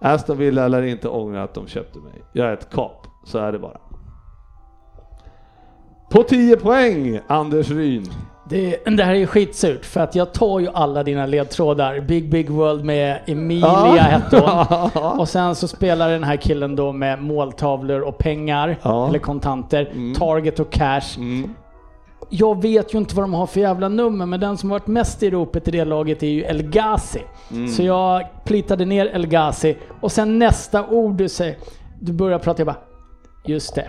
Aston Villa lär inte ångra att de köpte mig. Jag är ett kap, så är det bara. På 10 poäng, Anders Ryn. Det, det här är ju skitsurt för att jag tar ju alla dina ledtrådar. Big Big World med Emilia hette hon. Och sen så spelar den här killen då med måltavlor och pengar, Ja. eller kontanter, target och cash. Mm. Jag vet ju inte vad de har för jävla nummer, men den som har varit mest i ropet i det laget är ju El Ghazi. Mm. Så jag plitade ner El Ghazi och sen nästa ord du säger, du börjar prata, jag bara, just det.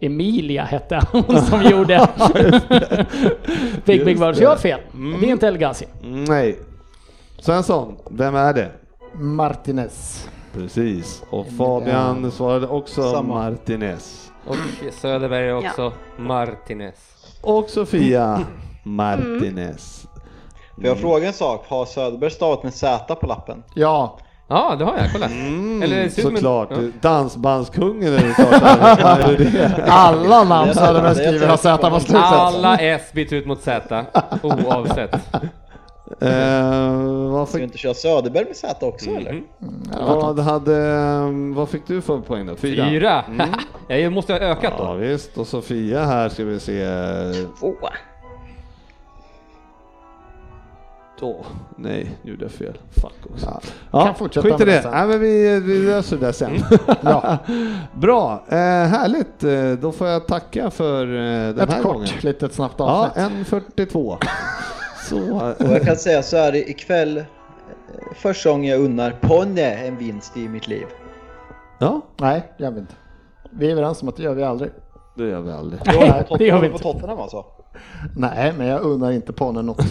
Emilia hette hon som gjorde Big Big World. Så jag har fel. Mm. Det är inte El Ghazi. Nej. Svensson, vem är det? Martinez. Precis. Och Fabian svarade också Samma. Martinez. Och Söderberg också Martinez. Och Sofia Martinez. Får jag fråga en sak? Har Söderberg stavat med Z på lappen? Ja, Ja, det har jag. Kolla. Mm, Eller som en- såklart. Ja. Dansbandskungen är det klart. Är det det? alla namn Söderberg skriver har Z på slutet. Alla S byts ut mot Z, oavsett. Eh, vad, Ska vi inte köra Söderberg med Z också eller? Mhm. vad, hade, vad fick du för poäng då? Fyra? Fyra. Jag måste ha ökat Ja då. visst, och Sofia här ska vi se. Två. Åh, nej, nu gjorde jag fel. Fuck också. Ja, kan fortsätta skit i det det. Nej, men vi, vi löser det sen. Ja. Bra, eh, härligt. Eh, Då får jag tacka för eh, den Ett här kort, gången. litet snabbt Ja, avsnitt. 1.42. Så. Och jag kan säga så här ikväll, eh, första gången jag unnar Ponne en vinst i mitt liv. Ja, Nej, gör vi inte. Vi är överens om att det gör vi aldrig. det gör vi aldrig. Nej, det gör vi på inte. Tottenham alltså? Nej, men jag unnar inte Ponne något.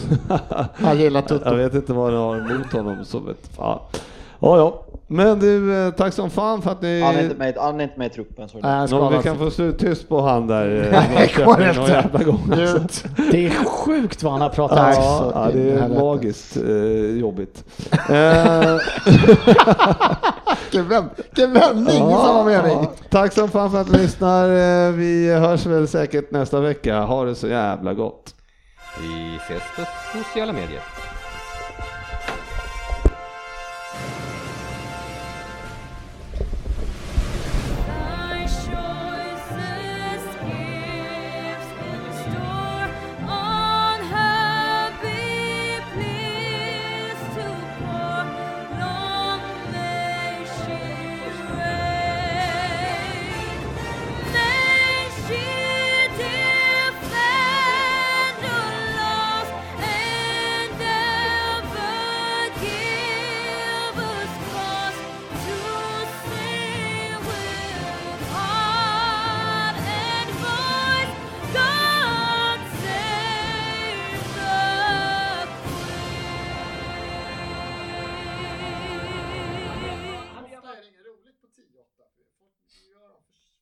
Jag gillar Jag Tutto. vet inte vad du har emot honom. Så vet, ja. Ja, ja. Men du, eh, tack som fan för att ni... Han är inte med, han är inte med i truppen. Nå, skadar vi kan få slut tyst på han där. eh, Nej, går gång. alltså. Det är sjukt vad han har pratat. Nej. Ja, det är magiskt eh, jobbigt. Eh, Vilken vänd- vilken vändning i samma mening. tack som fan för att ni lyssnar. Vi hörs väl säkert nästa vecka. Ha det så jävla gott. Vi ses på sociala medier.